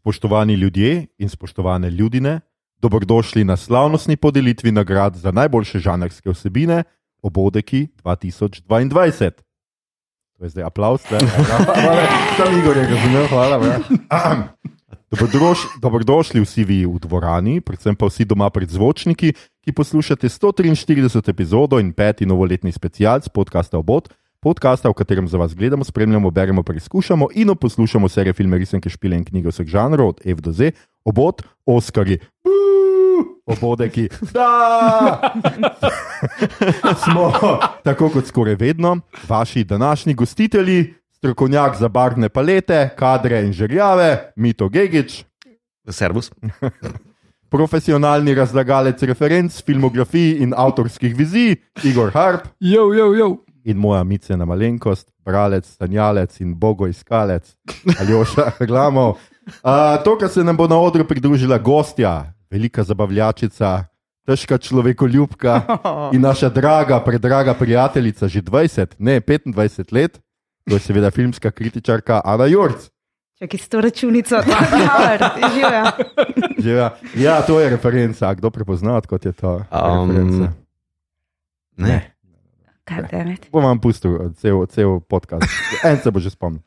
Spoštovani ljudje in spoštovane ljudine, dobrodošli na slavnostni podelitvi nagrad za najboljše žanrske vsebine Obodeki 2022. To je zdaj aplaus, da Sam Igor je razumel, hvala. bra. Dobrodoš, dobrodošli vsi vi v dvorani, predvsem pa vsi doma pred zvočniki, ki poslušate 143 epizodo in peti novoletni specialc podcasta Obod, podcasta, v katerem za vas gledamo, spremljamo, beremo, preizkušamo in poslušamo serije filme, risanke, špile in knjige vseh žanrov, od F do Z, Obod, Oskarji. Obodeki, da! Smo, tako kot skoraj vedno, vaši današnji gostitelji, strokovnjak za barvne palete, kadre in žerjave, Mito Gigič, Servus. profesionalni razlagalec referenc, filmografij in avtorskih vizij, Igor Harp Jo, jo, jo. In moja micena malenkost, bralec, sanjalec in bogoiskalec, Aljoša Glamov. Uh, to, kar se nam bo na odru pridružila gostja, velika zabavljačica, težka človekoljubka in naša draga, predraga prijateljica, že 20, ne 25 let, to je seveda filmska kritičarka Ana Jurc. Čakaj, s to računico, da je živa. Živa. Ja, to je referenca. Kdo prepozna, kot je to? Um, referenca? Ne. Bom vam pustil eh, cel, cel podcast. En se bo že spomnil.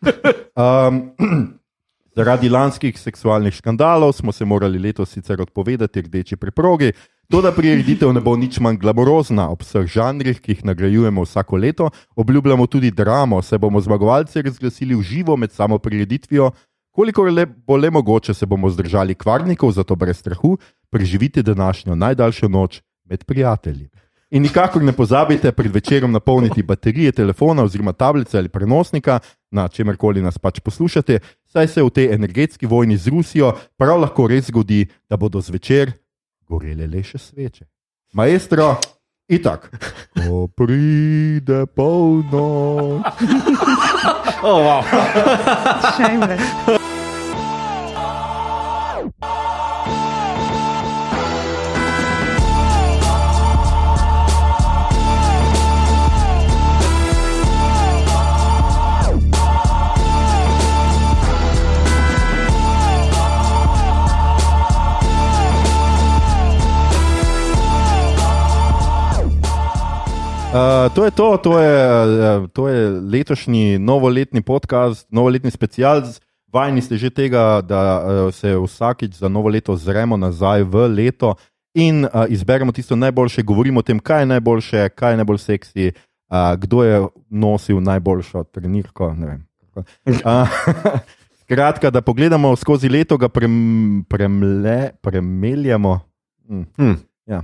Um, zaradi lanskih seksualnih škandalov smo se morali letos sicer odpovedati rdeči preprogi. To, da prireditev ne bo nič manj glamurozna ob vseh žanrih, ki jih nagrajujemo vsako leto, obljubljamo tudi dramo, se bomo zmagovalce razglasili v živo med samo prireditvijo. Kolikor le, bo le mogoče, se bomo zdržali kvarnikov, zato brez strahu preživite današnjo najdaljšo noč med prijatelji. In nikakor ne pozabite pred večerom napolniti baterije telefona oziroma tablice ali prenosnika, na čemerkoli nas pač poslušate, saj se v tej energetski vojni z Rusijo prav lahko res zgodi, da bodo zvečer gorele le še sveče. Maestro, itak. Ko pride polnoč. Oh, wow. Shameless. Uh, to je to, to je, uh, to je letošnji novoletni podcast, novoletni special. Vajni ste že tega, da uh, se vsakič za novo leto zremo nazaj v leto in uh, izberemo tisto najboljše, govorimo o tem, kaj je najboljše, kaj je najbolj seksi, uh, kdo je nosil najboljšo trenirko. Uh, Skratka, da pogledamo skozi leto, ga prem, premle, premeljamo. Hm. Hm. Ja.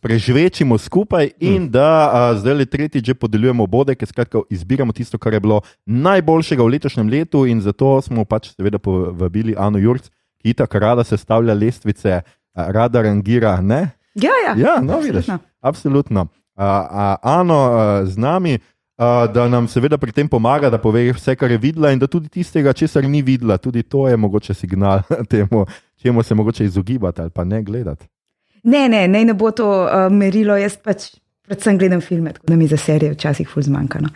Preživečimo skupaj, in Hmm. da a, zdaj le tretjič že podeljujemo bode, ker skratka izbiramo tisto, kar je bilo najboljšega v letošnjem letu, in zato smo pač seveda povabili Ano Jurc, ki tako rada sestavlja lestvice, a, rada rangira. Ne? Ja, ja. Ja, no, vidiš. absolutno. Absolutno. A, a, ano a, z nami, a, da nam seveda pri tem pomaga, da pove vse, kar je videla, in da tudi tistega, česar ni videla, tudi to je mogoče signal temu, čemu se mogoče izogibati ali pa ne gledati. Ne, ne, ne, ne bo to uh, merilo. Jaz pač predvsem gledam filme, tako da mi za serije včasih ful zmanjka. No.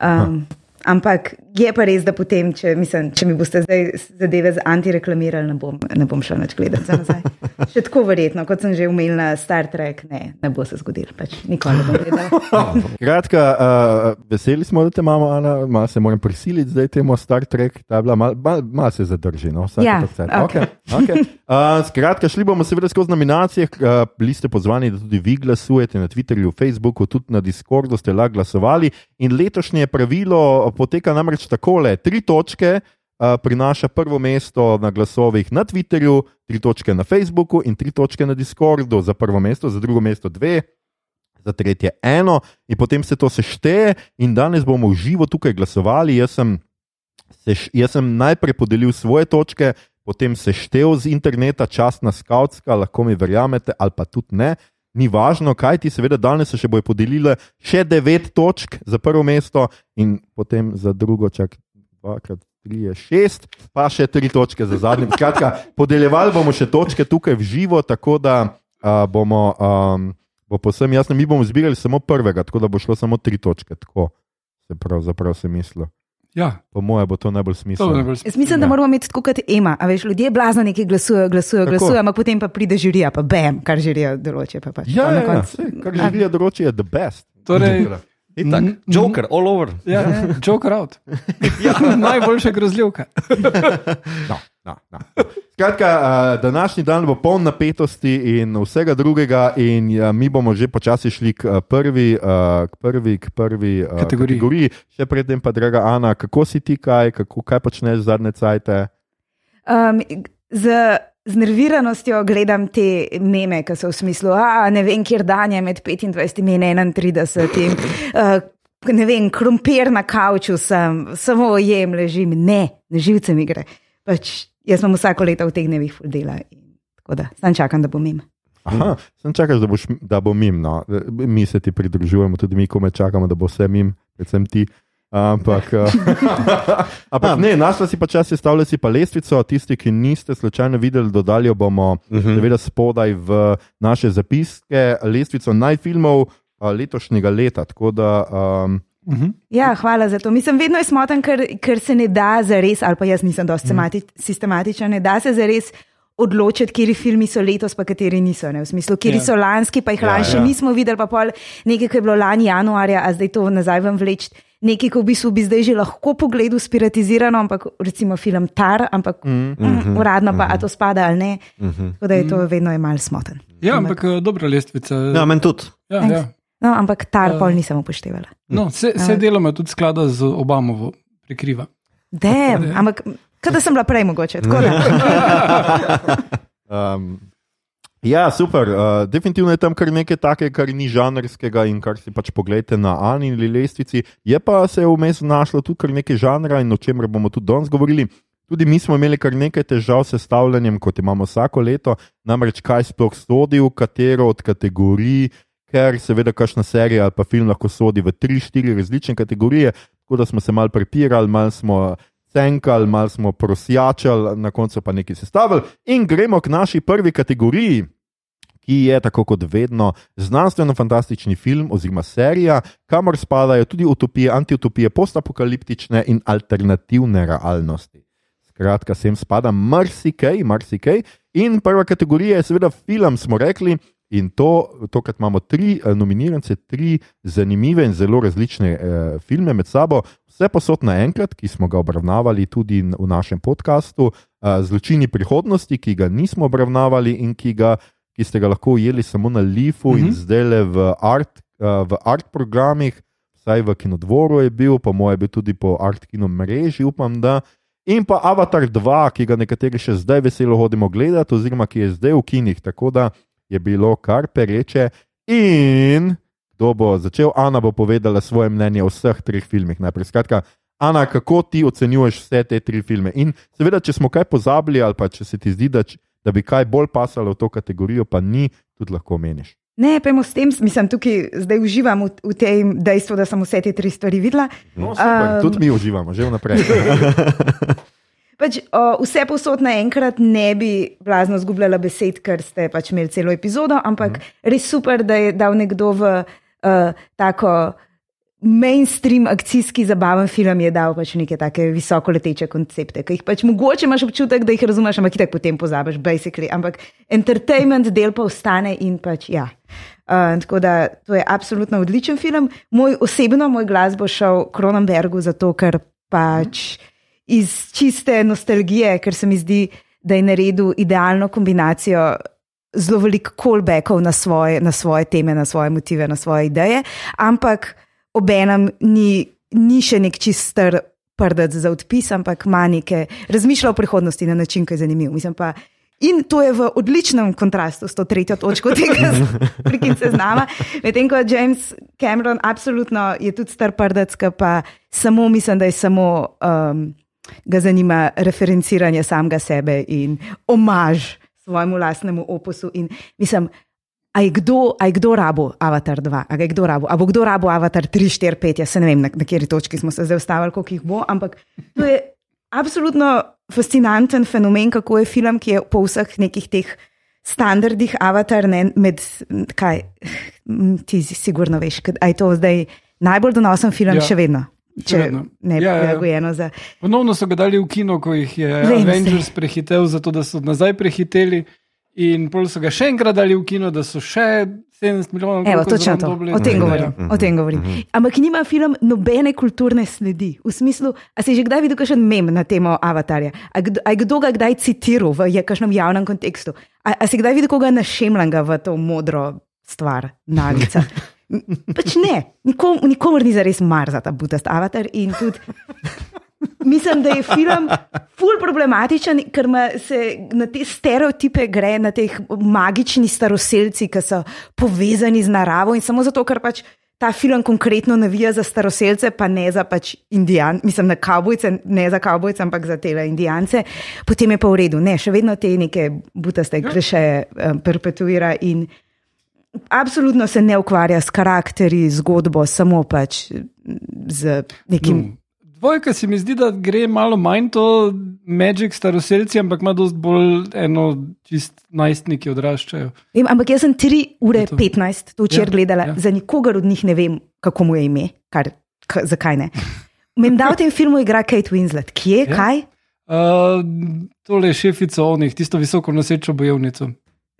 Um, ampak je pa res, da potem, če, mislim, če mi boste zdaj zadeve z antireklamirali, ne bom, ne bom šel več gledati za nazaj. Še tako verjetno, kot sem že umel na Star Trek, ne, ne bo se zgodilo, pač nikoli ne bom gledal. Kratka, uh, veseli smo, da te imamo, Ana, malo se moram prisiliti zdaj temu Star Trek, ta je bila malo mal, mal se zadrži. No, vsake Ja, okej. okay. okay. uh, skratka, šli bomo seveda skozi nominacije, uh, bili ste pozvani, da tudi vi glasujete na Twitterju, Facebooku, tudi na Discordu ste lahko glasovali. In letošnje pravilo poteka namreč takole: tri točke. Prinaša prvo mesto na glasovih na Twitterju, tri točke na Facebooku in tri točke na Discordu za prvo mesto, za drugo mesto dve, za tretje eno, in potem se to sešteje, in danes bomo v živo tukaj glasovali. Jaz sem, seš, jaz sem najprej podelil svoje točke, potem seštel z interneta, častna skautska, lahko mi verjamete, ali pa tudi ne. Ni važno, kaj ti, seveda, danes se še bojo podelile še devet točk za prvo mesto, in potem za drugo, čak dvakrat, tri, je šest, pa še tri točke za zadnji. Skratka, podeljevali bomo še točke tukaj v živo, tako da uh, bomo. Um, bo posebno jasno, mi bomo zbirali samo prvega, tako da bo šlo samo tri točke. Tako se pravzaprav sem mislil. Ja, Po mojem bo to najbolj smiselno. najbolj Jaz mislim, da moramo imeti tako kot Ema, a veš, ljudje blazno nekaj glasujejo, glasujejo, Tako. glasujejo, ampak potem pa pride žirija, pa bam, kar žirija določi. Pa pač. Ja, Pa na ja, ja, koncu- saj, kar želijo doroči, je the best. Torej, Itak, Mm, Joker, all over. ja, Joker out. ja, najboljša grozljivka. No, no, no. Skratka, uh, današnji dan bo poln napetosti in vsega drugega, in uh, mi bomo že počasi šli k uh, prvi, k prvi, k prvi Kategoriji. kategoriji. Še predtem pa, draga Ana, kako si ti kaj, kako, kaj počneš zadnje cajte? Um, z, z nerviranostjo gledam te meme, ki so v smislu, da ne vem, kjer dan je med 25 in 31. Uh, ne vem, krompir na kavču sem, samo jem, ležim, ne, na živce mi gre. Pač, jaz sem vsako leto v teh dnevih dela. Tako da, sam čakam, da bom im. Aha, sem čakal, da, boš, da bo mim. No. Mi se ti pridružujemo, tudi mi, ko me čakamo, da bo vse mim, predvsem ti. Uh, ampak ne, našla si pa čas, sestavlja si pa lestvico. Tisti, ki niste slučajno videli, dodali bomo Mhm. seveda spodaj v naše zapiske, lestvico najfilmov uh, letošnjega leta. Tako da, um, Mhm. Ja, hvala za to. Mislim, vedno je smoten, ker, ker se ne da za res, ali pa jaz nisem dosti semati- sistematičen, ne da se za res odločiti, kateri filmi so letos, pa kateri niso. Ne? V smislu, kateri Ja. so lanski, pa jih Ja, lani še ja. nismo videli, pa pol nekaj, ki je bilo lani januarja, a zdaj to nazaj vam vleč. Nekaj, ko v bistvu bi zdaj že lahko pogledal spiratizirano, ampak recimo film Tar, ampak mm, mm, uradno pa, a to spada ali ne. Tako da je to vedno je mal smoten. Ja, ampak eh, dobra lestvica. Ja, meni tudi. Ja, ja. No, ampak Tar Ja. pol nisem upoštevala. No, vse, vse deloma tudi sklada z Obamovo prekriva. Dem, ampak kada sem bila prej mogoče. Um, ja, super. Uh, definitivno je tam kar nekaj takega, kar ni žanrskega in kar si pač pogledate na Ani ali lestvici. Je pa se vmes našlo tudi kar nekaj žanra in o čemer bomo tudi danes govorili. Tudi mi smo imeli kar nekaj težav s sestavljanjem, kot imamo vsako leto, namreč kaj sploh sodi v katero od kategorij, ker seveda kakšna serija ali pa film lahko sodi v tri, štiri različne kategorije, tako da smo se mal prepirali, mal smo cenkali, mal smo prosjačali, na koncu pa nekaj sestavili. In gremo k naši prvi kategoriji, ki je tako kot vedno znanstveno-fantastični film oziroma serija, kamor spadajo tudi utopije, antiutopije, postapokaliptične in alternativne realnosti. Skratka, sem spada marsikaj, marsikaj. In prva kategorija je seveda film, smo rekli. In to, tokrat imamo tri eh, nominirance, tri zanimive in zelo različne eh, filme med sabo, vse posod naenkrat, ki smo ga obravnavali tudi v našem podkastu, eh, Zločini prihodnosti, ki ga nismo obravnavali in ki, ga, ki ste ga lahko ujeli samo na Lifu mm -hmm. in zdaj le v art, eh, v art programih, vsaj v Kinodvoru je bil, po mojem, je bil tudi po art kino mreži, upam, da. In pa Avatar 2, ki ga nekateri še zdaj veselo hodimo gledati, oziroma ki je zdaj v kinih. Tako da je bilo kar pereče. In kdo bo začel? Ana bo povedala svoje mnenje o vseh treh filmih. Najprej, skratka, Ana, kako ti ocenjuješ vse te tri filme? In seveda, če smo kaj pozabili, ali pa če se ti zdi, da, da bi kaj bolj pasalo v to kategorijo, pa ni, tudi lahko meniš. Ne, pojmo s tem, mislim, tukaj zdaj uživam v, v tem dejstvu, da sem vse te tri stvari videla. No, super, Um, tudi mi uživamo, že vnaprej. Pač, o, vse posod naenkrat ne bi blazno zgubljala besed, ker ste pač imeli celo epizodo, ampak mm. res super, da je dal nekdo v uh, tako mainstream akcijski zabaven film, je dal pač neke take visoko leteče koncepte, ki jih pač mogoče imaš občutek, da jih razumeš, ampak tako potem pozabiš, basically. Ampak entertainment del pa ostane in pač ja. Uh, tako da to je absolutno odličen film. Moj osebno, moj glas bo šel Kronenbergu, zato ker pač iz čiste nostalgije, ker se mi zdi, da je naredil idealno kombinacijo zelo veliko callbackov na svoje, na svoje teme, na svoje motive, na svoje ideje, ampak obenem ni, ni še nek čistar prdec za odpis, ampak ima neke razmišlja o prihodnosti na način, ki je zanimiv. Mislim pa, In to je v odličnem kontrastu s to tretjo točko tega prekince znama. Medtem ko James Cameron absolutno je tudi star prdec, ki pa samo mislim, da je samo um, ga zanima referenciranje samega sebe in omaž svojemu lastnemu opusu. In mislim, a je kdo, a je kdo rabo Avatar 2, a je kdo rabo, a bo kdo rabo Avatar 3, 4, 5, jaz se ne vem, na, na kateri točki smo se zdaj ustavili, koliko jih bo, ampak to je absolutno fascinanten fenomen, kako je film, ki je po vseh nekih teh standardih Avatar, ne, med kaj, ti si sigurno veš, da je to zdaj najbolj donosen film ja. še vedno. Če ne bi Ja, ja. prilagojeno za. Ponovno so ga dali v kino, ko jih je Vem, Avengers prehitel, zato da so nazaj prehiteli. In pol so ga še enkrat dali v kino, da so še 70 milijonov Evo, koliko točno to. dobili. O tem Ja. govorim. O tem govorim. Ampak nima film nobene kulturne sledi. V smislu, a si že kdaj videl kakšen mem na temo avatarja? A kdo, a kdo ga kdaj citiral v kakšnem javnem kontekstu? A, a si kdaj videl koga našemljanga v to modro stvar, naglica? Pač ne, nikom, nikomor ni zares mar za ta butast avatar tudi. Mislim, da je film ful problematičen, ker se na te stereotipe gre, na teh magični staroseljci, ki so povezani z naravo in samo zato, ker pač ta film konkretno navija za staroseljce, pa ne za pač indijan, mislim na kavbojce, ne za kavbojce, ampak za te indijance, potem je pa v redu. Ne, še vedno te neke butaste kliše um, perpetuira in absolutno se ne ukvarja s karakteri, zgodbo, samo pač z nekim. No. Dvojka se mi zdi, da gre malo manj to Magic staroseljci, ampak ima dosti bolj eno čist najstniki odraščajo. Vem, ampak jaz sem 3 ure To. 15 to včeraj Ja, gledala, ja. za nikogar od njih ne vem, kako mu je ime, kar, k, zakaj ne. Menda v tem filmu igra Kate Winslet, kje, Ja. kaj? Uh, tole je šefica onih, tisto visoko nosečo bojevnico.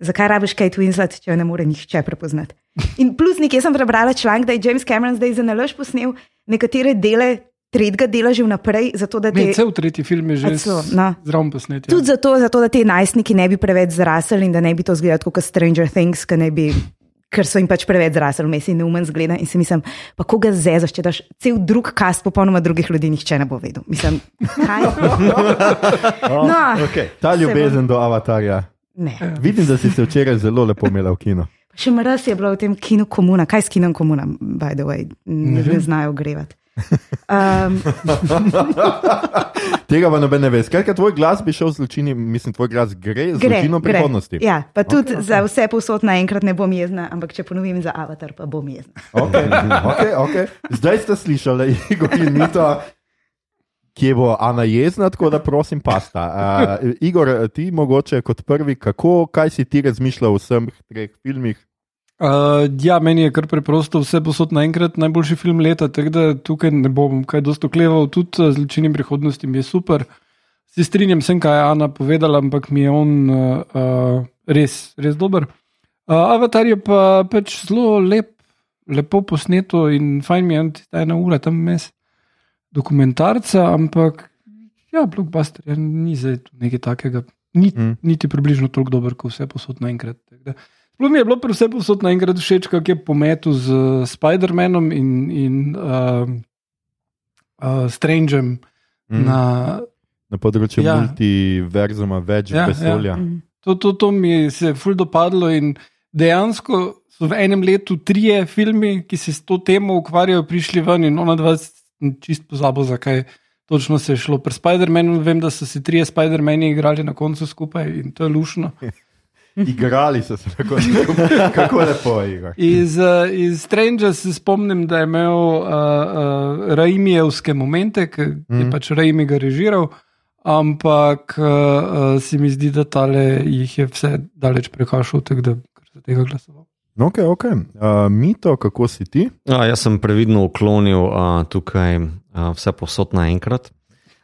Zakaj rabiš Kate Winslet, če jo ne more nihče prepoznati? In plus nekje sem prebrala članek, da je James Cameron zdaj za nalož posnel nekatere dele tretjega dela že vnaprej, zato da Ne, te. cel tretji film je že A celo, no. zraven posnet. Ja. Tudi zato, zato, da te najstniki ne bi preveč zrasli in da ne bi to izgledalo kot Stranger Things, ker, ne bi, ker so jim pač preveč zrasli, vmes in neumen zgleda. In si mislim, pa koga zezaš, če daš cel drug kast popolnoma drugih ljudi, nihče ne bo vedel. Mislim, kaj? No, Okay. Ta ljubezen do avatarja. Ne. Vidim, da si se včeraj zelo lepo imela v kinu. Še mraz je bilo v tem kinu komuna. Kaj s kinom komuna, by the way, ne, ne znajo grevati. Um, Tega pa noben ne ve. Skratka, tvoj glas bi šel z zločini, mislim, tvoj glas gre z gre, zločinom gre. prihodnosti. Ja, pa tudi okay, okay. za vse posod naenkrat ne bom jezna, ampak če ponovim za avatar, pa bom jezna. Okay, okay, okay. Zdaj ste slišali, Igor in Mito, kje bo Ana jezna, tako da prosim, pasta. Uh, Igor, ti mogoče kot prvi, kako, kaj si ti razmišljal o vseh treh filmih? Uh, ja, meni je kar preprosto, vse posod naenkrat najboljši film leta, tako da tukaj ne bom kaj dosto kleval, tudi uh, zločini prihodnosti mi je super. Se strinjam, sem kaj Ana povedala, ampak mi je on uh, uh, res, res dober. Uh, Avatar je pa pač zelo lep, lepo posneto in fajn mi je, da je ena ura tam mes dokumentarca, ampak ja, blockbuster je ni zdaj nekaj takega, ni, Mm. niti približno tako dober, kot vse posod naenkrat. Sploh mi je bilo pri vse posod naenkrat všeč, kako je pometu z uh, Spider-Manom in, in uh, uh, Strangem Mm. na. Na področju ja. Ja. multiverzuma, več ja, Ja, vesolja. Ja. To, to, to mi se je ful dopadlo in dejansko so v enem letu trije filmi, ki se s to temo ukvarjajo, prišli ven in ona dva čist pozabo, zakaj točno se je šlo. Pri Spider-Manu vem, da so se trije Spider-Mani igrali na koncu skupaj in to je lušno. Igrali so se tako, kako lepo je. Igor. Iz, uh, iz Stranger se spomnim, da je imel uh, uh, Raimijevske momente, ki mm. je Mhm. pač Raimi ga režiral, ampak uh, uh, se mi zdi, da tale jih je vse daleč prekašal, tako da kar se tega glasoval. Ok, ok. Uh, Mito, kako si ti? Ja, jaz sem previdno uklonil uh, tukaj uh, vse posod naenkrat.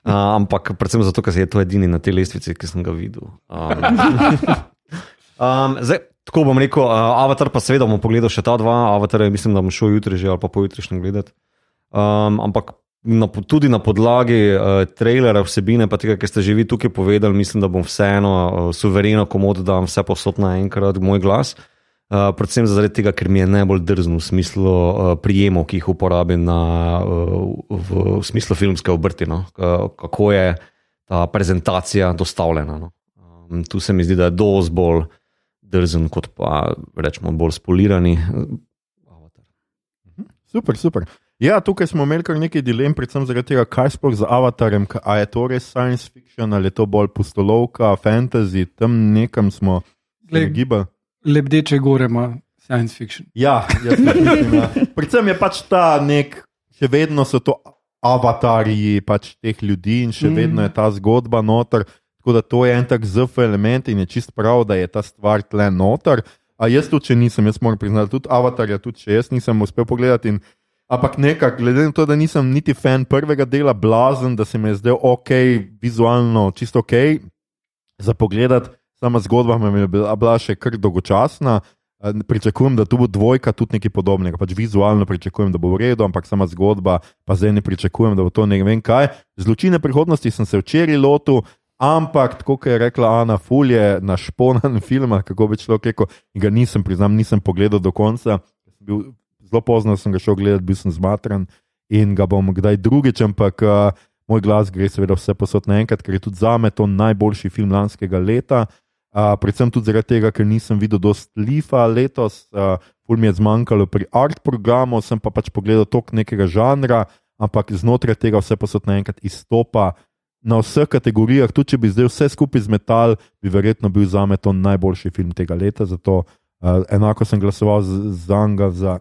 Uh, ampak predvsem zato, ker je to edini na tej lestvici, ki sem ga videl. Um, um, zdaj, tako bom rekel, uh, Avatar pa seveda bom pogledal še ta dva, Avatar je mislim, da bom šel jutri že ali pa pojutrišnjem gledati. Um, ampak na, tudi na podlagi uh, trailera, vsebine, pa tega, kar ste že vi tukaj povedali, mislim, da bom vseeno uh, suvereno komod dam vse posod naenkrat moj glas. Uh, predvsem zaradi tega, ker mi je najbolj drzno v smislu uh, prijemov, ki jih uporabim na, uh, v, v smislu filmske obrti, no? uh, kako je ta prezentacija dostavljena. No? Um, tu se mi zdi, da je dosti bolj drzen, kot pa rečemo bolj spolirani. uh, Avatar. Super, super. Ja, tukaj smo imeli kar nekaj dilem, predvsem zaradi tega, kaj sploh z avatarjem, ka- a je to res science fiction ali je to bolj pustolovka, fantasy, tam nekam smo Glej. Lebdeče gore ima science fiction. Ja, jaz mislim, ja. Predvsem je pač ta nek, še vedno so to avatarji pač teh ljudi in še Mhm. vedno je ta zgodba noter. Tako da to je en tak ZF element in je čist prav, da je ta stvar tle noter. A jaz tudi, če nisem, jaz moram priznati, tudi avatarja, tudi če jaz nisem uspel pogledati. In Ampak nekako, glede na to, da nisem niti fan prvega dela, blazen, da se mi je zdel ok, vizualno čisto ok za pogled. Sama zgodba mi je bila, bila še kar dolgočasna. Eh, Pričakujem, da tu bo dvojka tudi nekaj podobnega. Pač vizualno pričakujem, da bo v redu, ampak sama zgodba, pa zdaj ne pričakujem, da bo to ne vem kaj. Zločine prihodnosti sem se včeraj lotil, ampak tako kot je rekla Ana Fulje, naš ponan film, kako bi človek rekel, in ga nisem, priznam, nisem pogledal do konca. Bil, zelo pozno sem ga šel gledati, bil sem zmatran in ga bom kdaj drugič, ampak uh, moj glas gre seveda vse posod naenkrat, ker je tudi za me to najboljši film lanskega leta. Uh, predvsem tudi zaradi tega, ker nisem videl dosti lifa letos, uh, ful mi je zmanjkalo pri art programu, sem pa pač pogledal tok nekega žanra, ampak znotraj tega vse posod naenkrat izstopa na vseh kategorijah. Tudi če bi zdaj vse skupaj zmetal, bi verjetno bil za me to najboljši film tega leta. Zato uh, enako sem glasoval z- za njega za,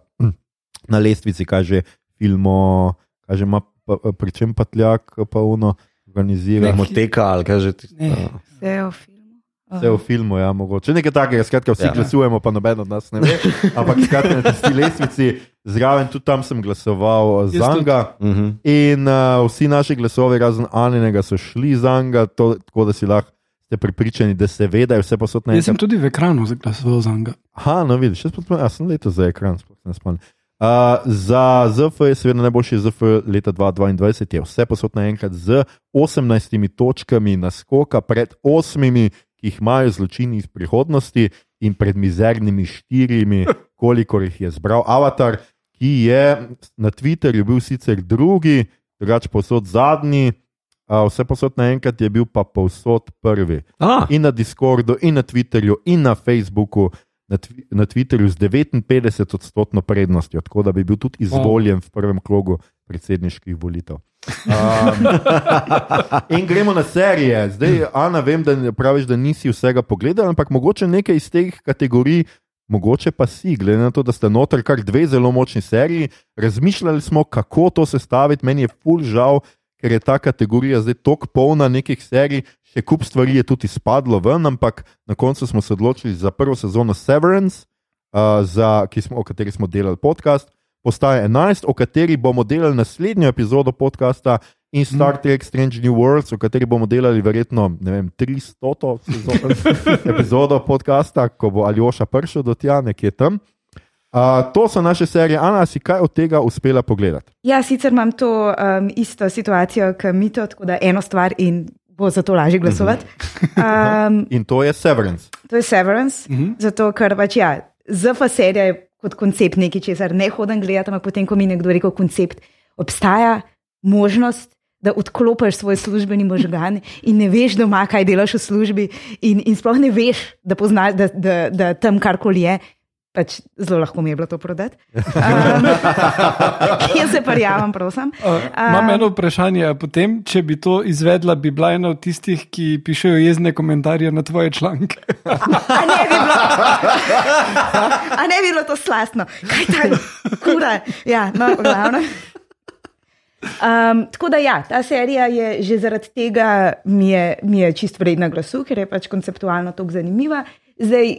na lestvici, kaže filmo, kaže ima, pa, pri čem pa tljak, pa uno organizira. Moteka ali kaj že ti. Ne. Vse o filmu. Vse v filmu, ja, mogoče. Nekaj takega, skratka, vsi Ja. ja. glasujemo, pa noben od nas ne ve. Ampak skratka, na tisti lestvici, zraven tudi tam sem glasoval za njega. uh -huh. In uh, vsi naši glasovi, razen Aninega, so šli za njega, to, tako da si lahko ste pripričani, da se ve, da je vse posod na Jaz sem enem. tudi v ekranu zaglasoval za njega. Aha, no vidiš, jaz, pa, jaz sem leto za ekran, sploh ne spomnim. Uh, za ZF je seveda najboljši ZF leta 2022, je vse posod naenkrat z 18 točkami naskoka pred 8, ki jih imajo zločini iz prihodnosti in pred mizernimi štirimi, kolikor jih je zbral Avatar, ki je na Twitterju bil sicer drugi, drugače posod zadnji, uh, vse posod naenkrat je bil pa povsod prvi. Ah, in na Discordu, in na Twitterju, in na Facebooku, na, twi na Twitterju z 59 odstotno prednostjo, tako da bi bil tudi izvoljen v prvem krogu predsedniških volitev. Um, in gremo na serije. Zdaj, Ana, vem, da praviš, da nisi vsega pogledal, ampak mogoče nekaj iz teh kategorij. Mogoče pa si, glede na to, da sta noter kar dve zelo močni seriji, razmišljali smo, kako to sestaviti. Meni je ful žal, ker je ta kategorija zdaj tako polna nekih serij, še kup stvari je tudi izpadlo ven, ampak na koncu smo se odločili za prvo sezono Severance, uh, za, smo, o kateri smo delali podcast. Postaje 11, o kateri bomo delali naslednjo epizodo podcasta, in Star Trek Strange New Worlds, o kateri bomo delali verjetno ne vem, 300 sezono, epizodo podcasta, ko bo Aljoša prišel do tja, nekje tam. Uh, to so naše serije. Ana, si kaj od tega uspela pogledati? Ja, sicer imam to um, isto situacijo, kot Mito, tako da eno stvar in bo zato lažje glasovati. Um, In to je Severance. to je Severance, Mhm. zato ker pač ja, ZF serija je kot koncept nekaj, česar ne hodim gledati, ampak potem, ko mi nekdo reče koncept, obstaja možnost. Da odklopiš svoj službeni možgan in ne veš doma, kaj delaš v službi, in, in sploh ne veš, da, pozna, da, da, da tam karkoli je. Pač zelo lahko mi je bilo to prodati. Um, jaz se prijavim, prosim. Uh, imam eno vprašanje. a Potem, če bi to izvedla, bi bila ena od tistih, ki pišejo jezne komentarje na tvoje članke. A ne bi bilo, a ne bi bilo to slastno, kaj ta kura. Ja, no, glavno. Um, tako da, ja, ta serija je že zaradi tega mi je, mi je čist vredna glasu, ker je pač konceptualno tako zanimiva. Zdaj,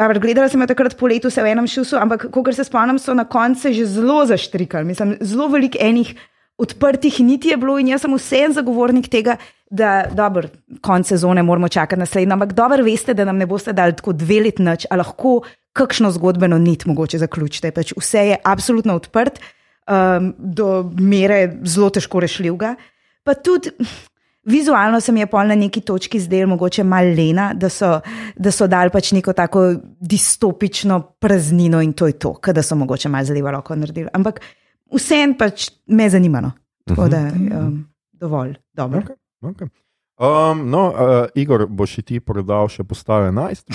dobro, gledala sem jo takrat po letu, se v enem šusu, ampak, kot se spomnim, so na koncu že zelo zaštrikali. Mislim, zelo veliko enih odprtih niti je bilo in jaz sem vsem zagovornik tega, da dobro, konc sezone moramo čakati naslednjo, ampak dobro veste, da nam ne boste dali tako dve leti noč, a lahko kakšno zgodbeno nit mogoče zaključite. Pač vse je absolutno odprt, um, do mere zelo težko rešljivega. Pa tudi vizualno se mi je pol na neki točki zdel mogoče malo lena, da so, da so dali pač neko tako distopično praznino in to je to, da so mogoče malo zadeva roko naredili. Ampak vsem pač me zanima. No. Tako da um, dovolj dobro. Okay. Okay. Um, no, uh, Igor, boš ti prodal še postave 11?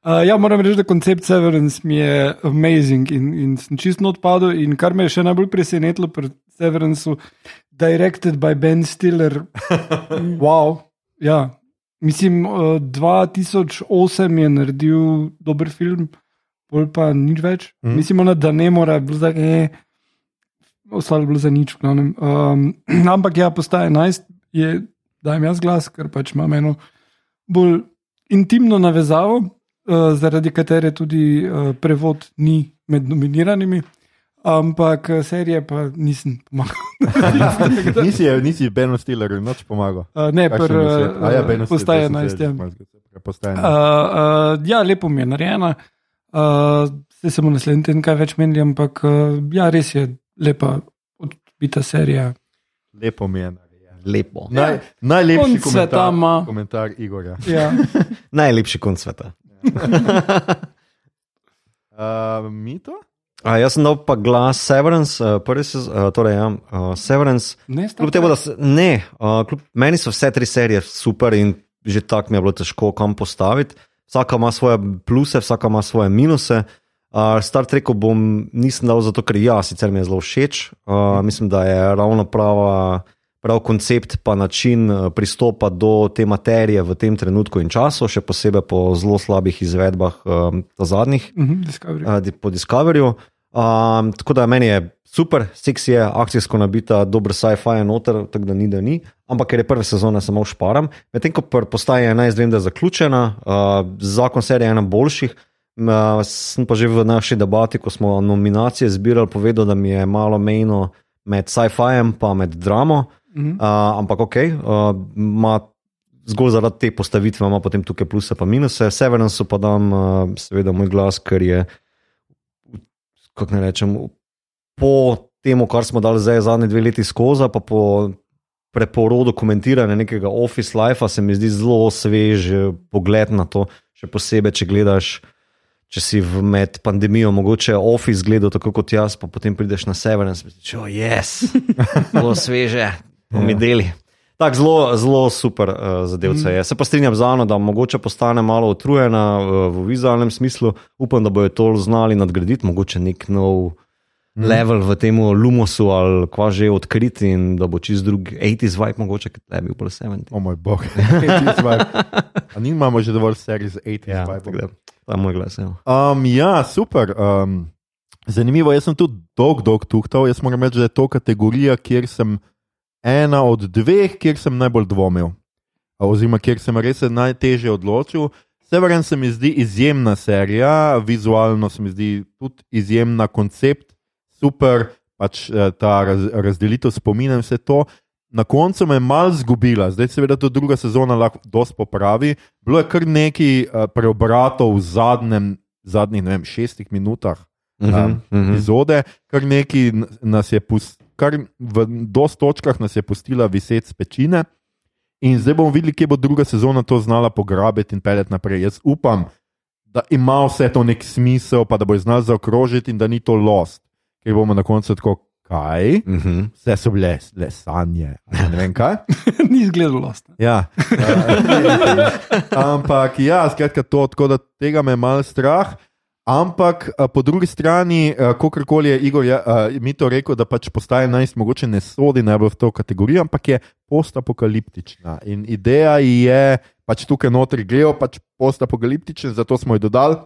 Uh, ja, moram reči, da koncept Severance mi je amazing in, in sem čisto odpadel. In kar me je še najbolj presenetilo pri Severanceu, directed by Ben Stiller. wow. Ja. Mislim, uh, 2008 je naredil dober film, bolj pa nič več. Mm. Mislim, ona, da ne more, bilo tako, eh, ostalo je bilo za nič. glavnem. Um, ampak ja, postaje 11, je, dajem jaz glas, ker pač imam eno bolj intimno navezavo, uh, zaradi katere tudi uh, prevod ni med nominiranimi. Ampak eh, serije pa nisem pomagal. Nisi, nisi Ben Stiller, noč pomagal. Uh, ne, pr, ja, uh, Stiller, postaje sem se 11. Ja. Uh, 11. uh, ja, lepo mi je narejena. Uh, Zdaj se bomo naslednji teden kaj več menili, ampak uh, ja, res je lepa, odbita serija. Lepo mi je. narejeno. Lepo. Naj, najlepši Konc sveta komentar, ima. komentar Igorja. Ja. Najlepši konc sveta. Uh, Mito? A, jaz sem dal pa glas Severance, uh, prvi se, uh, torej, ja, uh, Severance. Ne, Kljub temu, da se, ne, uh, kljub, meni so vse tri serije super in že tako mi je bilo težko kam postaviti. Vsaka ima svoje pluse, vsaka ima svoje minuse. Uh, Star Treku bom nisem dal zato, ker ja, sicer mi je zelo všeč. Uh, mislim, da je ravno prava. Prav koncept, pa način uh, pristopa do te materije v tem trenutku in času, še posebej po zelo slabih izvedbah um, zadnjih, uh -huh, Discovery. uh, po Discoveryju. Um, tako da meni je super, seksi je, akcijsko nabita, dober sci-fi je noter, tako da ni, da ni. Ampak ker je prve sezone samo šparam. Medtem ko pri postaji 11 vem, da je zaključena, uh, zakon serije je ena boljših. Uh, sem pa že v naši debati, ko smo nominacije zbirali, povedal, da mi je malo mejno med sci-fijem in med dramo. Uh. Uh, ampak ok, uh, ima zgolj zaradi te postavitve, ima potem tukaj pluse in minuse. Severansu pa dam, uh, seveda, moj glas, ker je, kako ne rečem, po tem, kar smo dali zdaj zadnje dve leti skozi, pa po preporodu komentiranja nekega office life, se mi zdi zelo svež eh, pogled na to, še posebej, če gledaš. Če si med pandemijo mogoče office gledal tako kot jaz, pa potem prideš na sever in si misliš, oh, yes, zelo sveže, bomo deli. Tako zelo, zelo super uh, zadevce je. Se pa strinjam z Ano, da mogoče postane malo utrujena uh, v vizualnem smislu. Upam, da bojo to znali nadgraditi, mogoče nek nov mm. level v tem Lumosu ali kva že odkriti in da bo čist drug 80s vibe, mogoče kot je bil bolj 70. O moj bog. 80s vibe. A ni imamo že dovolj serij z 80s Ja, vibe. je moj glas. Ja. Um, ja, super. Um, zanimivo, jaz sem tudi dolg, dolg tuhtal. Jaz moram reči, da je to kategorija, kjer sem ena od dveh, kjer sem najbolj dvomil. A, Oziroma, kjer sem res najtežje odločil. Severen se mi zdi izjemna serija, vizualno se mi zdi tudi izjemna koncept, super, pač eh, ta raz, razdelitev spomina in vse to. Na koncu me je malo zgubila, zdaj seveda to druga sezona lahko dosti popravi. Bilo je kar nekaj uh, preobratov v zadnjem, zadnjih vem, šestih minutah Mhm, um, mhm. epizode, kar nekaj nas je, pus, kar v dosti točkah nas je pustila viseti z pečine. In zdaj bomo videli, kje bo druga sezona to znala pograbiti in peljati naprej. Jaz upam, da ima vse to nek smisel, pa da bo znala zaokrožiti in da ni to lost. Ker bomo na koncu tako, kaj? Mhm. Vse so bile le sanje. Ne vem kaj. Ni izgledalo lost. Ja. Ampak ja, skratka, to, tako da tega me je malo strah. Ampak a, po drugi strani, kakorkoli je Igor ja, a, mi to rekel, da pač postaje 11, mogoče ne sodi najbolj v to kategorijo, ampak je postapokaliptična. In ideja je, pač tukaj notri grejo, pač postapokaliptične, zato smo jo dodali.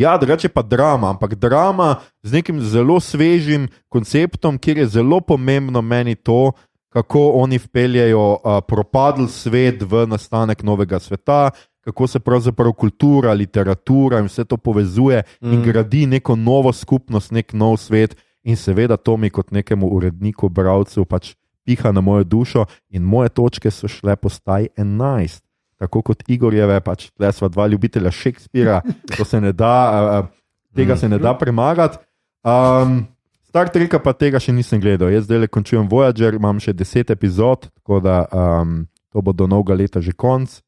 Ja, drugače pa drama, ampak drama z nekim zelo svežim konceptom, kjer je zelo pomembno meni to, kako oni vpeljajo uh, propadl svet v nastanek novega sveta, kako se pravzaprav kultura, literatura in vse to povezuje mm. in gradi neko novo skupnost, nek nov svet. In seveda to mi kot nekemu uredniku, bralcu, pač piha na mojo dušo, in moje točke so šle po staj 11. Tako kot Igorjeve, pač tle sva dva ljubitelja Šekspira, to se ne da, tega se ne da premagati. Um, Star Treka pa tega še nisem gledal. Jaz zdaj le končujem Voyager, imam še 10 epizod, tako da um, to bo do novega leta že konc.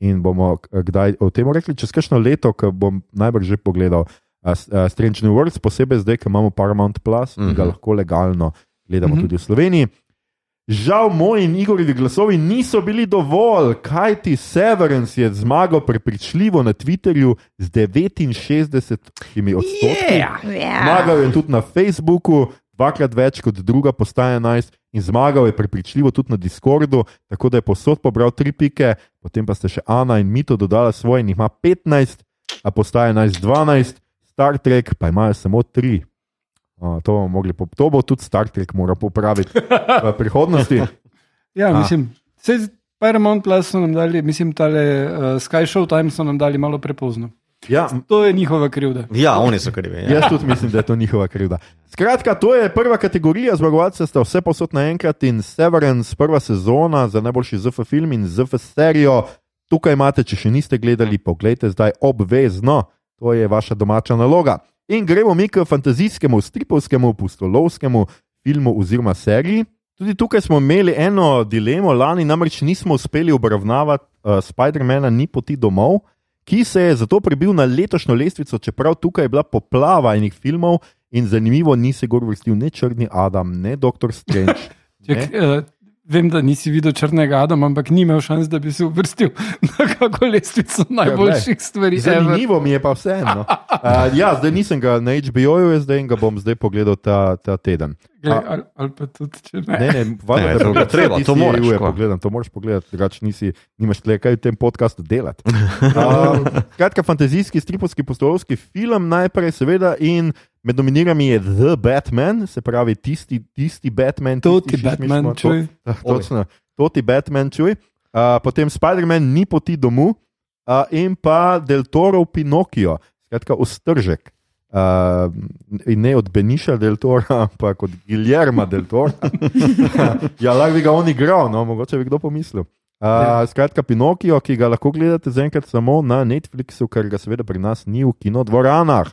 In bomo k- kdaj o tem rekli, čez kakšno leto, ko bom najbrž že pogledal uh, uh, Strange New Worlds, posebej zdaj, ko imamo Paramount Plus in ga Mhm. lahko legalno gledamo Mhm. tudi v Sloveniji. Žal, moji in Igorjevi glasovi niso bili dovolj, kaj ti Severance je zmagal prepričljivo na Twitterju z 69 odstotki. Yeah! Ja. Zmagal je tudi na Facebooku, dvakrat več kot druga postaja 11, in zmagal je prepričljivo tudi na Discordu, tako da je posod pobral tri pike, potem pa ste še Ana in Mito dodala svoje in jih ima 15, a postaja 11, 12, Star Trek pa imajo samo tri. O, to, bomo mogli, pop- to bo tudi Star Trek moral popraviti v prihodnosti. Ja, A. mislim, vse Paramount Plus so nam dali, mislim, tale uh, Sky Show Time so nam dali malo prepozno. Ja, To je njihova krivda. Ja, oni so krivi. Ja. Jaz tudi mislim, da je to njihova krivda. Skratka, to je prva kategorija, zmagovalce sta vse posod naenkrat in Severance, prva sezona za najboljši ZF film in ZF serijo. Tukaj imate, če še niste gledali, pogledajte zdaj obvezno, to je vaša domača naloga. In gremo mi k fantazijskemu, stripovskemu, pustolovskemu filmu oziroma seriji. Tudi tukaj smo imeli eno dilemo, lani namreč nismo uspeli obravnavati uh, Spider-mana Ni poti domov, ki se je zato prebil na letošnjo lestvico, čeprav tukaj je bila poplava enih filmov in zanimivo, ni se gor vrstil ne Črni Adam, ne Doctor Strange. Čak, uh, vem, da nisi videl črnega Adama, ampak ni imel šans, da bi se uvrstil na kako lestvico najboljših stvari. ever. Zanimivo mi je pa vseeno. Uh, ja, zdaj nisem ga na HBO-ju, zdaj ga bom zdaj pogledal ta, ta teden. Glej, ali, ali pa tudi, če ne. Ne, ne, valjda, Ne, to ga treba, to moraš, Je, pogledam, to moraš pogledati, drugače nisi, nimaš tle kaj v tem podkastu delati. Uh, kratka, fantazijski, stripovski, postolovski film najprej, seveda, in med nominirami je The Batman, se pravi tisti, tisti Batman. Tisti ti Batman, šišmišma, to- Točno, to ti Batman čuj. Uh, potem Spider-Man ni poti domu uh, in pa Del Toro Pinokio, skratka ostržek. Uh, in ne od Beniša del Tora, ampak od Guillerma del Tora. ja, lahko bi ga on igral, no, mogoče bi kdo pomislil. Uh, skratka, Pinokio, ki ga lahko gledate zaenkrat samo na Netflixu, ker ga seveda pri nas ni v kinodvoranah.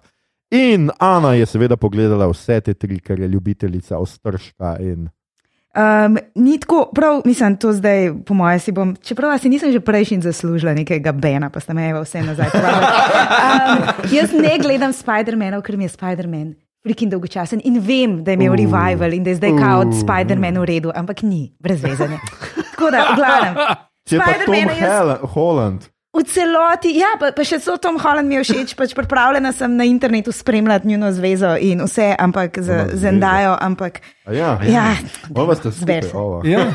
In Ana je seveda pogledala vse te tri, ker je ljubiteljica ostržka in Um, ni tako, prav, mislim, to zdaj, po mojem, si bom, čeprav si nisem že prejšnji zaslužila nekega Bena, pa sta me vse nazaj. Um, jaz ne gledam Spider-Mana, ker mi je Spider-Man frikin dolgočasen in vem, da je imel Uh. revival in da je zdaj kao od Uh. Spider-Man v redu, ampak ni, brez vezanja. Tako da, glavnem. če pa Tom Spider-Mana jaz- Holland. V celoti, ja, pa, pa še so Tom Holland mi je všeč, pač pripravljena sem na internetu spremljati njuno zvezo in vse, ampak z. Zendajo, ampak A Ja, ja, Ova se. ova. Ja.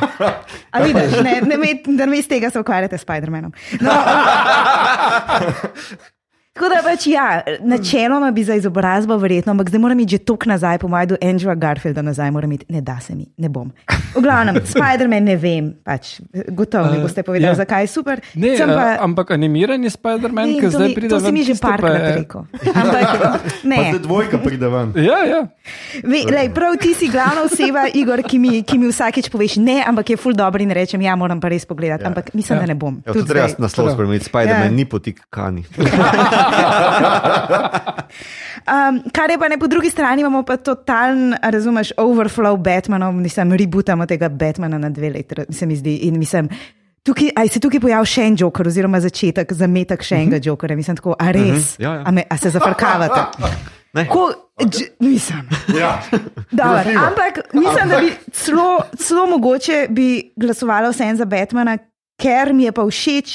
A vidiš, ne, ne, med- da mi iz tega se ukvarjate s Spider-Manom. No, tako da pač ja, načeloma bi za izobrazbo verjetno, ampak zdaj moram iti že tok nazaj, po mojem, do Andrewa Garfielda nazaj, moram iti, ne da se mi, ne bom. V glavnem, Spider-Man ne vem, pač gotovo mi Eh, boste povedali, ja. zakaj je super. Ne, Sem pa, ampak animirani Spider-Man, Vem, ki to zdaj mi- pride To si mi že parkrat je- rekel. Ampak ne. Pa zdaj dvojka pride ven. Ja, ja. Ve, lej, prav ti si glavna oseba, Igor, ki mi, ki mi vsakeč poveš ne, ampak je full dobro in rečem, ja, moram pa res pogledati, Ja. ampak mislim, Ja. da ne bom. Ja, Tudi zdaj. naslov spremeniti. Spider-Man Ja. ni potik kani. Um, kar je pa ne po drugi strani, imamo pa totalen, razumeš, overflow Batmanov, mislim, rebootamo tega Batmana na dve leti, se mi zdi. In mislim, tukaj, aj se tukaj pojavi še en Joker, oziroma začetek, zametek še enega Jokera. Mislim, tako, a res, Ja, ja. a, me, a se zafrkavate. Ne. Ko, dž, nisem. Ja. Dobar, ampak mislim, da bi celo, celo mogoče bi glasovala vsem za Batmana, ker mi je pa všeč.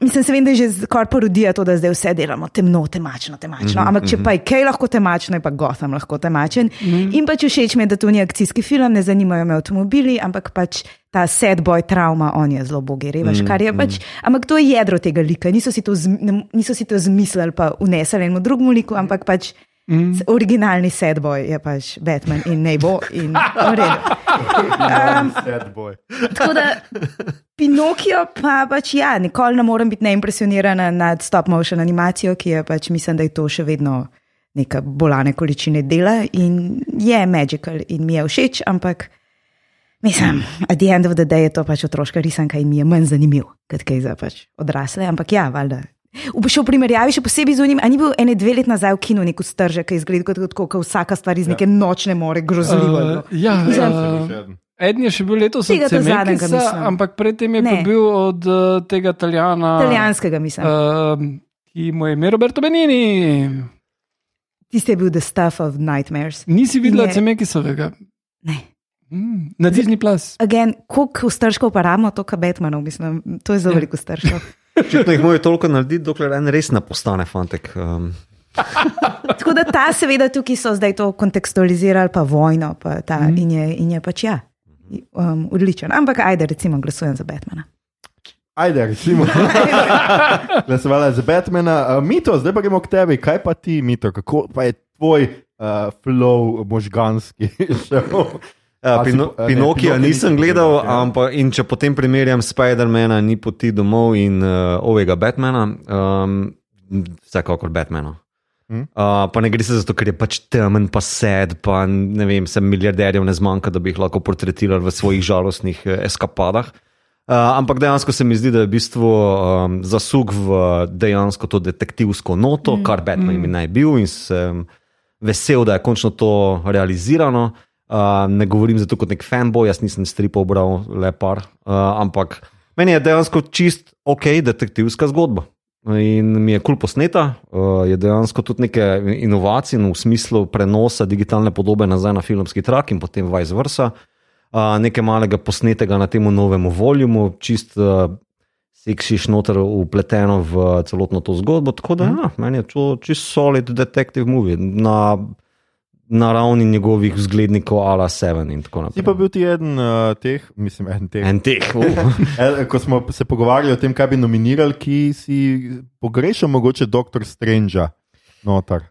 Mislim, se vem, da je že skoraj parodija to, da zdaj vse delamo temno, temačno, temačno. Mm -hmm, ampak če pa je kaj lahko temačno, je pa Gotham lahko temačen. Mm -hmm. In pač všeč mi je, da to ni akcijski film, ne zanimajo me avtomobili, ampak pač ta sad boy trauma, on je zelo bogi, revaš, kar je pač. Ampak to je jedro tega lika, niso si to, ne, niso si to zmislili pa unesli enemu drugemu liku, ampak pač. Mm. Originalni sad boy je pač Batman in ne bo. In, um, tako da Pinokio pa pač ja, nikoli ne morem biti neimpresionirana nad stop motion animacijo, ki je pač mislim, da je to še vedno neka bolane količine dela in je magical in mi je všeč, ampak mislim, at the end of the day je to pač otroška risanka in mi je manj zanimiv, kot kaj za pač odrasle, ampak ja, valjda. V še v primerjavi, še posebej z unim, a ni bil ene dve leti nazaj v kinu nek stržek, ki je izgledal kot, kot, kot vsaka stvar iz neke nočne more, grozljivo. Uh, ja, Mislim- uh, Eden je še bil letos od mislim. ampak predtem je Ne. bil od uh, tega Italijana, Italijanskega, mislim. uh, ki mu je ime Roberto Benini. Tisti je bil The Stuff of Nightmares. Nisi videla Je- Cemekisovega? Ne. Mm, na Disney Plus. Again, koliko strškov pa rabimo, to ka Batmanov, mislim, to je zelo Ja. veliko strškov. Očitno jih morajo toliko narediti, dokler en res ne postane fantek. Um, Tako da ta, seveda, tukaj so zdaj to kontekstualizirali, pa vojno, pa ta, mm. in, je, in je pač ja, um, odličen. Ampak ajde, recimo, glasujem za Batmana. Ajde, recimo. Glasovala je za Batmana. Uh, Mito, zdaj pa gremo k tebi. Kaj pa ti, Mito, kako pa je tvoj uh, flow možganski šel? Ja, si Pino, ne, Pinokija Pinokija nisem gledal, gledal, ampak in če potem primerjam Spider-mana, ni poti domov in uh, ovega Batmana. Um, vsekakor Batmana. Hm? Uh, pa ne gre se za to, ker je pač temen, pa sed, pa ne vem, se milijarderjev ne zmanjka, da bi jih lahko portretirali v svojih žalostnih eh, eskapadah. Uh, ampak dejansko se mi zdi, da je v bistvu um, zasuk v dejansko to detektivsko noto, mm. kar Batman mm. naj bil in sem vesel, da je končno to realizirano. Uh, ne govorim zato kot nek fanboy, jaz nisem stripov bral, le par, uh, ampak meni je dejansko čist ok detektivska zgodba. In mi je kul cool posneta, uh, je dejansko tudi nekaj inovacij no, v smislu prenosa digitalne podobe nazaj na filmski trak in potem vice versa. Uh, nekaj malega posnetega na tem novem voljumu, čist uh, seksiš noter upleteno v celotno to zgodbo. Tako da, mm. ja, meni je to čist solid detective movie. Na, na ravni njegovih zglednikov, ala Seven in tako naprej. Si pa bil ti eden uh, teh, mislim, en teh. En teh. Uh. Ko smo se pogovarjali o tem, kaj bi nominirali, ki si pogrešal mogoče Dr. Strange noter.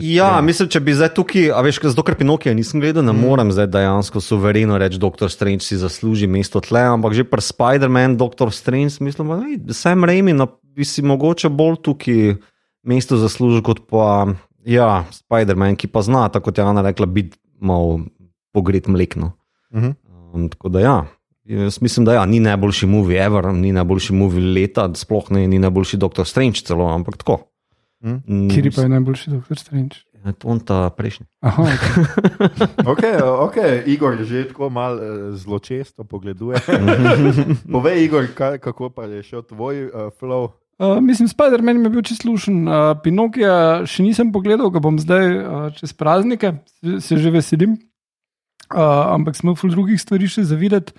Ja, mislim, če bi zdaj tukaj, a veš, zato ker Pinokija nisem gledal, ne mm. morem zdaj dejansko suvereno reči, Dr. Strange si zasluži mesto tle, ampak že pri Spider-Man, Dr. Strange, mislim, da sem Raimi, no, bi si mogoče bolj tukaj mesto zaslužil kot pa Ja, Spider-Man, ki pa zna, tako kot je Ana rekla, biti malo pogret mlekno. Uh -huh. um, tako da ja. Jaz mislim, da ja, ni najboljši movie ever, ni najboljši movie leta, sploh ne, ni najboljši Doctor Strange, celo, ampak tako. Mm. Kjer pa je najboljši Doctor Strange? Ja, on ta prejšnji. Aha, okay, okay. Igor je že tako malo uh, zelo često pogleduje. Povej, Igor, kaj, kako pa je šel tvoj uh, flow? Uh, mislim, Spider-Man je bil čisto slušen. Uh, Pinokija še nisem pogledal, ga bom zdaj uh, čez praznike, se, se že veselim. Uh, ampak smo v drugih stvari še za videti.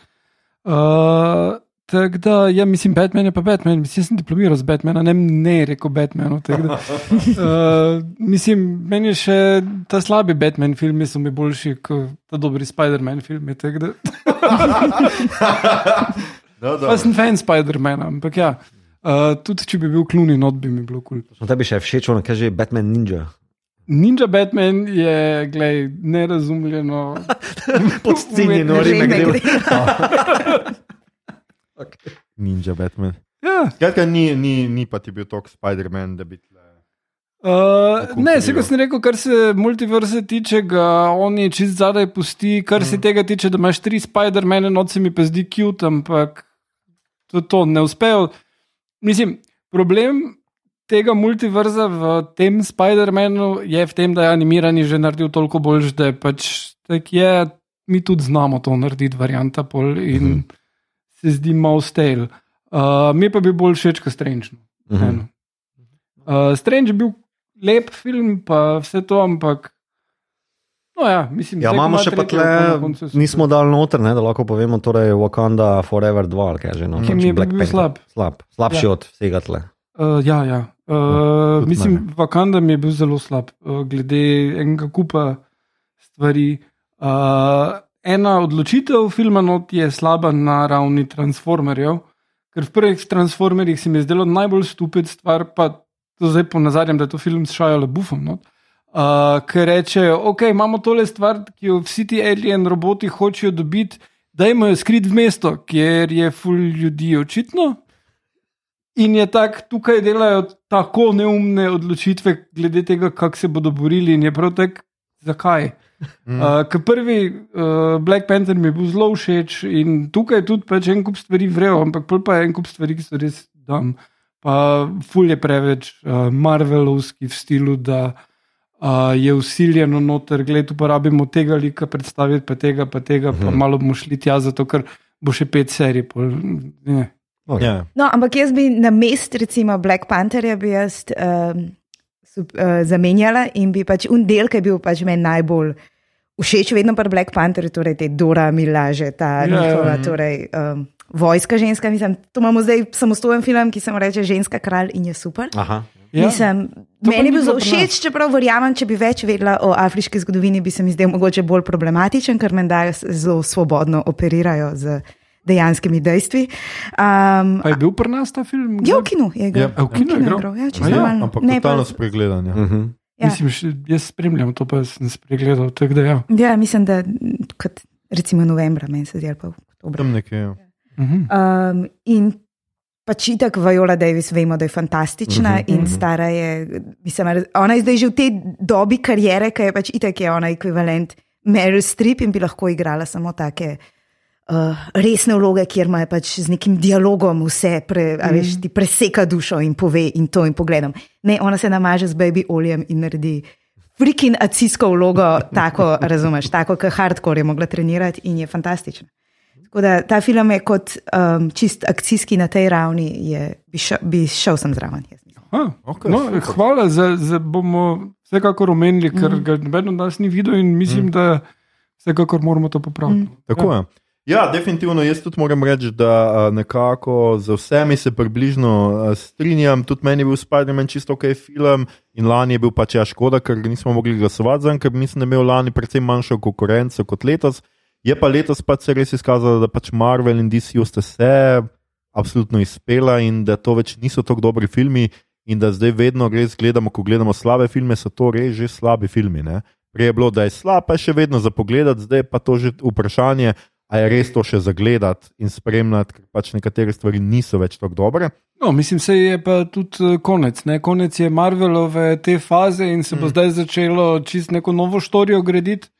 Uh, Tako da, ja, mislim, Batman je pa Batman. Mislim, jaz sem diplomiral z Batmanom, ne, ne rekel Batmanu. Da, uh, mislim, meni je še ta slabi Batman film, so mi boljši kot ta dobri Spider-Man film. Da... no, pa sem fan Spider-mana, ampak ja. Uh, tudi če bi bil kluni, not bi mi bilo kul. Cool. Tebi še všeč, ono kaže Batman Ninja. Ninja Batman je, gledaj, nerazumljeno. Podcenjeno, rime gre. okay. Ninja Batman. Ja. Skratka, ni, ni, ni pa ti bil tok Spider-Man, da bi. Uh, ne, se kot sem rekel, kar se multiverse tiče, ga oni čist zadaj pusti, kar mm. se tega tiče, da imaš tri Spider-Mane, noč se mi pa zdi cute, ampak to, to ne uspejo. Mislim, problem tega multiverza v tem Spider-Manu je v tem, da je animirani že naredil toliko bolj, da je pač tak je, mi tudi znamo to narediti, varianta pol in uh mhm. -huh. se zdi malo stale. Uh, mi pa bi bolj všeč, kot Strange. Uh -huh. uh, Strange je bil lep film, pa vse to, ampak No, ja, mislim, ja, imamo še pa tle, nismo dal noter, ne, da lahko povemo, torej Wakanda Forever 2, kaj že no. Ki mi je bil slab. slab. Slabši ja. od vsega tle. Uh, ja, ja. Uh, mislim, mene. Wakanda mi je bil zelo slab, uh, glede enega kupa stvari. Uh, ena odločitev filma not je slaba na ravni Transformerjev, ker v prvih Transformerjih se mi je zdelo najbolj stupid stvar, pa to zdaj ponazarjam, da je to film s Šajalo Buffom. Not uh, ki rečejo, ok, imamo tole stvar, ki jo vsi ti alien roboti hočejo dobiti, da jim jo skrit v mesto, kjer je ful ljudi očitno. In je tako, tukaj delajo tako neumne odločitve, glede tega, kako se bodo borili, in je prav tako, zakaj. Mm. Uh, Ker prvi uh, Black Panther mi je bil zelo všeč in tukaj tudi pač en kup stvari vrejo, ampak pa je en kup stvari, ki so res dam. Pa ful je preveč uh, Marvelovski v stilu, da uh, uh, je usiljeno noter, gled, uporabimo tega lika, predstaviti pa tega, pa tega, pa hmm. malo bomo šli tja, zato ker bo še pet serij. Pol, okay. Ja. no, ampak jaz bi na mest, recimo Black Pantherja, bi jaz um, sub, uh, zamenjala in bi pač un del, ki je bil pač meni najbolj. Všeč vedno pa Black Panther, torej te Dora Milaže, ta njihova, ja, ja. torej um, vojska ženska. Mislim, to imamo zdaj samostojen film, ki se mu reče Ženska kralj in je super. Aha. Ja. Mislim, meni bi bilo všeč, čeprav verjamem, če bi več vedela o afriški zgodovini, bi se mi zdel mogoče bolj problematičen, ker meni dajo zelo svobodno operirajo z dejanskimi dejstvi. Um, je bil pri nas ta film? Ja, v kinu je igral. Ja, v kinu je igral. Ja, se ja, ampak ne pa spregledanje. Uh -huh. ja. Mislim, jaz spremljam to, pa sem spregledal. Da, ja. ja, mislim, da kot recimo novembra, meni se zdi, ali pa v oktobru. Tam nekje. Ja. Uh -huh. um, in pač itak Viola Davis vemo, da je fantastična uh -huh, in uh -huh. stara je. Mislim, ona je zdaj že v tej dobi karijere, ki je pač itak je ona ekvivalent Meryl Streep in bi lahko igrala samo take. Uh, resne vloge, kjer ima pač z nekim dialogom vse, pre, mm. veš, ti preseka dušo in pove in to in pogledam. Ne, ona se namaže z baby oljem in naredi freaking acijsko vlogo, tako razumeš, tako kot hardcore je mogla trenirati in je fantastična. Tako da ta film je kot um, čist akcijski na tej ravni, je, bi, šel, bi šel sem zraven. Ha, okay, no, hvala, za, za bomo vsekakor omenili, ker mm. ga noben od nas ni videl in mislim, mm. da vsekakor moramo to popraviti. Mm. Tako ja. je. Ja, definitivno jaz tudi moram reči, da nekako z vsemi se približno strinjam. Tudi meni je bil Spider-Man čisto ok film in lani je bil pač ja škoda, ker nismo mogli glasovati za njega, ker mislim, da je imel lani precej manjšo konkurenco kot letos. Je pa letos pač se res izkazalo, da pač Marvel in DC sta se absolutno izpela in da to več niso tako dobri filmi in da zdaj vedno res gledamo, ko gledamo slabe filme, so to res že slabi filmi. Ne? Prej je bilo, da je slab, pa je še vedno za pogled, zdaj pa to že vprašanje a je res to še zagledati in spremljati, ker pač nekatere stvari niso več tako dobre. No, mislim, se je pa tudi eh, konec. Ne? Konec je Marvelove te faze in se bo mm. zdaj začelo čist neko novo štorijo graditi.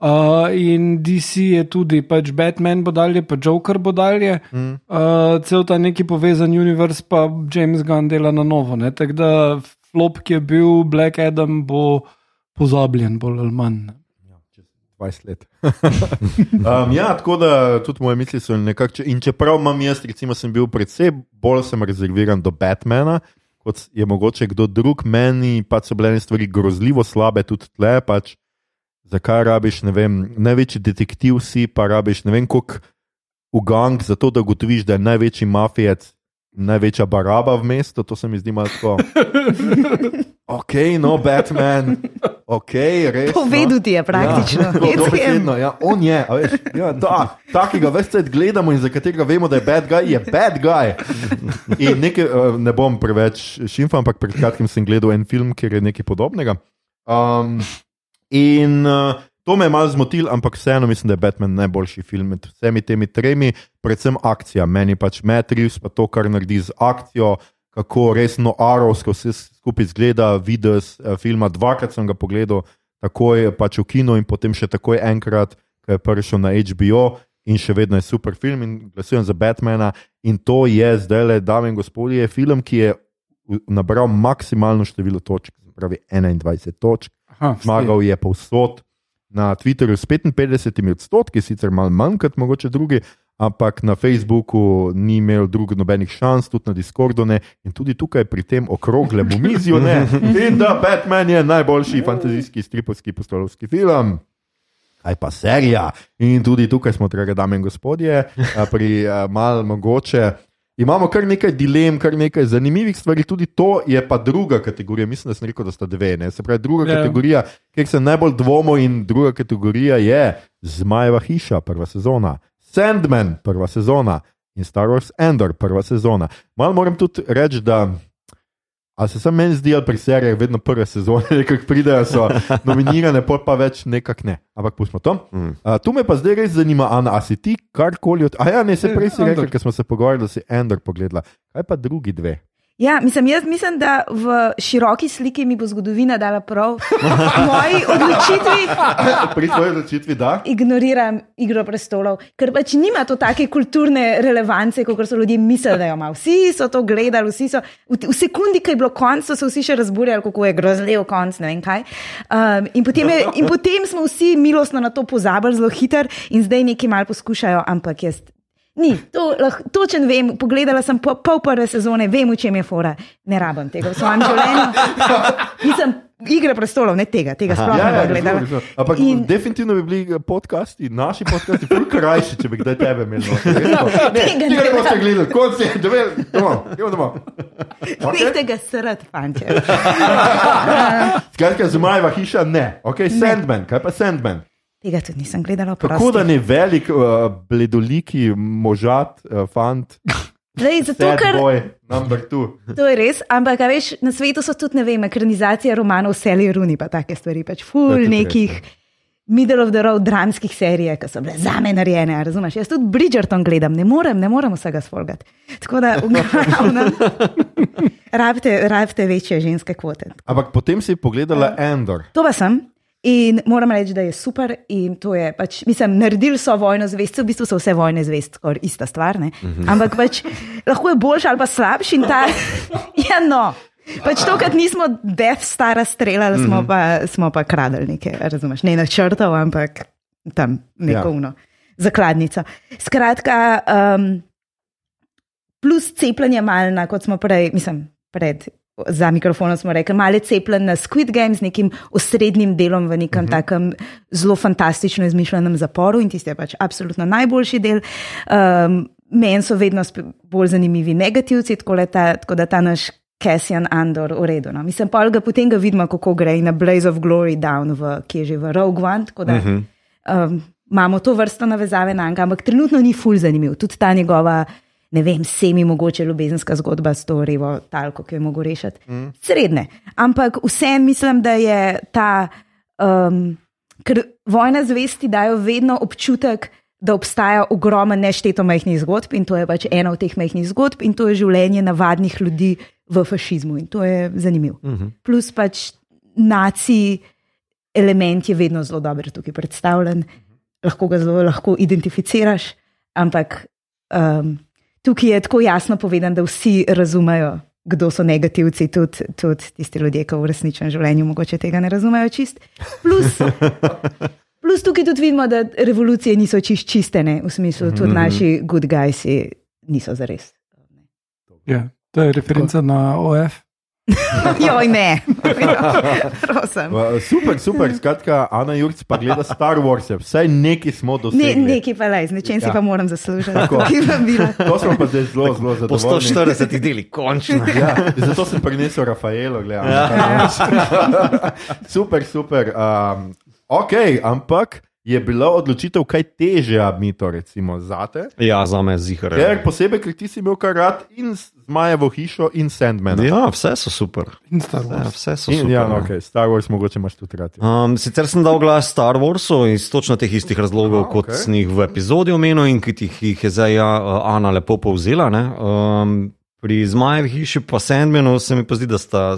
Uh, in DC je tudi, pač Batman bo dalje, pa Joker bo dalje, mm. uh, cel ta neki povezan univerz, pa James Gunn dela na novo. Tako da flop, ki je bil Black Adam, bo pozabljen, bolj ali manj. 20 let. um, ja, tako da tudi moje misli so nekako. In čeprav imam jaz, recimo, sem bil predvsej bolj rezerviran do Batmana, kot je mogoče kdo drug, meni pa so bile stvari grozljivo slabe, tudi tle. Pač, zakaj rabiš, ne vem, največji detektiv si, pa rabiš ne vem, koliko v gang, zato da ugotoviš, da je največji mafijec, največja baraba v mestu, to se mi zdi malo tako. Ok, no, Batman, ok, res. Povedal ti je praktično. Ja, ja, on je, veš, ja, da, takega veste, gledamo in za katerega vemo, da je bad guy, je bad guy. In nekaj, eh, ne bom preveč šimfa, ampak pred kratkim sem gledal en film, kjer je nekaj podobnega. Um, in uh, to me je malo zmotil, ampak vseeno mislim, da je Batman najboljši film med vsemi temi tremi, predvsem akcija. Meni pač Matrix, pa to, kar naredi z akcijo kako resno arovsko vse skupaj izgleda. Videl sem uh, filma dvakrat, sem ga pogledal, tako je pač v kinu in potem še takoj enkrat, ki je prišel na HBO in še vedno je super film in glasujem za Batmana. In to je zdaj dame in gospodje, film, ki je nabral maksimalno število točk, pravi 21 točk. Zmagal je povsod. Na Twitterju s 55 odstotki, sicer malo manj kot mogoče drugi, ampak na Facebooku ni imel drugih nobenih šans, tudi na Discordu ne in tudi tukaj pri tem okroglem umizju ne. In da Batman je najboljši fantazijski stripovski postolovski film. Kaj pa serija? In tudi tukaj smo, drage dame in gospodje, pri mal mogoče. Imamo kar nekaj dilem, kar nekaj zanimivih stvari, tudi to je pa druga kategorija. Mislim, da sem rekel, da sta dve. Ne? Se pravi, druga yeah. Ja. kategorija, kjer se najbolj dvomo, in druga kategorija je Zmajeva hiša, prva sezona. Sandman, prva sezona in Star Wars Endor, prva sezona. Mal moram tudi reči, da se sam meni zdi, da pri serijah vedno prve sezone, ki pridejo, so nominirane, pa pa več nekako ne. Ampak pustimo to. Mm. Uh, tu me pa zdaj res zanima, Ana, a si ti karkoli od. A ja, ne, se prej si rekel, ker smo se pogovarjali, da si Endor pogledala. Kaj pa drugi dve? Ja, mislim, jaz mislim, da v široki sliki mi bo zgodovina dala prav. V moji odločitvi. Pri tvoji odločitvi, da. Ignoriram igro prestolov, ker pač nima to take kulturne relevance, kot so ljudje mislili, da jo ima. Vsi so to gledali, vsi so. V, v sekundi, ki je bilo konc, so se vsi še razburjali, kako je grozljiv konc, ne vem kaj. Um, in, potem je, in potem smo vsi milostno na to pozabili zelo hitro in zdaj nekaj mal poskušajo, ampak jaz Ni, to, lahko, točen vem, pogledala sem pol prve sezone, vem, v čem je fora. Ne rabim tega v svojem življenju. Nisem igre prestolov, ne tega, tega sploh ja, ne ja, gledala. Ampak in... definitivno bi bili eh, podcasti, naši podcasti, bolj krajši, če bi kdaj tebe imel. No, ne, ne, ne boste gledali, kot si, da bi, doma, doma. Okay? Tega srd, fanče. Skratka, zmajeva hiša, ne. Ok, Sandman, kaj pa Sandman? Tega tudi nisem gledala. Tako da ne velik, uh, bledoliki možat, uh, fant. Lej, zato, ker, boy, to je res, ampak veš, na svetu so tudi, ne vem, ekranizacije romanov, Sally Rooney, pa take stvari, pač ful nekih. middle of the road dramskih serij, ki so bile za me narejene. Razumeš? Jaz tudi Bridgerton gledam, ne morem, ne morem vsega sfolgati. Tako da, glavnem, rabite, rabite večje ženske kvote. Ampak potem si pogledala Ja. Endor. To pa sem. In moram reči, da je super. To je pač, mislim, naredili so vojno zvest, v bistvu so vse vojne zvest, skoraj ista stvar. Ne? Ampak pač, lahko je boljši ali pa slabši. in Ta, ja, no. Pač to, kar nismo Death Stara streljali, smo pa, smo pa kradli nekaj, razumeš, ne načrtov, ampak tam neko Ja. uno, zakladnico. Skratka, um, plus cepljenje malna, kot smo prej, mislim, pred. Za mikrofonom smo rekli, malo je cepljen na Squid Game z nekim osrednjim delom v nekem uh -huh. takem zelo fantastično izmišljenem zaporu in tisti je pač absolutno najboljši del. Um, Meni so vedno bolj zanimivi negativci, tako, ta, tako da ta naš Cassian Andor v redu. No. Mislim pa, ga potem ga vidimo, kako gre na Blaze of Glory down, v, ki je že v Rogue One. tako Da, uh -huh. um, imamo to vrsto navezave na njega, ampak trenutno ni ful zanimiv. Tudi ta njegova, ne vem, semi mogoče ljubezenska zgodba s to revo talko, ki jo mogo rešiti. Mm. Srednje. Ampak vsem mislim, da je ta, um, ker vojna zvesti dajo vedno občutek, da obstaja ogromen nešteto majhnih zgodb in to je pač ena od teh majhnih zgodb in to je življenje navadnih ljudi v fašizmu in to je zanimivo. Mm -hmm. Plus pač naciji element je vedno zelo dobro tukaj predstavljen, lahko ga zelo lahko identificiraš, ampak um, tukaj je tako jasno povedano, da vsi razumejo, kdo so negativci, tudi, tudi tisti ljudje, ki v resničnem življenju mogoče tega ne razumejo čist. Plus, plus tukaj tudi vidimo, da revolucije niso čist čistene, v smislu tudi naši good guys niso zares. Ja, to je referenca na OF. Joj, ne, prosim. Super, super. Skratka, Ana Jurc pa gleda Star Wars, vsaj neki smo Ne, dosegli. nekaj pa le, z nečem si Ja. pa moram zaslužiti. Bila. To smo pa zdaj zelo, zelo Po zadovoljni. 140 delih, končno. Ja, zato sem prinesel Rafaelo. Gledam, super, super. Um, ok, ampak je bila odločitev kaj težja, mi to recimo zate. Ja, za me zihar. Ker posebej, ker ti si imel kar rad in Zmajevo hišo in Sandman. Ja, vse so super. In Star Ja, Wars. vse so In, super. ja, no. okay. Star Wars mogoče imaš tudi rad. ja. Um, sicer sem dal glas Star Warsu iz točno teh istih razlogov, Aha, kot okej. sem jih v epizodi omenil in ki jih, jih je zdaj ja, Ana lepo povzela. ne. Um, pri Zmajevi hiši pa Sandmanu se mi pa zdi, da sta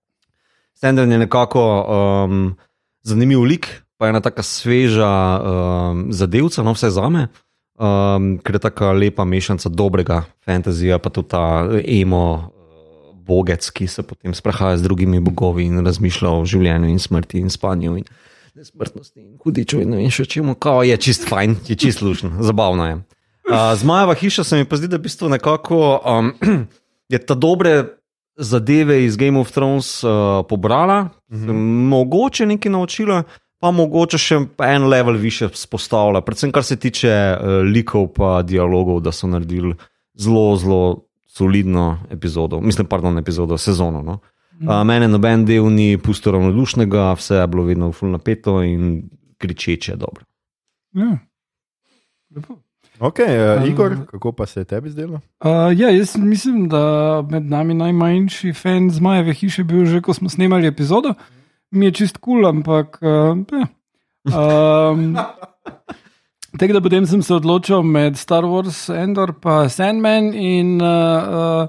Sandman je nekako um, zanimiv lik, pa je ena taka sveža um, zadevca, no vse za me. Um, ker je tako lepa mešanica dobrega fantazija, pa tudi ta emo uh, bogec, ki se potem sprehaja z drugimi bogovi in razmišlja o življenju in smrti in spanju in nesmrtnosti in hudiču in ne vem še čemu. Kao je čist fajn, je čist lušen, zabavno je. Uh, Zmajeva hiša se mi pa zdi, da je v bistvu nekako um, je ta dobre zadeve iz Game of Thrones uh, pobrala, mm -hmm. mogoče nekaj naučila, pa mogoče še en level više spostavila, predvsem kar se tiče uh, likov pa dialogov, da so naredili zelo, zelo solidno epizodo, mislim, pardon, epizodo, sezono. No? Uh, mene noben del ni pusto ravnodušnega, vse je bilo vedno fulno napeto in kričeče dobro. Ja. Lepo. Ok, uh, Igor, kako pa se je tebi zdelo? Uh, ja, jaz mislim, da med nami najmanjši fan Zmajeve hiše bil že, ko smo snemali epizodo. Mi je čist kul, cool, ampak. Uh, ja. um, Tako da potem sem se odločil med Star Wars, Endor in Sandman. In, uh, uh,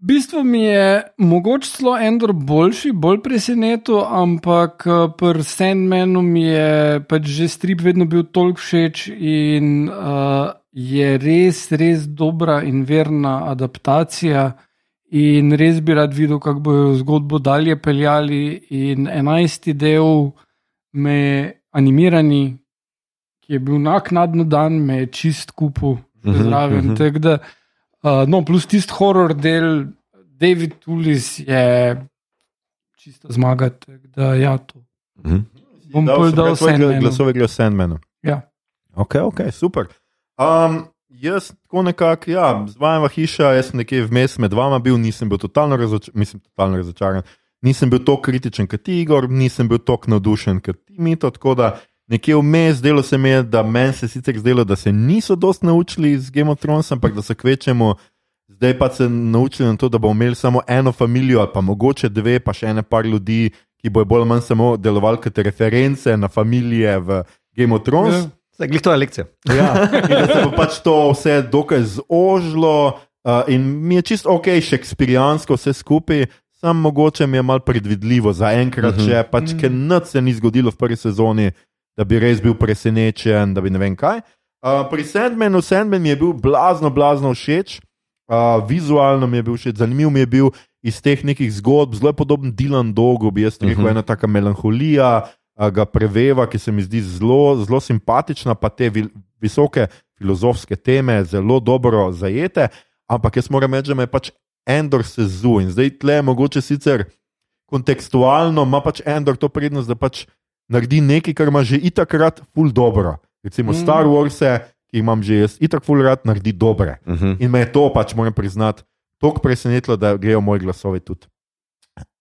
v bistvu mi je mogoče celo Endor boljši, bolj presenetil, ampak uh, pri Sandmanu mi je pač že strip vedno bil toliko všeč in uh, je res, res dobra in verna adaptacija. In res bi rad videl, kako bodo zgodbo dalje peljali. In enajsti del, me animirani, ki je bil naknadno dan, me je čist kupu Mhm, zraven. mhm. Uh -huh. uh, no, plus tisti horor del, David Tulis je čisto zmaga. tako Da, ja, to. Mhm. Bom Dal dal Sandmanu. glasove gre o Sandmanu. Ja. Ok, ok, super. Um, jaz tako nekako, ja, zvajava hiša, jaz sem nekje vmes med vama bil, nisem bil totalno, razoč mislim, totalno razočaran. Nisem bil tako kritičen kot Igor, nisem bil tako navdušen kot ti, Mito. Tako da nekje vmes zdelo se mi je, da meni se sicer zdelo, da se niso dosti naučili iz Game of Thrones, ampak da se kvečemo. Zdaj pa se naučili na to, da bomo imeli samo eno družino, ali pa mogoče dve, pa še ene par ljudi, ki bojo bolj ali manj samo delovali kot reference na familije v Game of Thrones. Ja. Zdaj, glih to je lekcija. Ja, da se bo pač to vse dokaj zožilo, uh, in mi je čisto ok, šekspirijansko vse skupaj, samo mogoče mi je malo predvidljivo za enkrat, uh -huh. če pač ker noč se ni zgodilo v prvi sezoni, da bi res bil presenečen, da bi ne vem kaj. Uh, pri Sandmanu, Sandman mi je bil blazno, blazno všeč, uh, vizualno mi je bil všeč, zanimiv mi je bil iz teh nekih zgodb, zelo podoben Dylan Dogu, bi jaz rekel, uh -huh. ena taka melanholija. Ga preveva, ki se mi zdi zelo, zelo simpatična, pa te vi, visoke filozofske teme, zelo dobro zajete. Ampak jaz moram reči, da me je pač Endor sezu in zdaj tle mogoče sicer kontekstualno, ima pač Endor to prednost, da pač naredi nekaj, kar ima že itakrat ful dobro. Recimo mm. Star Wars, ki imam že jaz, itak ful rad naredi dobre. Uh -huh. In me je to pač, moram priznati, tako presenetilo, da grejo moji glasovi tudi.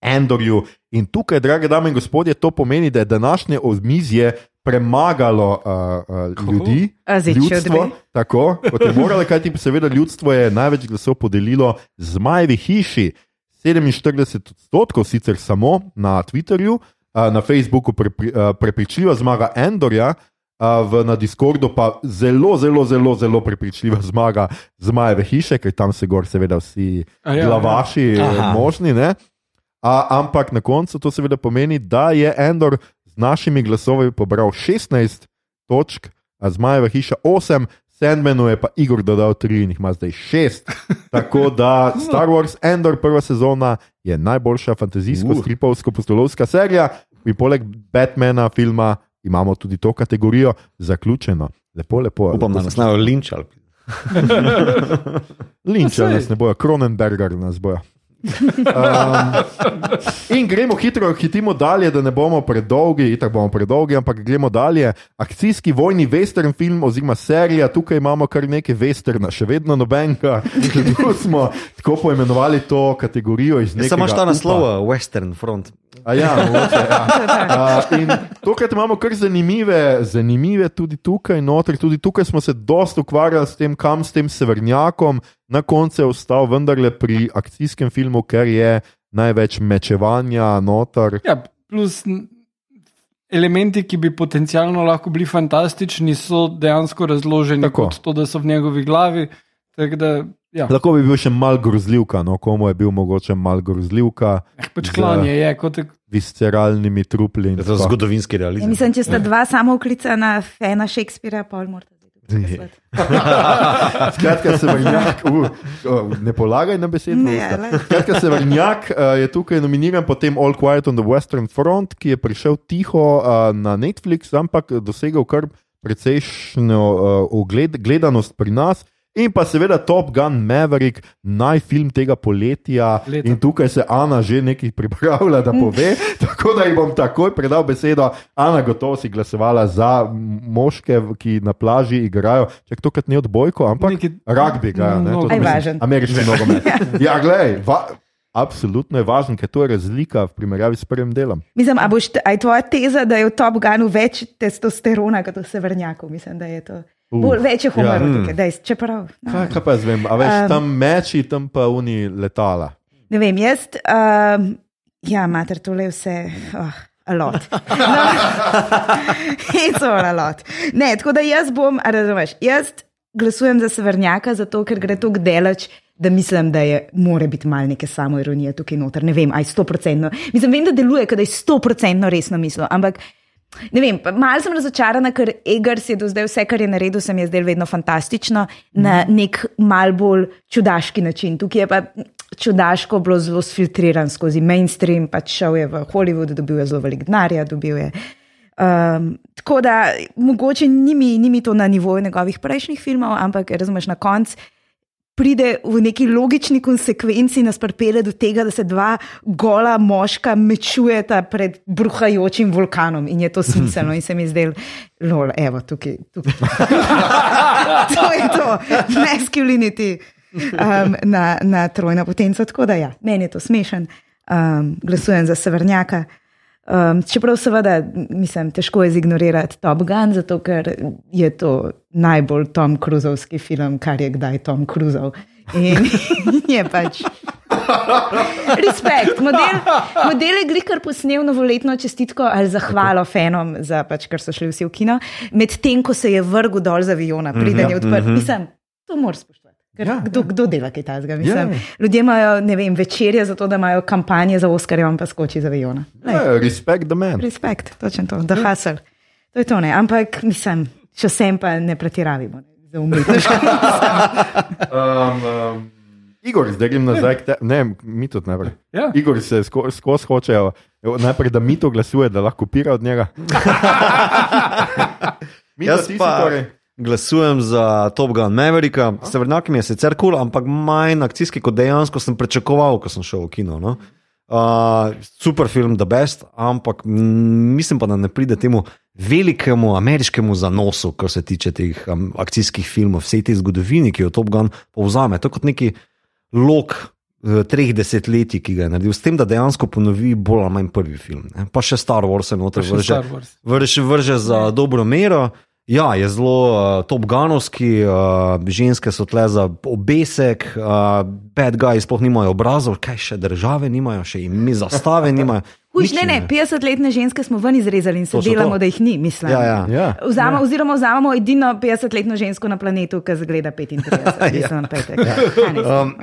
Endorju. In tukaj, drage dame in gospodje, to pomeni, da je današnje omizje premagalo uh, uh, ljudi, zdaj, ljudstvo. Tako, kot je moralo, kajti seveda ljudstvo je največ glasov podelilo zmajevi hiši. 47 odstotkov sicer samo na Twitterju, a, na Facebooku prepri- a, prepričljiva zmaga Endorja, a, v, na Discordu pa zelo, zelo, zelo, zelo prepričljiva zmaga zmajeve hiše, ker tam se gor seveda vsi A ja, glavaši ja. ja. Aha. možni. Ne? A, ampak na koncu to seveda pomeni, da je Endor z našimi glasovi pobral 16 točk, a zmajeva hiša 8. Sandmanu je pa Igor dodal 3 in jih ima zdaj 6. Tako da Star Wars Endor prva sezona je najboljša fantazijsko-stripovsko-postolovska serija, in poleg Batmana filma imamo tudi to kategorijo zaključeno. Lepo, lepo. Upam, da nas ne bojo linčali. Linčali nas ne bojo, Kronenberger nas bojo. Um, in gremo hitro, hitimo dalje, da ne bomo predolgi, tako bomo predolgi, ampak gremo dalje. Akcijski vojni western film oziroma serija, tukaj imamo kar nekaj westerna, še vedno nobenega. Tu smo tako poimenovali to kategorijo iz nekega. Samo šta upa. naslov, Western Front. A Ja, mogoče, ja. Uh, tokrat imamo kar zanimive, zanimive tudi tukaj, noter. Tudi tukaj smo se dosta ukvarjali s tem, kam s tem severnjakom. Na koncu je ostal vendarle pri akcijskem filmu, ker je največ mečevanja noter. Ja, plus elementi, ki bi potencialno lahko bili fantastični, so dejansko razloženi Tako. kot to, da so v njegovi glavi. Tako da, ja, Lahko bi bil še mal grozljivka, no komu je bil mogoče mal grozljivka, eh, pač klanje je kot visceralnimi trupli. in Je to tako. zgodovinski Ja, realizem. mislim, če sta dva samo uklicana fena Shakespearea, pa morate tukaj poslati. Skratka, severnjak, uh, uh, ne polagaj na besedo. Skratka, severnjak uh, je tukaj nominiran, potem All Quiet on the Western Front, ki je prišel tiho uh, na Netflix, ampak dosegel kar precejšnjo uh, ogled, gledanost pri nas. In pa seveda Top Gun Maverick, najfilm tega poletja. Leta. In tukaj se Ana že nekaj pripravlja, da pove. tako da ji bom takoj predal besedo. Ana, gotovo si glasovala za moške, ki na plaži igrajo. Če to kot ne odbojko, ampak Neki- rugby igrajo. ne, to Aj, mislim, važen. Ameriški nogomet. Ja, gledaj. Va, Absolutno je važno, ker to je razlika v primerjavi s prvim delom. Mislim, a, boš, a je tvoja teza, da je v Top Gunu več testosterona kot v severnjaku? Mislim, da je to. Uh, Bolj, več je humora ja. ja. tukaj, dej, čeprav. No. Kaj, kaj pa jaz vem, a veš, Um, tam meči, tam pa uni letala. Ne vem, jaz, um, ja, mater, tole vse. Oh. A lot. No, it's all a lot. Ne, tako da jaz bom, razumeš, jaz glasujem za severnjaka, zato ker gre tako delač, da mislim, da je, mora biti malo neke samoironije tukaj noter. Ne vem, aj sto procentno. Mislim, vem, da deluje, da je sto procentno resno mislil, ampak. Ne vem, malo sem razočarana, ker Egars je do zdaj vse, kar je naredil, se mi je zdelo vedno fantastično, na nek mal bolj čudaški način. Tukaj je pa čudaško bilo zelo sfiltriran skozi mainstream, pač šel je v Hollywood, dobil je zelo velik denarja, dobil je. Um, tako da mogoče ni mi, ni mi to na nivoju njegovih prejšnjih filmov, ampak razumeš na koncu. Pride v neki logični konsekvenci nas pripelje do tega, da se dva gola moška mečujeta pred bruhajočim vulkanom in je to smiselno in se mi zdelo, lol, evo, tukaj. tukaj. to je to, masculinity um, na, na trojno potenco. Tako da ja, meni je to smešen, um, glasujem za severnjaka. Um, čeprav seveda, mislim, težko je zignorirati Top Gun, zato ker je to najbolj Tom Cruiseovski film, kar je kdaj Tom Cruiseov. In je pač Respekt. Model, model je glikar posnel novoletno čestitko ali zahvalo fenom, za pač, ker so šli vsi v kino, medtem ko se je vrgel dol za aviona, preden je odprt. Mislim, to moraš spoštovati. Ker Ja, kdo, kdo dela kaj takega? Ja. Mislim, Ljudje imajo ne vem, večerje za to, da imajo kampanje za Oskarje, on pa skoči za aviona. Ja, respect the man. Respekt, točno to, da hasel. To je to ne. Ampak mislim, še vsem pa ne pretiravimo. Ne. Um, um, Igor, zdaj grem nazaj. k Te, ne, mi tudi najprej. Ja. Igor se skozi sko hočejo, najprej da mi to glasuje, da lahko pira od njega. Mi Jaz pa torej. Glasujem za Top Gun Mavericka. Severnjak mi je sicer kul, cool, ampak manj akcijski, kot dejansko sem pričakoval, ko sem šel v kino. No? Uh, super film, The Best, ampak mislim pa, da ne pride temu velikemu ameriškemu zanosu, kar se tiče teh um, akcijskih filmov, vsej te zgodovini, ki jo Top Gun povzame. To je kot neki lok eh, treh desetletij, ki ga je naredil, s tem, da dejansko ponovi bolj ali manj prvi film. Ne? Pa še Star Wars je noter Še vrže, vrže, vrže za dobro mero. Ja, je zelo uh, top ganovski, uh, ženske so tle za obesek, uh, bad guys sploh nimajo obrazov, kaj še države nimajo, še ime zastave nimajo. Huš, ne, ne, nimajo. 50-letne ženske smo ven izrezali in se To delamo, to. da jih ni, mislim. Ja, ja. Ja. Vzamo, oziroma vzamemo edino 50-letno žensko na planetu, ki zgleda 35, mislim, na petek. Ja. Um,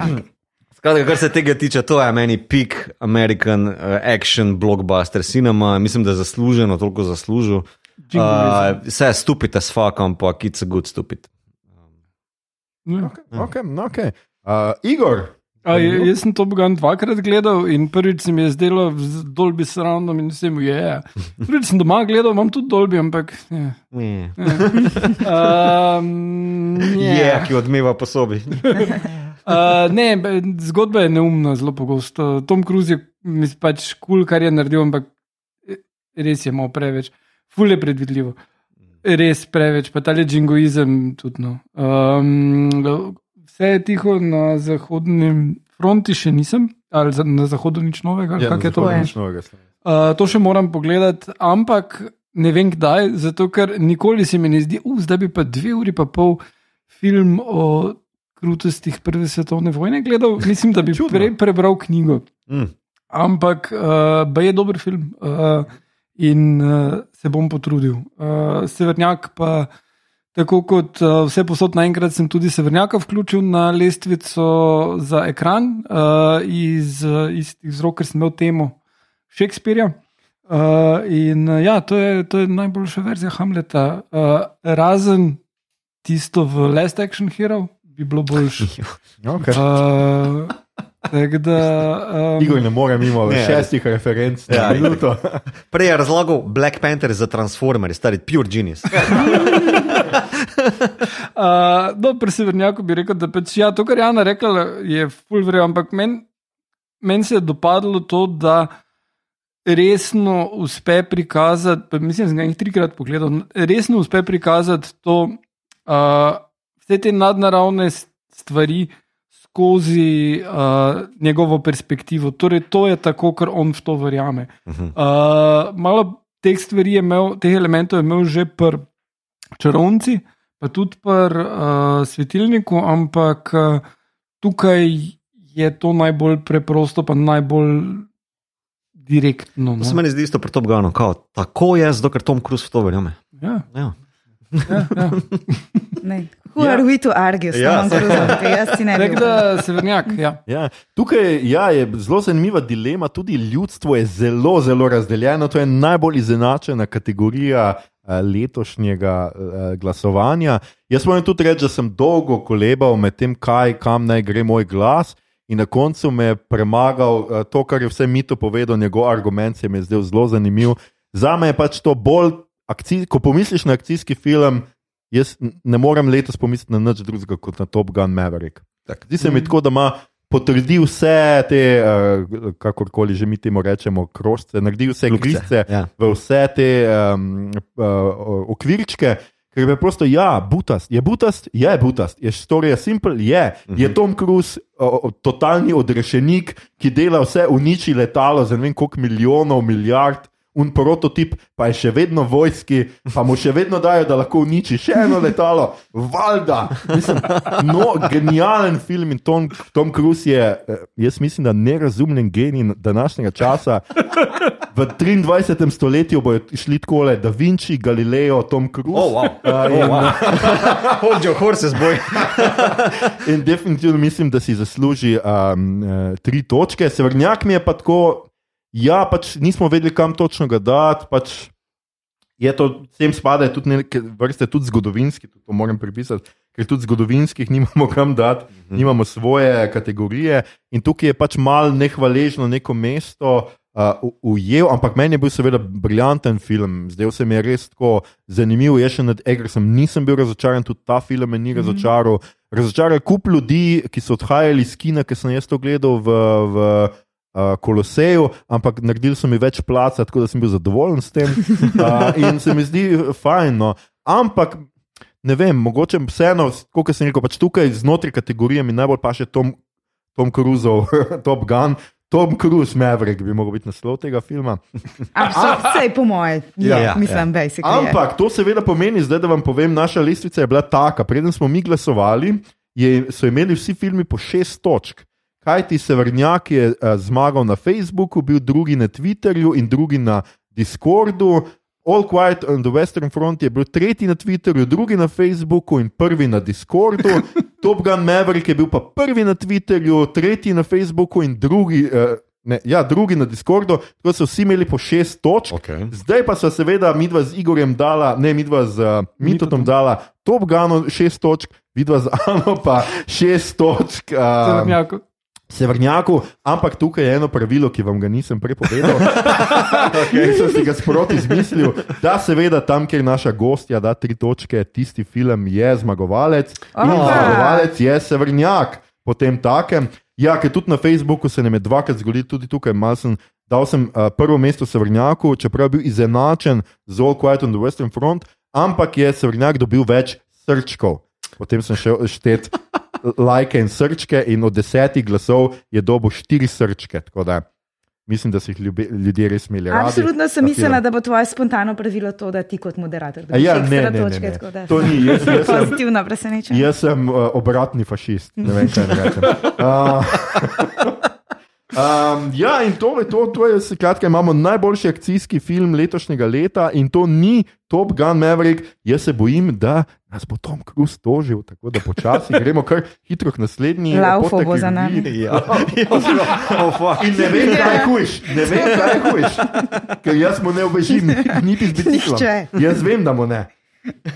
Skratka, kar se tega tiče, to je meni peak American uh, action blockbuster cinema, mislim, da je zasluženo, toliko zaslužil. Uh, vse je stupid as fuck, ampak it's a good stupid. Ja. Okay, no, okay. uh, Igor, A, je- jaz sem to Bogan dvakrat gledal in prvič se mi je zdelo z dolbi sramno in vsem je. Yeah. Prvič sem doma gledal, imam tudi dolbi, ampak. Yeah. Je, Um, yeah, ki odmeva po sobi. Uh, ne, zgodba je neumna, zelo pogosto. Tom Cruise je mis, pač kul, cool, kar je naredil, ampak eh, res je malo preveč. Ful je predvidljivo. Res preveč, pa ta jingoizem tudi. No. Um, vse je tiho na zahodnem fronti, še nisem, ali za, na zahodu nič novega. ja, je to? nič novega. Uh, to še moram pogledati, ampak ne vem kdaj, zato ker nikoli se mi ne zdi, uh, zdaj bi pa dve uri pa pol film o krutostih Prve svetovne vojne gledal. Mislim, da bi prej prebral knjigo. Mm. Ampak uh, ba je dober film uh, in uh, se bom potrudil. Uh, Severnjak pa. Tako kot uh, vse posod naenkrat, sem tudi Severnjaka vključil na lestvico za ekran, uh, iz uh, istih vzrokov, ker sem imel temo Shakespearea. Uh, in uh, ja, to je, to je najboljša verzija Hamleta, uh, razen tisto v Last Action Hero, bi bilo boljše. Okay. Uh, da, um, Igor ne more mimo Ne. šestih referenc Ja, na minuto. Prej je razlagal Black Panther za Transformers, stari pure genius. Uh, no, pri Severnjaku bi rekel, da pač, ja, to, kar je Jana rekla, je full vrejo, ampak meni men se je dopadlo to, da resno uspe prikazati, pa mislim, da sem ga jih trikrat pogledal, resno uspe prikazati to, uh, vse te nadnaravne stvari skozi uh, njegovo perspektivo. Torej, to je tako, ker on v to verjame. Uh, malo teh stvari je imel, teh elementov je imel že pri čarovnici, pa tudi pri uh, svetilniku, ampak uh, tukaj je to najbolj preprosto, pa najbolj direktno. To se No. meni zdi isto pri Top Gunu, tako je, zato ker Tom Cruise v to verjame. Ja, Ja. Ja, ja. Ne. Who are we to argue? Ja. Tako da, severnjak. Ja. Ja, tukaj ja, je zelo zanimiva dilema. Tudi ljudstvo je zelo, zelo razdeljeno. To je najbolj izenačena kategorija eh, letošnjega eh, glasovanja. Jaz moram tudi reči, da sem dolgo kolebal med tem, kaj, kam naj gre moj glas. In na koncu me je premagal eh, to, kar je vse mito povedal, njegov argument se mi je zdel zelo zanimiv. Za me je pač to bolj, akcij, ko pomisliš na akcijski film, jaz ne morem letos pomisliti na nič drugega kot na Top Gun Maverick. Zdi se mi tako, da ima potrdi vse te, uh, kakorkoli že mi temu rečemo, krožce, naredi vse grizce ja. v vse te um, uh, okvirčke. Ker je preprosto, ja, butast, je butast, je butast, je storija simple, je. Je Tom Cruise o, o, totalni odrešenik, ki dela vse, uniči letalo za ne vem koliko milijonov, milijard, un prototip, pa je še vedno vojski, pa mu še vedno dajo, da lahko uniči še eno letalo. Valjda, mislim, no, genijalen film in Tom, Tom Cruise je, eh, jaz mislim, da nerazumljen genij današnjega časa. V 23. stoletju bodo šli tako Da Vinci, Galileo, Tom Cruise. Oh, wow. Uh, in, Oh, wow. Hold your horses, boy. In definitivno mislim, da si zasluži um, uh, tri točke. Severnjak mi je pa tako, ja, pač nismo vedeli, kam točno ga dati. Pač je to, sem spada tudi neke vrste, tudi zgodovinski, tudi to moram pripisati, ker tudi zgodovinskih nimamo kam dati, mm -hmm. nimamo svoje kategorije. In tukaj je pač mal nehvaležno neko mesto. Uh, ujel, ampak meni je bil seveda briljanten film, zdaj se mi je res tako zanimiv. Jaz še nad Eggersom nisem bil razočaran, tudi ta film me ni razočaral. Razočaral je kup ljudi, ki so odhajali iz kina, ki sem jaz to gledal v, v uh, Koloseju, ampak naredili so mi več placa, tako da sem bil zadovoljen s tem. Uh, in se mi zdi fajn. No. Ampak ne vem, mogoče vseeno, kot sem rekel, pač tukaj znotraj kategorije mi najbolj paše Tom, Tom Cruiseov Top Gun. Tom Cruise, Maverick bi mogel biti naslov tega filma. Absolutno, vse po moje, Ja, ja, ja. mislim, basically. je. Ampak to seveda pomeni, zdaj, da vam povem, naša lestvica je bila taka. Preden smo mi glasovali, je, so imeli vsi filmi po šest točk. Kaj ti Severnjak je uh, zmagal na Facebooku, bil drugi na Twitterju in drugi na Discordu. All Quiet on the Western Front je bil tretji na Twitterju, drugi na Facebooku in prvi na Discordu. Top Gun Maverick je bil pa prvi na Twitterju, tretji na Facebooku in drugi, uh, ne, ja, drugi na Discordu. Tako so vsi imeli po šest točk. Okay. Zdaj pa so seveda midva z Igorjem dala, ne midva z uh, Mitotom dala Top Gunu šest točk, vidva z Ano pa šest točk. Uh, Severnjaku. Ampak tukaj je eno pravilo, ki vam ga nisem prej povedal, ki sem si ga sproti izmislil, da seveda tam, kjer naša gostja da tri točke, tisti film je zmagovalec in Opa. zmagovalec je Severnjak. Potem takem. Ja, ker tudi na Facebooku se nam je dvakrat zgodilo, tudi tukaj sem. Dal sem uh, prvo mesto Severnjaku, čeprav je bil izenačen z All Quiet on the Western Front, ampak je Severnjak dobil več srčkov. Potem sem šel štet lajke in srčke, in od desetih glasov je dobil štiri srčke. Da mislim, da so jih ljube, ljudje res imeli radi. Absolutno sem mislila, da bo tvoje spontano pravilo to, da ti kot moderator A Ja, dobiš ne, ne, ne, točke. ne. tako da- To ni, jaz, jaz sem, Pozitivno presenečenje. jaz sem uh, obratni fašist. Ne vem, kaj rečem. Uh, Um, ja, in to je to, to je, skratka, imamo najboljši akcijski film letošnjega leta in to ni Top Gun Maverick. Jaz se bojim, da nas bo Tom Cruise tožil, tako da počasi gremo kar hitro k naslednji. Laufo bo za podkategoriji. Ja. oh. In ne vem, kaj je hujš, ne vem, kaj je hujš, ker jaz mu ne obežim, niti z biciklom. Nihče. Jaz vem, da mu ne.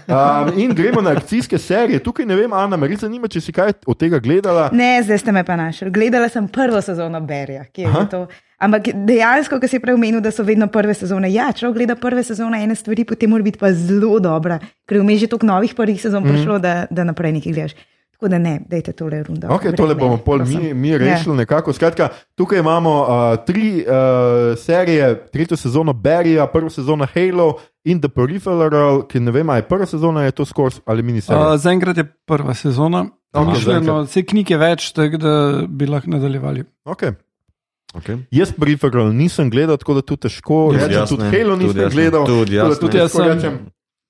Um, in gremo na akcijske serije. Tukaj ne vem, Ana, me res zanima, če si kaj od tega gledala. Ne, zdaj ste me pa našli. Gledala sem prvo sezono Berja, ki je Aha. to. Ampak dejansko, ko si prej omenil, da so vedno prve sezone. Ja, če gleda prve sezone ene stvari, potem mora biti pa zelo dobra, ker je vmes že toliko novih prvih sezon mm. prišlo, da, da naprej nekaj gledaš. Tako da ne, dajte tole rundo. Okay, tole bomo pol mi, mi rešili nekako. Skratka, tukaj imamo uh, tri uh, serije, tretjo sezono Berija, prvo sezono Halo in The Peripheral, ki ne vem, ali je prva sezona, je to skoraj ali miniserija. Uh, Zaenkrat je prva sezona. Mišljeno, vse knjige več, tako da bi lahko nadaljevali. Okay. Okay. Jaz Peripheral nisem gledal, tako da tu težko Tudi rečem. jaz Tudi ne, Halo tudi nisem jaz ne, gledal. tudi tako da jaz tudi ne. jaz Tudi jaz rečem.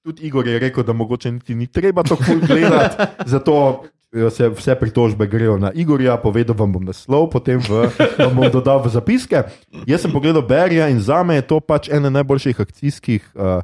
Tudi Igor je rekel, da mogoče niti ni treba to ful gledati, zato eh, se vse pritožbe grejo na Igorja, povedal vam bom naslov, potem v, vam bom dodal v zapiske. Jaz sem pogledal Berija in za me je to pač ena najboljših akcijskih uh,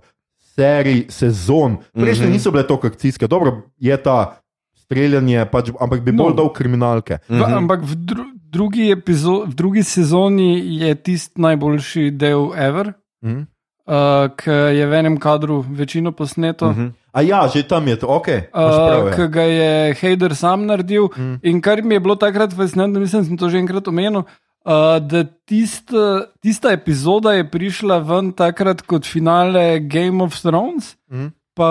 serij, sezon. Prejšnje mm. -hmm. niso bile toliko akcijske, dobro je ta streljanje, pač, ampak bi bolj No. dal kriminalke. V, ampak v, dru, drugi epizo, v drugi sezoni je tisti najboljši del Ever, Mhm. uh, ki je v enem kadru večino posneto. Uh -huh. A ja, že tam je to, ok. Uh, ki ga je Heider sam naredil. Mm. Mm. In kar mi je bilo takrat fascinantno, mislim, da sem to že enkrat omenil, uh, da tist, tista epizoda je prišla ven takrat kot finale Game of Thrones, Mhm. pa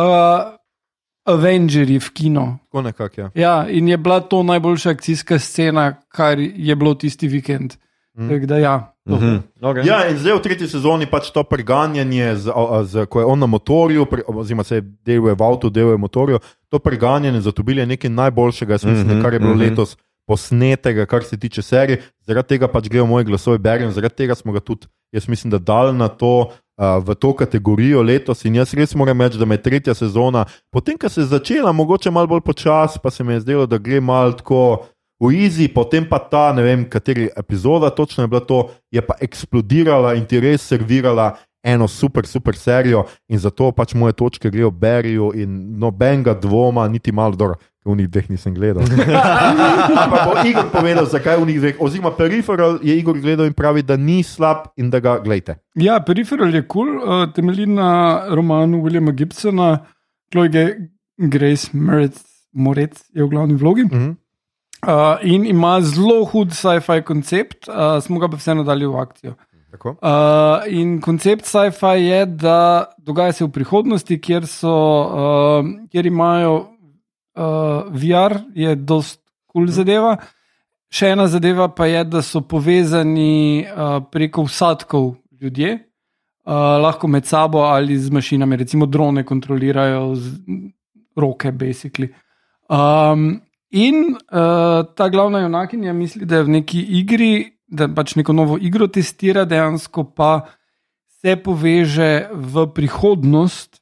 Avengerji v kino. Tako nekako, ja. Ja, in je bila to najboljša akcijska scena, kar je bilo tisti vikend. Mm. Da, ja, to. Mhm. Okay. Ja, in zdaj v tretji sezoni pač to preganjanje, z, z, ko je on na motorju, pre, oziroma se deluje v avtu, deluje v motorju, to preganjanje za tobili je nekaj najboljšega, jaz mislim, mm -hmm, kar je bilo mm. -hmm. letos posnetega, kar se tiče serije. Zaradi tega pač grejo moji glasovi, berem, zaradi tega smo ga tudi, jaz mislim, da dal na to. uh, v to kategorijo letos. In jaz res moram reči, da me je tretja sezona, potem, ko se je začela, mogoče malo bolj počasi, pa se mi je zdelo, da gre malo tako. V Izi, potem pa ta, ne vem, kateri epizoda točno je bila to, je pa eksplodirala in ti res servirala eno super, super serijo in zato pač moje točke grejo Beriju in nobenega dvoma, niti malo dobro, v njih dveh nisem gledal. Ampak bo Igor povedal, zakaj v njih dveh, oziroma Peripheral je Igor gledal in pravi, da ni slab in da ga gledate. Ja, Peripheral je kul, cool, uh, temelji na romanu Williama Gibsona, Chloe Grace Moretz, Moretz je v glavni vlogi. Uh -huh. Uh, in ima zelo hud sci-fi koncept, uh, smo ga pa vseeno dali v akcijo. Uh, in koncept sci-fi je, da dogaja se v prihodnosti, kjer, so, uh, kjer imajo uh, VR, je dost kul cool zadeva. Še ena zadeva pa je, da so povezani uh, preko vsadkov ljudje, uh, lahko med sabo ali z mašinami, recimo drone kontrolirajo z roke, basically. Um, In uh, ta glavna junakinja misli, da je v neki igri, da pač neko novo igro testira, dejansko pa se poveže v prihodnost,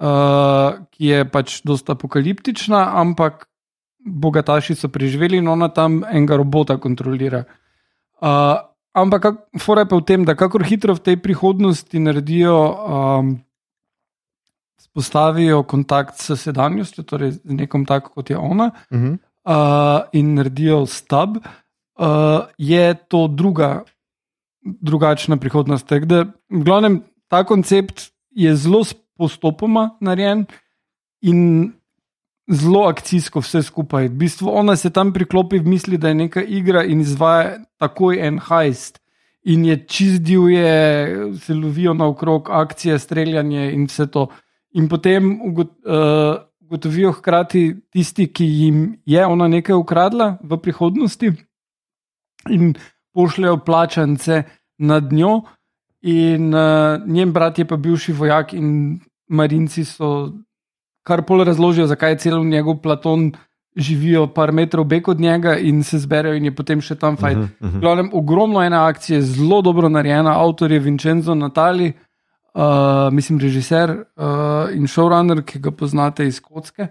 uh, ki je pač dosta apokaliptična, ampak bogataši so preživeli in ona tam enega robota kontrolira. Uh, ampak fora je pa v tem, da kakor hitro v tej prihodnosti naredijo. Um, Postavijo kontakt s sedanjostjo, torej z nekom tako, kot je ona, uh -huh. uh, in naredijo stub, uh, je to druga, drugačna prihodnost. Da, v glavnem, ta koncept je zelo postopoma narejen in zelo akcijsko vse skupaj. V bistvu ona se tam priklopi v misli, da je neka igra in izvaja takoj en hajst. In je čizdil, je, se lovijo naokrog, akcije, streljanje in vse to. In potem uh, ugotovijo hkrati tisti, ki jim je ona nekaj ukradla v prihodnosti, in pošljajo plačance nad njo. In uh, njen brat je pa bivši vojak, in marinci so kar pol razložijo, zakaj je celo njegov platon. Živijo par metrov bek od njega in se zberejo, in je potem še tam fajn. Uh -huh, uh -huh. Glavnem, ogromno ene akcije, zelo dobro narejena, avtor je Vincenzo Natali, uh, mislim, režiser uh, in showrunner, ki ga poznate iz Kocke.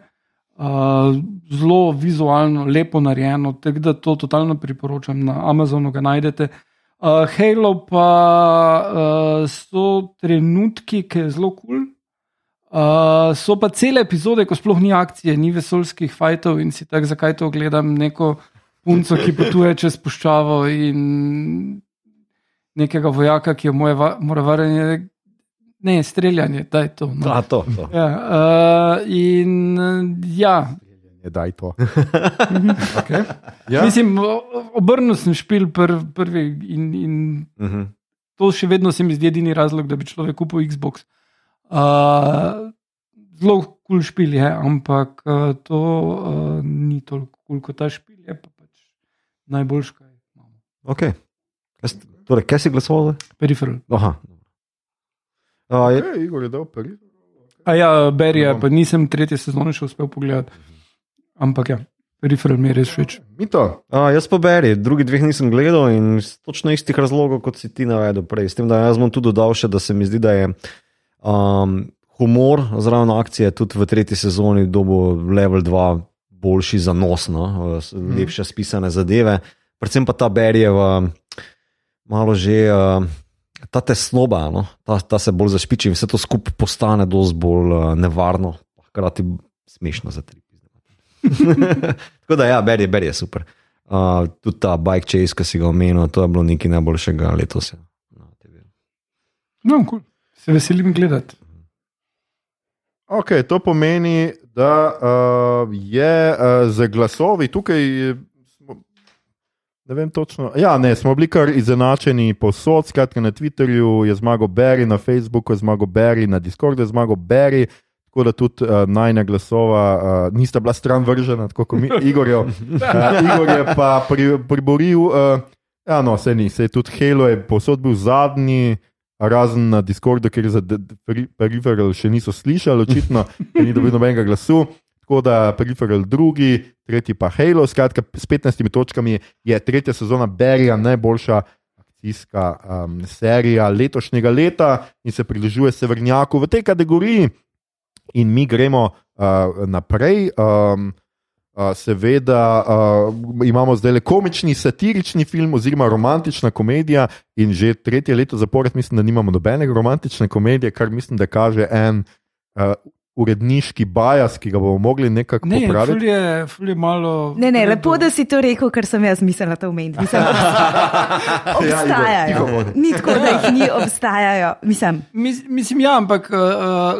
Uh, zelo vizualno, lepo narejeno, tako da to totalno priporočam na Amazonu, ga najdete. Uh, Halo pa uh, so trenutki, ki je zelo kul. Cool. Uh, so pa cele epizode, ko sploh ni akcije, ni vesoljskih fajtov in si tako, zakaj to gledam, neko punco, ki potuje čez puščavo in nekega vojaka, ki jo mora variti. Ne, streljanje, da je to. No. Da, to. to. Ja, uh, in ja. Da je to. okay. ja. Mislim, obrnil sem špil pr, prvi in, in uh mhm. -huh. to še vedno se mi zdi edini razlog, da bi človek kupil Xbox. Uh, zelo kul cool špil je, ampak uh, to uh, ni toliko kul cool kot ta špil, je pa pač najboljši, kaj imamo. Okay. Torej, kaj si glasoval? Periferal. Aha. Uh, je, je, Igor je dal prvi. A ja, Berija, pa nisem tretje sezone še uspel pogledati. Ampak ja, periferal mi je res všeč. Uh, jaz pa Beri, drugi dveh nisem gledal in točno istih razlogov, kot si ti navedel prej. S tem, da jaz bom tudi dodal še, da se mi zdi, da je um, humor zraven akcije tudi v tretji sezoni dobo level 2 boljši za nos, no? Mhm. lepše spisane zadeve. Predvsem pa ta Berijeva malo že. Uh, ta tesnoba, no? ta, ta se bolj zašpiči in vse to skupaj postane dosti bolj uh, nevarno, hkrati smešno za tri. Tako da, ja, beri, beri je super. Uh, tudi ta bike chase, ki si ga omenil, to je bilo nekaj najboljšega letos. No, cool. Se veselim gledati. Okay, to pomeni, da uh, je uh, za glasovi tukaj Ne vem točno. Ja, ne, smo bili kar izenačeni posod, skratka na Twitterju je zmagal Berry, na Facebooku je zmagal Berry, na Discordu je zmagal Berry. Tako da tudi uh, najna glasova uh, nista bila stran vržena, tako kot mi, Igor. Uh, Igor je pa pri, priboril, uh, ja, no, se ni, se je tudi Halo, je posod bil zadnji, razen na Discordu, ker za Peripheral še niso slišali, očitno, ni dobil nobenega glasu tako da Peripheral drugi, tretji pa Halo. Skratka, s 15 točkami je tretja sezona Berija najboljša akcijska um, serija letošnjega leta in se pridružuje Severnjaku v tej kategoriji. In mi gremo uh, naprej. Um, uh, seveda uh, imamo zdaj le komični, satirični film, oziroma romantična komedija, in že tretje leto zapored mislim, da nimamo nobene romantične komedije, kar mislim, da kaže en. Uh, Uredniški bajas, ki ga bomo mogli nekako Ne, popraviti. ful je, ful je malo. Ne, ne, lepo, da si to rekel, ker sem jaz mislila to omeniti. Mislim, obstajajo. tiho bodi. Ni tako, da jih ni obstajajo. Mislim, Mis, mislim, ja, ampak uh,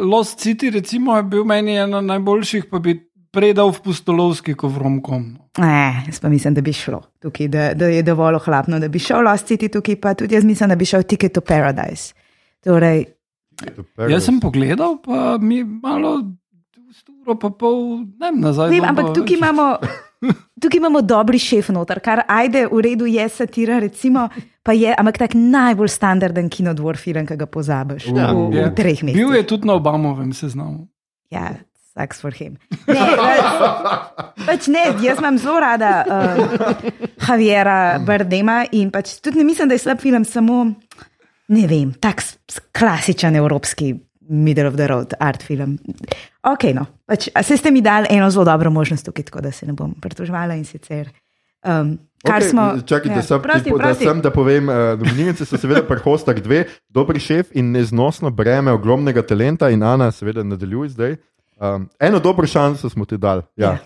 Lost City recimo, je bil meni ena najboljših, pa bi predal v pustolovski, kot v Romkom. ne, jaz pa mislim, da bi šlo tukaj, da, da je dovolj ohlapno, da bi šel Lost City tukaj, pa tudi jaz mislim, da bi šel Ticket to Paradise. Torej, Jaz sem pogledal, pa mi je malo, uro pa pol, ne vem, nazaj. vem, ampak pa tukaj imamo. Tukaj imamo dobri šef noter, kar ajde, v redu je satira, recimo, pa je, ampak tak najbolj standarden kinodvor film, ki ga pozabiš Ja, v, v, je. v treh mesecih. Bil je tudi na Obamovem seznamu. Ja, sucks for him. Ne, pač- pač ne, jaz imam zelo rada uh, Javiera Bardema in pač tudi ne mislim, da je slab film, samo ne vem, tak klasičen evropski middle of the road art film. Ok, no, pač, se ste mi dali eno zelo dobro možnost tukaj, tako da se ne bom pritožvala in sicer. Um, kar Okay, smo. čakajte, ja, sem, prosti, da, prosti. sem, da povem, uh, nominirance so seveda prehostak dve, dobri šef in neznosno breme ogromnega talenta in Ana seveda nadaljuje zdaj. Um, eno dobro šanso smo ti dali. Ja. Ja.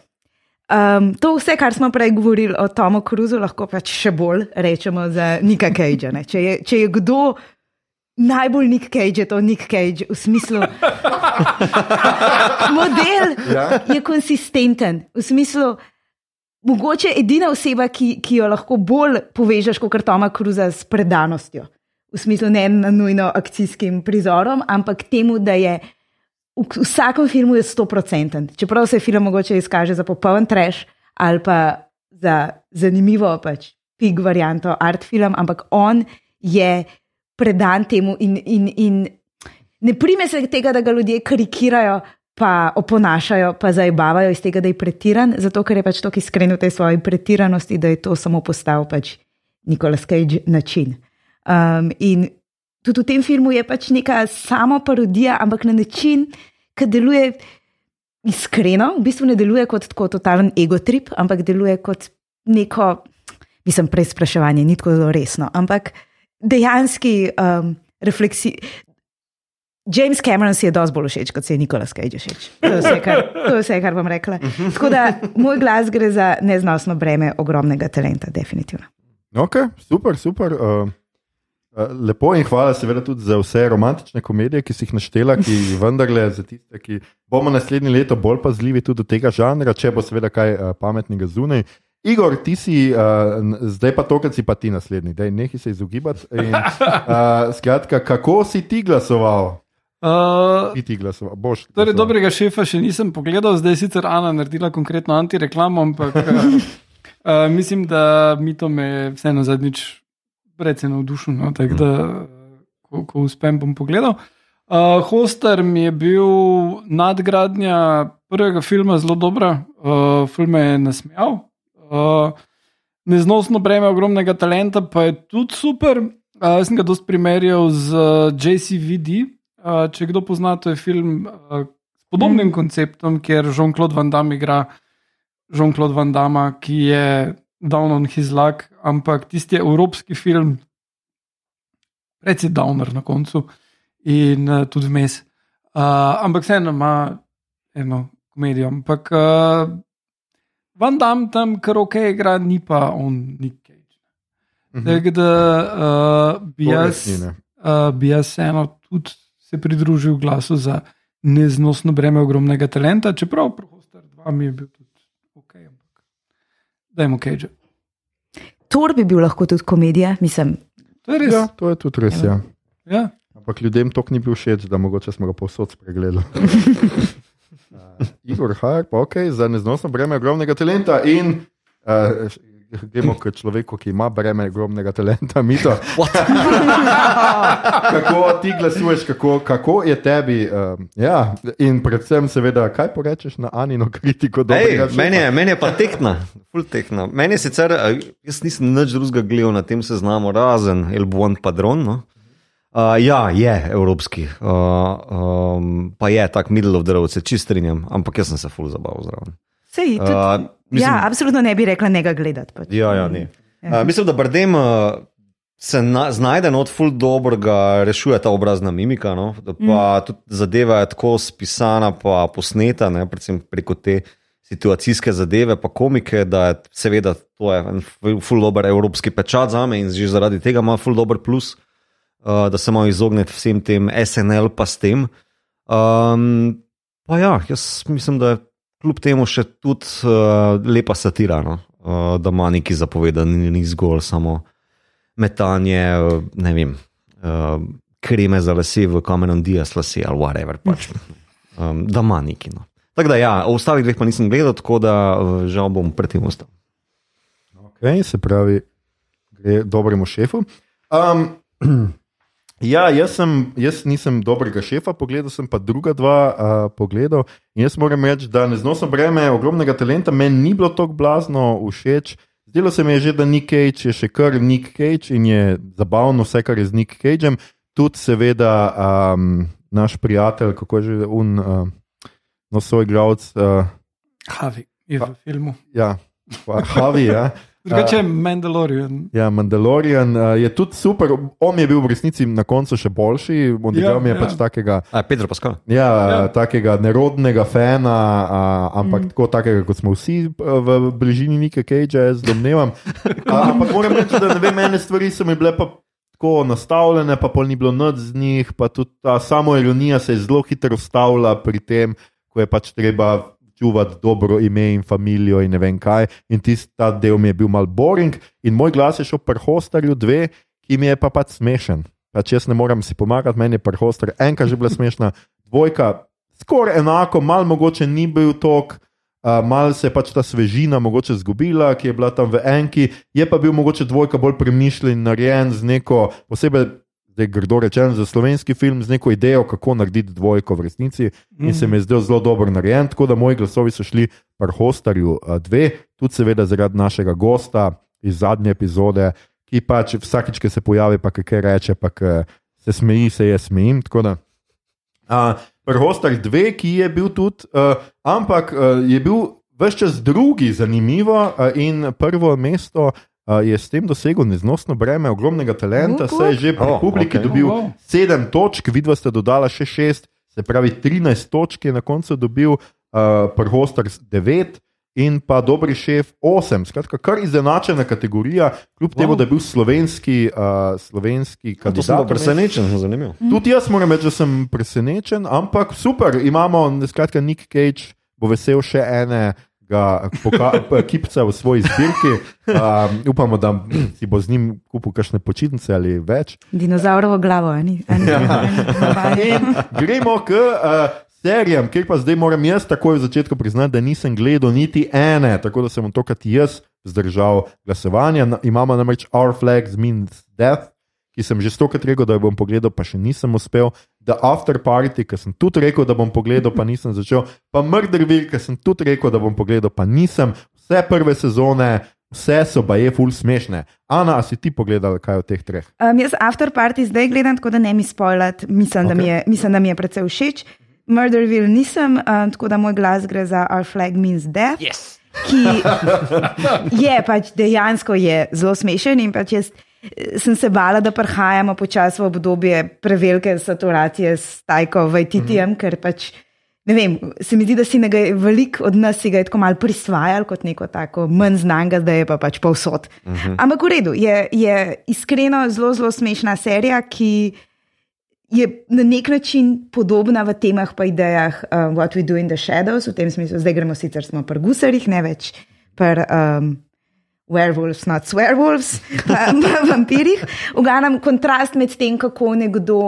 Um, to vse, kar smo prej govorili o Tomu Cruisu, lahko pač še bolj rečemo za Nika Cage. Ne? Če, je, če je kdo najbolj Nick Cage, je to Nick Cage v smislu. Model Ja. je konsistenten, v smislu. Mogoče edina oseba, ki, ki jo lahko bolj povežeš kot Toma Cruza s predanostjo. V smislu ne na nujno akcijskim prizorom, ampak temu, da je v vsakem filmu je 100%. Čeprav se film mogoče izkaže za popoln trash ali pa za zanimivo, pač pig varianto art film, ampak on je predan temu in, in, in ne prime se tega, da ga ljudje karikirajo. Pa oponašajo, pa zajbavajo iz tega, da je pretiran, zato ker je pač tako iskren v tej svoji pretiranosti, da je to samo postal pač Nicolas Cage način. Um, in tudi v tem filmu je pač neka samo parodija, ampak na način, ki deluje iskreno, v bistvu ne deluje kot tako totalen ego trip, ampak deluje kot neko, mislim, preizpraševanje, ni tako zelo resno, ampak dejanski um, refleksi. James Cameron si je dosti bolj všeč, kot se je Nicolas Cage všeč. To je vse, kar, je vse, kar bom rekla. Tako da moj glas gre za neznosno breme ogromnega talenta, definitivno. Ok, super, super. Uh, uh, lepo in hvala, seveda, tudi za vse romantične komedije, ki si jih naštela, ki vendarle za tiste, ki bomo naslednje leto bolj pazljivi tudi do tega žanra, če bo seveda kaj uh, pametnega zunaj. Igor, ti si, uh, zdaj pa to, kar si pa ti naslednji, da nehi se izogibati. In, uh, skratka, kako si ti glasoval? Uh, Ti ti glasoval, boš. Torej, glasoval. dobrega šefa še nisem pogledal, zdaj je sicer Ana naredila konkretno antireklamo, ampak uh, uh, mislim, da mi to me vseeno zadnjič precej navdušil. No, tako da, ko, ko uspem, bom pogledal. Uh, Hoster mi je bil nadgradnja prvega filma zelo dobra, uh, film me je nasmejal. Uh, neznosno breme ogromnega talenta, pa je tudi super. Uh, jaz sem ga dosti primerjal z uh, JCVD. Uh, če kdo pozna, to je film uh, s podobnim konceptom, kjer Jean-Claude Van Damme igra Jean-Claude Van Damme, ki je down on his luck, ampak tisti evropski film, precej downer na koncu in uh, tudi vmes. Uh, ampak vseeno ima eno komedijo. Ampak uh, Van Damme tam kar ok igra, ni pa on Nick Cage. Mhm. Tako da uh, bi, jaz, uh, bi jaz eno tudi se pridružil glasu za neznosno breme ogromnega talenta, čeprav Prohoster 2 mi je bil tudi ok. Ampak dajmo Cage. Tor bi bil lahko tudi komedija, mislim. To je res. Ja, to je tudi res. Ja. Ja. Ampak ljudem to ni bil všeč, da mogoče smo ga povsod spregledali. uh, Igor Hajer, pa ok, za neznosno breme ogromnega talenta in uh, gremo k človeku, ki ima breme ogromnega talenta. Mito. kako ti glasuješ, kako, kako je tebi. Um, ja. In predvsem, seveda, kaj porečeš na Anino kritiko? Ej, meni, je, meni je pa tehna, full tehna. Meni je sicer, eh, jaz nisem nič drugega gledal na tem seznamu, razen El Bon Padron. No? Uh, ja, je evropski, uh, um, pa je tako middle of the road, se čist strinjam, ampak jaz sem se full zabaval zraven. Sej, tudi, uh, mislim, ja, absolutno ne bi rekla, ne ga gledati. Pač. Ja, ja, ne. Uh, mislim, da Brdem uh, se na, znajde not full dobro, ga rešuje ta obrazna mimika, no? pa mm. tudi zadeva je tako spisana, pa posneta, ne? predvsem preko te situacijske zadeve, pa komike, da je seveda to je en full dober evropski pečat za me in že zaradi tega ima full dober plus, uh, da se malo izognete vsem tem SNL pa s tem. Um, pa ja, jaz mislim, da je kljub temu še tudi uh, lepa satira, no? uh, da ima neki zapovedani, ni, ni zgolj samo metanje, ne vem, uh, kreme za lase v kamenem dias lase ali whatever. Pač. Um, da ima neki. No. Tako da, ja, o ostalih dveh pa nisem gledal, tako da žal bom pred tem ostal. Ok, se pravi, gre dobremu šefu. Um, Ja, jaz, sem, jaz nisem dobrega šefa, pogledal sem pa druga dva uh, pogledal. In jaz moram reči, da ne znosim breme ogromnega talenta, meni ni bilo tako blazno všeč. Zdelo se mi je že, da Nick Cage je še kar Nick Cage in je zabavno vse, kar je z Nick Cageem. Tudi, seveda, um, naš prijatelj, kako je že un, uh, no, svoj gradc. Uh, Havi je v filmu. Ja, Havi, ja. Drugače je Mandalorian. Ja, Mandalorian uh, je tudi super. On je bil v resnici na koncu še boljši. On ja, je ja. pač takega. A, Pedro Pascal. Ja, ja. takega nerodnega fana, uh, ampak mm. tako takega, kot smo vsi v bližini Nika Cagea, jaz domnevam. uh, ampak moram reči, da ne vem, ene stvari so mi bile pa. Tako nastavljene, pa pol ni bilo noč z njih, pa tudi ta samo ironija se je zelo hitro ustavila pri tem, ko je pač treba čuvati dobro ime in familijo in ne vem kaj. In tisti del mi je bil mal boring, in moj glas je šel pri hostarju dve, ki mi je pa pač smešen. Pač jaz ne morem si pomagati, meni je pri hostarju enka že bila smešna, dvojka skoraj enako, mal mogoče ni bil tok. Uh, mal se je pač ta svežina mogoče zgubila, ki je bila tam v enki, je pa bil mogoče dvojka bolj premišljen, narejen z neko posebej zdaj grdo rečeno, za slovenski film z neko idejo, kako narediti dvojko v resnici. In se mi je zdel zelo dobro narejen, tako da moji glasovi so šli par hostarju dve, tudi seveda zaradi našega gosta iz zadnje epizode, ki pač vsakič, ki se pojavi, pa kaj reče, pa se smeji, se je smejim. Prhostar dve, ki je bil tudi, uh, ampak uh, je bil vse čas drugi, zanimivo uh, in prvo mesto Uh, je s tem dosegel neznosno breme ogromnega talenta, saj je že pri oh, publiki okay. dobil oh, wow. 7 točk, vidva ste dodala še 6, se pravi 13 točk je na koncu dobil, uh, prhostar 9 in pa dobri šef 8. Skratka, kar izenačena kategorija, kljub wow. temu, da je bil slovenski, uh, slovenski kandidat. Ja, presenečen, zanimivo. Tudi jaz moram reči, da sem presenečen, ampak super, imamo, skratka, Nick Cage bo vesel še ene ga kipca v svoji zbirki. Um, upamo, da si bo z njim kupil kakšne počitnice ali več. Dinozaurovo glavo, ali ne? Ja. Gremo k uh, serijam, kjer pa zdaj moram jaz takoj v začetku priznati, da nisem gledal niti ene, tako da sem tokrat jaz zdržal glasovanje. Imamo namreč Our Flag means Death ki sem že stokrat rekel, da bom pogledal, pa še nisem uspel. The After Party, ki sem tudi rekel, da bom pogledal, pa nisem začel. Pa Murderville, ki sem tudi rekel, da bom pogledal, pa nisem. Vse prve sezone, vse so pa je ful smešne. Ana, a si ti pogledal, kaj od teh treh? Um, jaz After Party zdaj gledam, tako da ne mi spoilat, mislim, okay. mislim, da mi je predvsej všeč. Murderville nisem, um, tako da moj glas gre za Our Flag Means Death. Yes. Ki je pač dejansko je zelo smešen in pač jaz sem se bala, da prihajamo počasi v obdobje prevelike saturacije s tajko v ITT-jem, mm -hmm. ker pač. Ne vem, se mi zdi, da si ga veliko od nas je tako malo prisvajal kot neko tako manj znanga, da je pa pač povsod. Uh mhm. -huh. Ampak v redu, je, je iskreno zelo, zelo smešna serija, ki je na nek način podobna v temah in idejah uh, What We Do in the Shadows, v tem smislu, zdaj gremo sicer smo pri gusarjih, ne več pri um, werewolves, not werewolves, vampirjih. V glavnem kontrast med tem, kako nekdo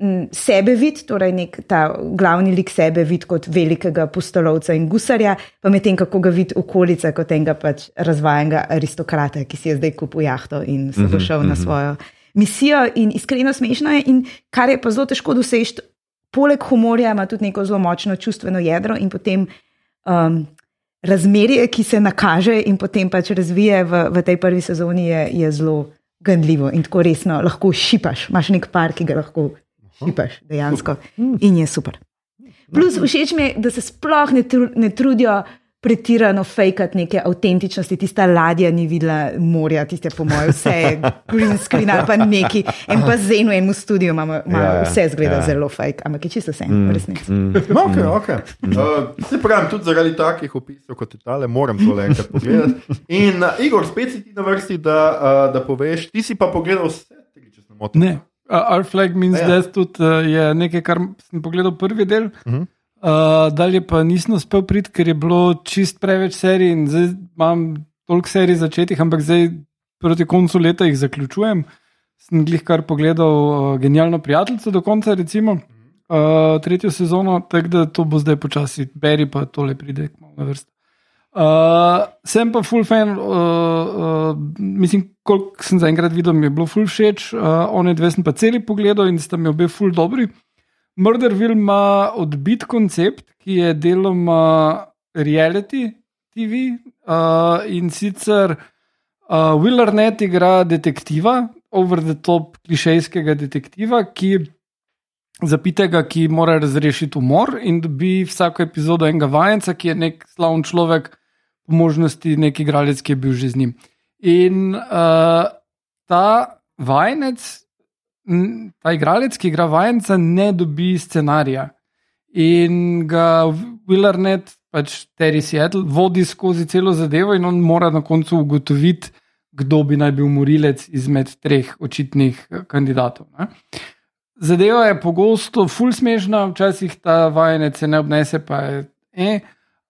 m, sebe vid, torej nek ta glavni lik sebe vid kot velikega pustolovca in gusarja, pa medtem kako ga vid okolica kot enega pač razvajenega aristokrata, ki si je zdaj kupil jahto in se bo šel na svojo misijo. In iskreno smešno je, in kar je pa zelo težko doseči, poleg humorja ima tudi neko zelo močno čustveno jedro in potem. Um, Razmerje, ki se nakaže in potem pač razvije v, v tej prvi sezoni, je, je zelo gandljivo in tako resno lahko šipaš. Imáš nek par, ki ga lahko šipaš dejansko in je super. Plus, všeč mi je, da se sploh ne, tru, ne trudijo pretirano fejkati neke avtentičnosti. Tista ladja ni videla morja, tiste po mojem, vse je green screen ali pa neki. En pa z eno in v studiu imamo, imamo Ja, ja, vse zgleda ja. zelo fake, ampak je čisto vse, v resnici. No, okay, okay. Uh, se pravim, tudi zaradi takih opisov kot tale, moram to le enkrat pogledati. In uh, Igor, spet si ti na vrsti, da, uh, da poveš, ti si pa pogledal vse tri, če se ne motim. Ne. Uh, Our flag means Ja. ja. death tudi uh, je nekaj, kar sem pogledal prvi del. Uh Mhm. -huh. Uh, dalje pa nisem uspel priti, ker je bilo čist preveč serij in zdaj imam toliko serij začetih, ampak zdaj proti koncu leta jih zaključujem. Sem glih kar pogledal uh, genialno prijateljico do konca, recimo uh, tretjo sezono, tako da to bo zdaj počasi, beri pa tole pride kmalu na vrsto. Uh, sem pa full fan, uh, uh, mislim, koliko sem zaenkrat videl, mi je bilo full všeč, uh, one dve sem pa celi pogledal in sta mi obe full dobri. Murderville ima odbit koncept, ki je deloma reality TV uh, in sicer uh, Will Arnett igra detektiva, over the top klišejskega detektiva, ki zapitega, ki mora razrešiti umor in dobi vsako epizodo enega vajenca, ki je nek slavn človek, po možnosti nek igralec, ki je bil že z njim. In uh, ta vajenec, ta igralec, ki igra vajenca, ne dobi scenarija. In ga Willarnet, pač Terry Seattle, vodi skozi celo zadevo, in on mora na koncu ugotoviti, kdo bi naj bil morilec izmed treh očitnih eh, kandidatov. Ne. Zadeva je pogosto ful smešna, včasih ta vajenec se ne obnese, pa je, eh,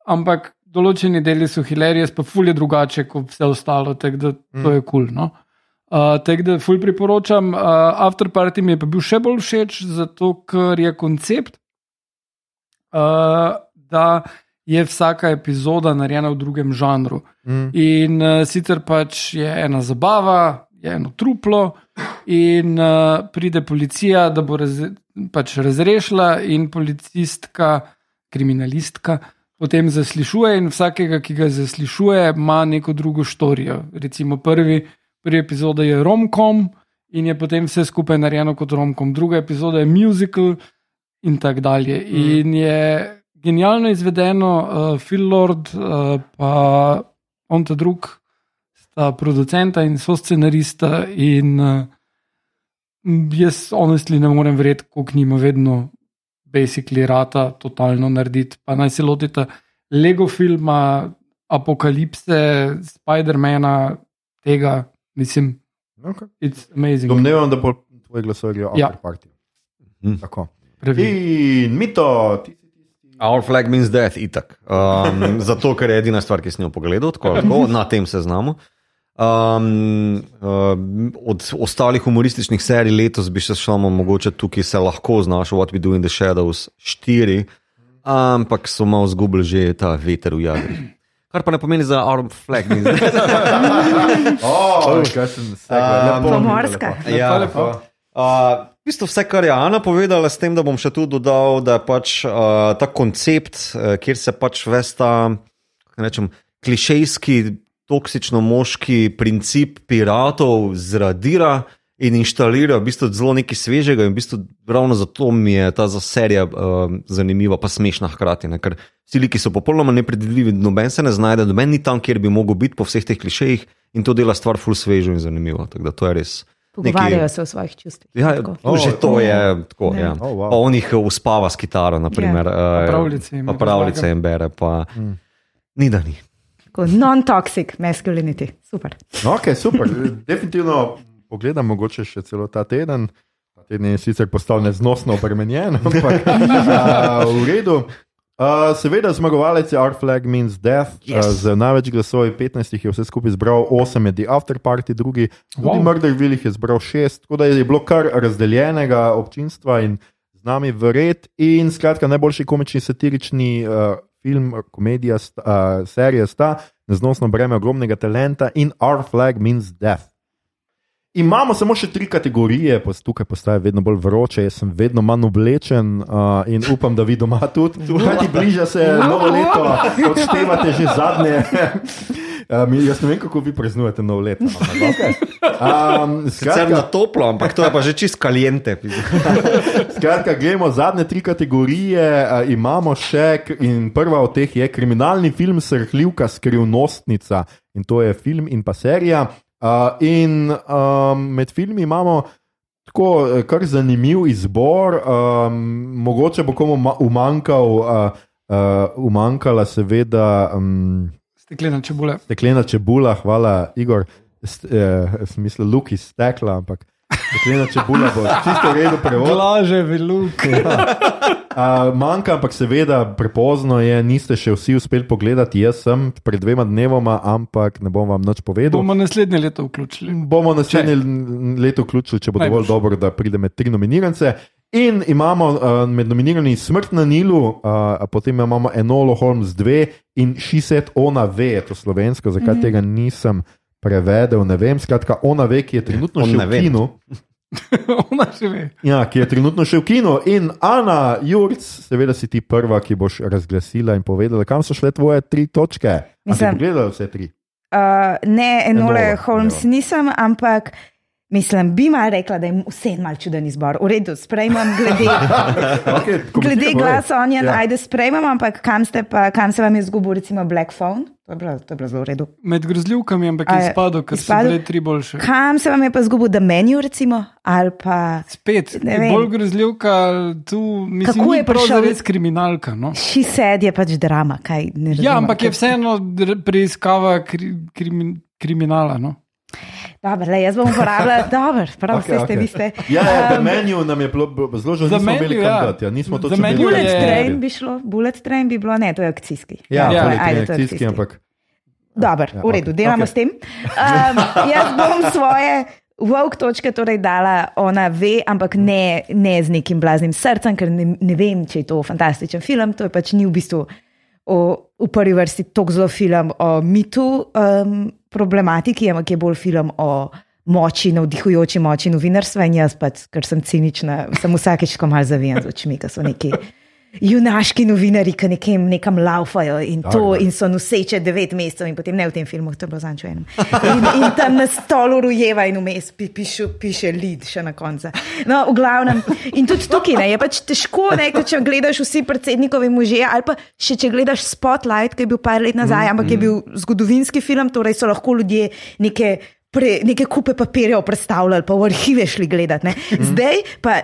ampak določeni deli so hilarije, pa ful je drugače kot vse ostalo, tako da to je kul. Cool, no? Uh, tako da ful priporočam. Uh, Afterparty mi je pa bil še bolj všeč, zato ker je koncept, uh, da je vsaka epizoda narejena v drugem žanru. Mm. In uh, sicer pač je ena zabava, je eno truplo, in uh, pride policija, da bo raz, pač razrešila, in policistka, kriminalistka, potem zaslišuje, in vsakega, ki ga zaslišuje, ima neko drugo štorijo. Recimo prvi, prvi epizoda je romkom in je potem vse skupaj narejeno kot romkom, druga epizoda je musical in tako dalje. Mm. In je genialno izvedeno, uh, Phil Lord, uh, pa on ta drug, sta producenta in so scenarista. In uh, jaz, honestly, ne morem verjeti, kako njima vedno, basically, rata totalno narediti. Pa naj se lotite Lego filma, apokalipse, Spidermana, tega, mislim, Okay. it's amazing. Domnevam, da bo tvoj glasovali o Ja. Afterparty. Mhm. Tako. Pravi. In mito, ti si tisti. Our flag means death, itak. Um, zato, ker je edina stvar, ki sem jo pogledal, tako, tako na tem seznamu. Um, uh, od ostalih humorističnih serij letos bi še šel, mogoče tukaj se lahko znašel, What We Do in the Shadows 4, ampak so malo zgubili že ta veter v jadru. Kar pa ne pomeni za Our flag. Oh, kaj sem se Um, Pomorska. Ja, lepo. Uh, v bistvu vse, kar je Ana povedala, s tem, da bom še tu dodal, da je pač uh, ta koncept, uh, kjer se pač vesta, kako rečem, klišejski, toksično moški princip piratov zradira in inštalira v bistvu zelo nekaj svežega. In v bistvu ravno zato mi je ta za serija uh, zanimiva, pa smešna hkrati. Ne? Ker vsi liki so popolnoma nepredvidljivi, noben se ne znajde, noben ni tam, kjer bi mogel biti po vseh teh klišejih in to dela stvar full svežo in zanimivo. Tako da to je res. Pogovarjajo se o svojih čustvih. Ja, Tako. to, že to je tako. Ja. Ja. Oh, wow. Pa on jih uspava s kitaro, naprimer, Pa eh, pravljice jim pa pravljice jim bere. Pa, Ni da ni. Non-toxic masculinity. Super. No, okay, super. Definitivno pogledam, mogoče še celo ta teden. Ta teden je sicer postal neznosno obremenjen, ampak a, v redu. Uh, seveda, zmagovalec je Our Flag Means Death, yes. Uh, z največ glasov, 15 jih je vse skupaj zbral, 8 je The After Party, drugi, Wow. Murderville jih je zbral 6, tako da je bilo kar razdeljenega občinstva in z nami vred. In skratka, najboljši komični satirični uh, film, komedija, sta, uh, serija sta Neznosno breme ogromnega talenta in Our Flag Means Death. Imamo samo še tri kategorije, tukaj postaje vedno bolj vroče, jaz sem vedno manj oblečen uh, in upam, da vi doma tudi. Kajti bliža se novo leto, odštevate že zadnje. Um, jaz ne vem, kako vi praznujete novo leto. ampak okej. Um, na skratka, toplo, ampak to je pa že čist kalijente. skratka, gremo zadnje tri kategorije. Uh, imamo še, in prva od teh je kriminalni film Srhljivka skrivnostnica. In to je film in pa serija. Uh, in um, med filmi imamo tako eh, kar zanimiv izbor, um, mogoče bo komu ma- umanjkal, uh, uh, umanjkala seveda um, Steklena čebula. steklena čebula, hvala Igor, St, eh, smisel luk iz stekla, ampak steklena čebula bo čisto v redu prevod. Blaže veluk. Uh, manjka, ampak seveda prepozno je, niste še vsi uspeli pogledati. Jaz sem pred dvema dnevoma, ampak ne bom vam nič povedal. Bomo naslednje leto vključili. bomo naslednje leto vključili, če bo dovolj Najboljše. dobro, da pride med tri nominirance. In imamo uh, med nominirani Smrt na Nilu, uh, potem imamo Enolo Holmes 2 in She Said Ona ve, to slovensko, zakaj mm -hmm. tega nisem prevedel, ne vem. Skratka, ona ve, ki je trenutno On še v kinu. Ona še ve. Ja, ki je trenutno še v kinu. In Ana Jurc, seveda si ti prva, ki boš razglasila in povedala, kam so šle tvoje tri točke. A si Mislim- pogledala vse tri? Uh, ne, Enole Enola, Holmes Enola. nisem, ampak mislim, bi mal rekla, da je vse mal čuden izbor. V redu, sprejmem glede, Okay, glede glasa Onion, Ja. ja. ajde sprejmem, ampak kam, ste pa, kam se vam je zgubil, recimo Black Phone? To je bilo, to je bilo zelo v redu. Med grozljivkami, ampak je izpadel, ker so izpadel? bile tri boljše. Kam se vam je pa zgubil The Menu, recimo? Pa Spet, bolj grozljivka, tu mislim, Kako je prišel- res kriminalka. No? She Said je pač drama, kaj ne razumem. Ja, ampak je vseeno preiskava kri, krimi, kriminala. No? Dobro, le, jaz bom uporabljala, dobro, prav okay, ste, okej. vi ste. Ja, ja, Um, menu nam je bilo zelo žal, The nismo Menu, imeli ja. kam dati. Ja. Nismo Menu vedeli, Bullet je- Train bi. bi šlo, Bullet Train bi bilo, ne, to je akcijski. Ja, Ja, ja, ajde, je to je akcijski, ampak Dobro, Ja, v redu, okej, delamo okej. s tem. Um, jaz bom svoje Vok točke torej dala, ona ve, ampak ne, ne z nekim blaznim srcem, ker ne, ne vem, če je to fantastičen film. To je pač ni v bistvu o, v prvi vrsti tako zelo film o mitu um, problematiki, ampak je bolj film o moči, navdihujoči moči novinarstva in jaz pač, ker sem cinična, sem vsakeč ko mal zavijem z očmi, ker so neki. Junaški novinari, ki nekem, nekam laufajo in, to, Dobro. in so noseče devet mesecev, in potem ne v tem filmu, to je bilo zančo eno. In, in tam na stolu rojeva in vmes pi, pišu, piše lid še na koncu. No, v glavnem. In tudi tukaj ne, je pač težko, ne, če gledaš vsi predsednikovi možje, ali pa še če gledaš Spotlight, ki je bil par let nazaj, ampak je bil zgodovinski film, torej so lahko ljudje neke. Pre, neke kupe papirjev predstavljali, pa v arhive šli gledati. ne. Zdaj pa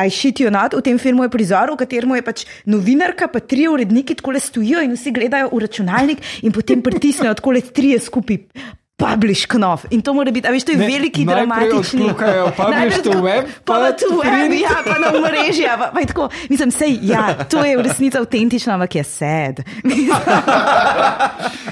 I shit you not, v tem filmu je prizor, v katerem je pač novinarka, pa tri uredniki tako stojijo in vsi gledajo v računalnik in potem pritisnejo tako le trije skupaj. Publish knov. In to mora biti, a veš, to je Ne, veliki dramatični. odklukajo publish to web, pa na to web, print. ja, pa na mrežje. Pa, pa tako, mislim, sej, ja, to je v resnici avtentično, ampak je sad.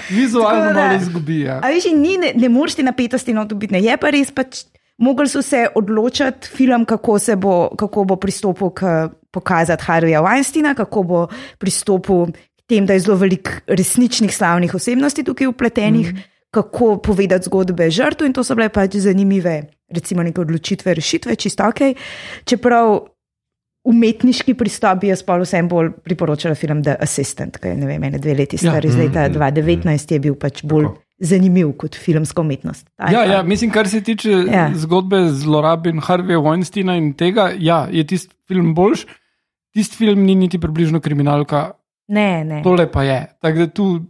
Vizualno malo izgubi. Ja. A veš, ni, ne, ne moreš ti napetosti not biti. Ne. Je pa res pač. Mogli so se odločiti, film, kako, se bo, kako bo pristopil k pokazati Harryja Weinsteina, kako bo pristopil k tem, da je zelo veliko resničnih slavnih osebnosti tukaj upletenih, mm. kako povedati zgodbe žrtv in to so bile pač zanimive, recimo neke odločitve, rešitve, čisto ok. Čeprav umetniški pristop bi jaz pa vsem bolj priporočala film The Assistant, ki je ne vem, ene dve leti Ja. star, iz leta 2019 je bil pač bolj zanimiv kot filmska umetnost. Ta je Ja, ja, mislim, kar se tiče Ja. zgodbe zlorab in Harveya Weinsteina in tega, ja, je tisti film boljš. Tisti film ni niti približno kriminalka, Ne, ne. tole pa je. Tako da tu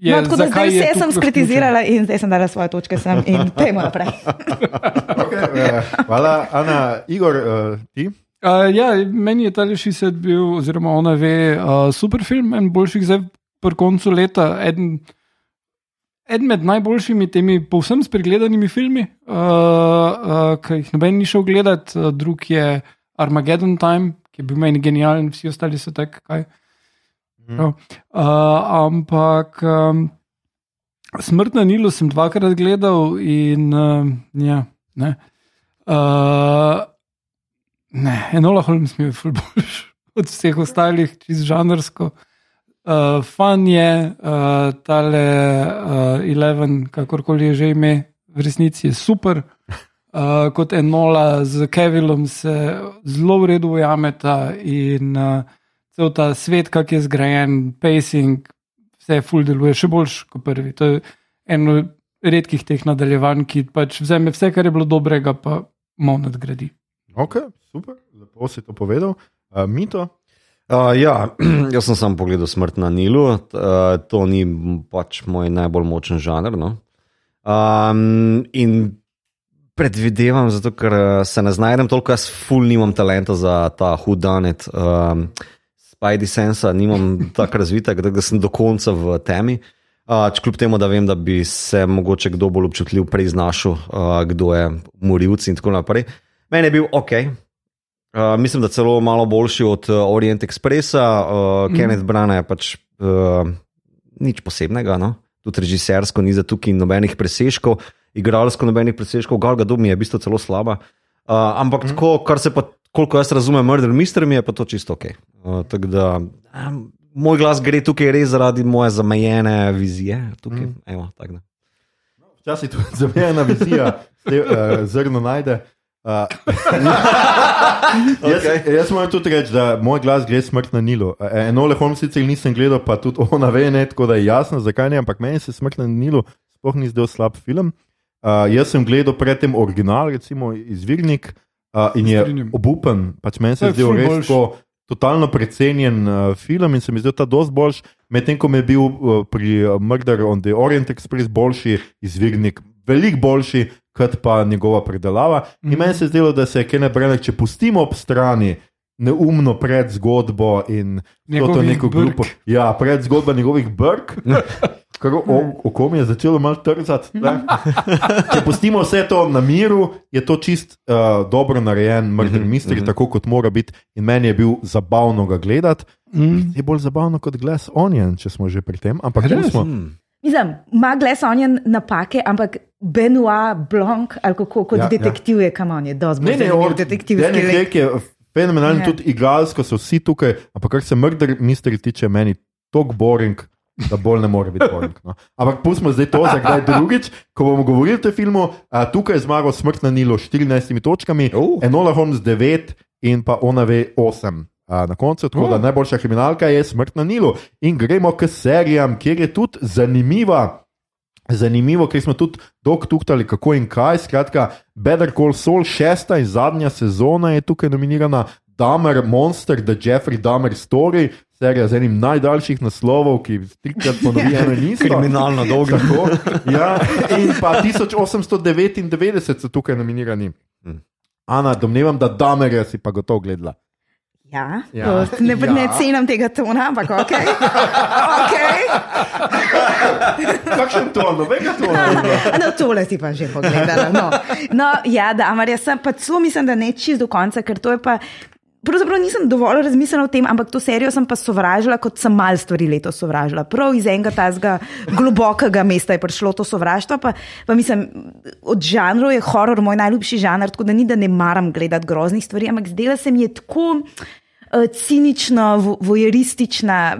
je. No, tako da zdaj zakaj je vse sem skritizirala in zdaj sem dala svoje točke sem in pojmo naprej. Okay, eh, hvala, Ana. Igor, uh, ti? Uh, ja, meni je ta Lešiset bil, oziroma ona ve, uh, super film, en boljših zdaj pri koncu leta. Eden, eden med najboljšimi temi povsem spregledanimi filmi, uh, uh, ki jih noben ni šel gledat, uh, drug je Armageddon Time, ki je bil meni genijalen, vsi ostali so tako kaj. Uh, ampak um, smrt na Nilu sem dvakrat gledal in uh, ja, ne. Uh, ne, Enola Holmes mi je ful boljš od vseh ostalih, čez žanrsko. Uh, fan je, uh, tale uh, Eleven, kakorkoli je že ime, v resnici je super. Uh, kot enola z Kevilom se zelo v redu ujameta in uh, cel ta svet, kak je zgrajen, pacing, vse ful deluje še boljš kot prvi. To je eno redkih teh nadaljevanj, ki pač vzame vse, kar je bilo dobrega, pa malo nadgradi. Ok, super, lepo si to povedal. Uh, Mito, Uh, ja, jaz sem samo pogledal smrt na Nilu, uh, to ni pač moj najbolj močen žanr. No? Um, in predvidevam, zato ker se ne znajdem toliko, jaz ful nimam talenta za ta hudanet, um, spidey sensa, nimam tako razvitega, da sem do konca v temi. Uh, kljub temu, da vem, da bi se mogoče kdo bolj občutljiv prej znašel, uh, kdo je morilci in tako naprej. Meni je bil ok, Uh, mislim, da celo malo boljši od uh, Orient Expressa. Uh, mm. Kenneth Branagh je pač uh, nič posebnega, no? tudi režisersko, ni za tukaj nobenih presežkov, igralsko nobenih presežkov, Galga Dumi je v bistvu celo slaba. Uh, ampak mm. tako, kar se pa, koliko jaz razumem, Murder Mystery mi je pa to čisto ok. Uh, da, um, moj glas gre tukaj res zaradi moje zamejene vizije. Tukaj, mm. evo, Včasih tudi zamejena vizija, te, uh, zrno najde. Uh, jaz, okay. jaz moram tudi reči, da moj glas gre smrt na Nilu. E, eno le hom sicer nisem gledal, pa tudi ona ve, ne, tako da je jasno, zakaj ne, ampak meni se smrt na Nilu sploh ni zdel slab film. Uh, jaz sem gledal predtem original, recimo izvirnik, uh, in je obupen, pač meni se je zdel res tako. Totalno precenjen uh, film in se mi zdi ta dosti boljši, medtem ko je bil uh, pri Murder on the Orient Express boljši izvirnik, veliko boljši, kot pa njegova predelava. Mm -hmm. In meni se je zdelo, da se je Kenneth Brenner, če pustimo ob strani neumno pred zgodbo in to neko grupo, ja, pred zgodbo njegovih brk. Kar oko mi je začelo malo trzati. Če pustimo vse to na miru, je to čist uh, dobro narejen, mrtev mm -hmm, mister, mm -hmm. tako kot mora biti. In meni je bil zabavno ga gledati. Mm. Je bolj zabavno kot Glass Onion, če smo že pri tem. Ampak res smo. Mm. Mislim, ima Glass Onion napake, ampak Benoit Blanc, ali kako kot ja, detektiv je, kam on je, da zmeraj ne detektivski lik. je fenomenalen, ja. tudi igralsko so vsi tukaj, ampak kar se mrder misteri tiče, meni tok boring. Da bolj ne more biti boring. No. Ampak pustimo zdaj to za kdaj drugič, ko bomo govorili o tem filmu. A, tukaj je zmagal smrt na Nilu s 14 točkami, uh. Enola Holmes 9 in pa ona ve 8 na koncu, tako da najboljša kriminalka je smrt na Nilu. In gremo k serijam, kjer je tudi zanimiva. Zanimivo, ker smo tudi dolgo tuhtali, kako in kaj. Skratka, Better Call Saul, šesta in zadnja sezona je tukaj nominirana, Damer Monster, The Jeffrey Damer Story, serija z enim najdaljših naslovov, ki trikrat ponovi eno in isto. Kriminalno dolgo. Ja, in pa 1899 so tukaj nominirani. Hm. Ana, domnevam, da Damer si pa gotovo gledala. Ja, ja. ne, ja. ne cenim tega tona, ampak ok. okay. Kakšen ton, novega tona? No, tole si pa že pogledala. No, no ja, da, ampak jaz sem pa celo mislim, da ne čist do konca, ker to je pa. Pravzaprav nisem dovolj razmislila o tem, ampak to serijo sem pa sovražila, kot sem mal stvari letos sovražila. Prav iz enega tazga globokega mesta je prišlo to sovraštvo. Pa, pa mislim, od žanrov je horor moj najljubši žanr, tako da ni, da ne maram gledati groznih stvari, ampak zdela se mi je tako cinično, vojeristična.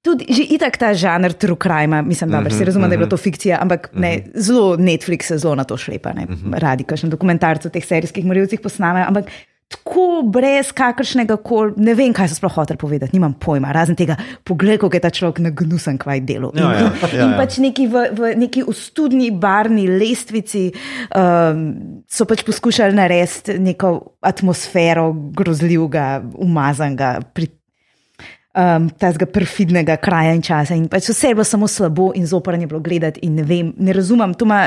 Tudi že itak ta žanr true crime, mislim, da mm -hmm, se razume, mm -hmm. da je bila to mhm. fikcija, ampak ne, mm -hmm. zelo Netflix se zelo na to šlepa, ne, mm -hmm. radi, kakšen dokumentarc o teh serijskih morilcih posname, ampak tako brez kakršnega koli, ne vem, kaj so sploh hotel povedati, nimam pojma, razen tega, poglej, kako je ta človek na gnusen kvaj delo. Ja, ja, ja, in ja. pač neki v, v neki ustudni barni lestvici um, so pač poskušali narediti neko atmosfero grozljivega, umazanga. Um, Tega perfidnega kraja in časa, in pač vse je bilo samo slabo, in zoprno je bilo gledati. Ne, vem, ne razumem, to ima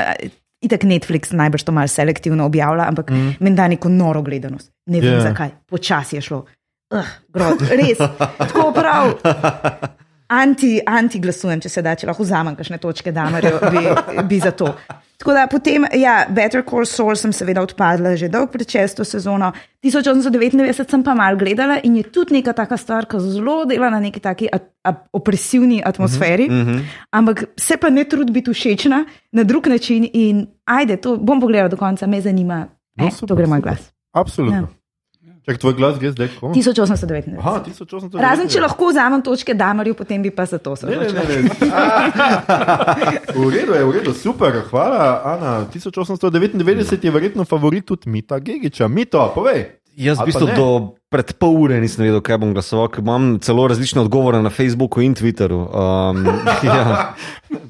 itak Netflix najbrž to malo selektivno objavlja, ampak mm. meni da neko noro gledanost. Ne vem yeah. zakaj, počasi je šlo. Uh, grod, res, tako prav. Anti, anti glasujem, če se da, če lahko vzamem kakšne točke, da bi, bi za to. Tako da potem, ja, Better Call Saul sem seveda odpadla že dolgo pred šesto sezono. 1899 sem pa mal gledala in je tudi neka taka stvar, ki zelo dela na neki taki a, a, opresivni atmosferi, mm -hmm. ampak se pa ne trudi biti všečna na drug način in ajde, to bom pogledala do konca, me zanima. No, Eh, super, to gre moj super. glas. Absolutno. Ja. Čak, tvoj glas gre zdaj kako? 1899. Aha, 1899. Razen če lahko vzamem točke Damarju, potem bi pa za to se ne. V redu je, v redu, super, hvala, Ana. 1899 je verjetno favorit tudi Mita Gigiča. Mito, povej. Jaz v bistvu do pred pol ure nisem vedel, kaj bom glasoval, ker imam celo različne odgovore na Facebooku in Twitterju. Um, ja.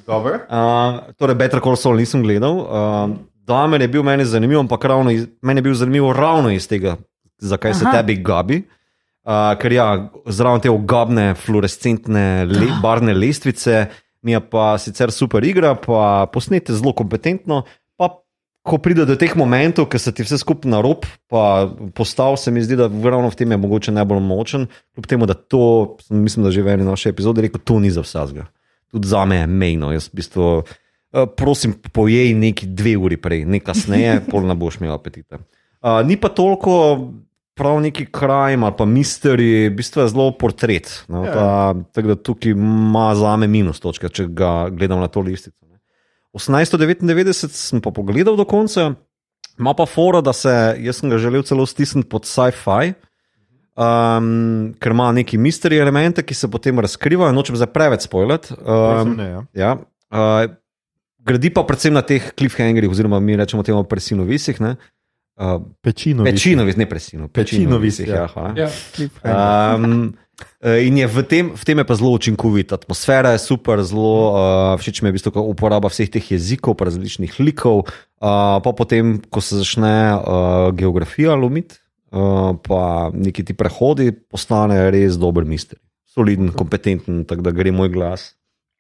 Dobro. uh, torej, Better Call Saul nisem gledal. Uh, Damer je bil meni zanimiv, ampak ravno iz, meni je bil zanimiv ravno iz tega, zakaj se Aha. tebi gabi. Uh, ker ja, zraven te ogabne, fluorescentne, le, barvne lestvice, mi je pa sicer super igra, pa posnete zelo kompetentno. Pa ko pride do teh momentov, ki se ti vse skupaj na rob, pa postav, se mi zdi, da ravno v tem je mogoče najbolj močen. Kljub temu, da to, mislim, da že v eni naši epizodi rekel, to ni za vsega. Tudi za me je mejno. Jaz v bistvu, eh, prosim, pojej nekaj dve uri prej, ne kasneje, pol ne boš imel apetita. Uh, ni pa toliko prav neki kraj ali pa misteri, v bistvu je zelo portret. No, Ja. ta, tako da tukaj ima za me minus točka, če ga gledam na to listico. ne. 1899 sem pa pogledal do konca, ima pa fora, da se, jaz sem ga želel celo stisniti pod sci-fi. Um, ker ima neki misteri elemente, ki se potem razkrivajo, nočem zdaj preveč spoilati. Um, ne, ja. ja, uh, gradi pa predvsem na teh cliffhangerjih, oziroma mi rečemo temu presinovisih. ne. Uh, Pečino. Pečinovis, ne presino. Pečinovisih, ja. ja. Ja, Um, in je v tem, v tem je pa zelo učinkovit. Atmosfera je super, zelo uh, všeč mi je v bistvu, uporaba vseh teh jezikov, pa različnih likov. Uh, pa potem, ko se začne uh, geografija lomiti, uh, pa neki ti prehodi, postane res dober mister. Soliden, kompetenten, tako da gre moj glas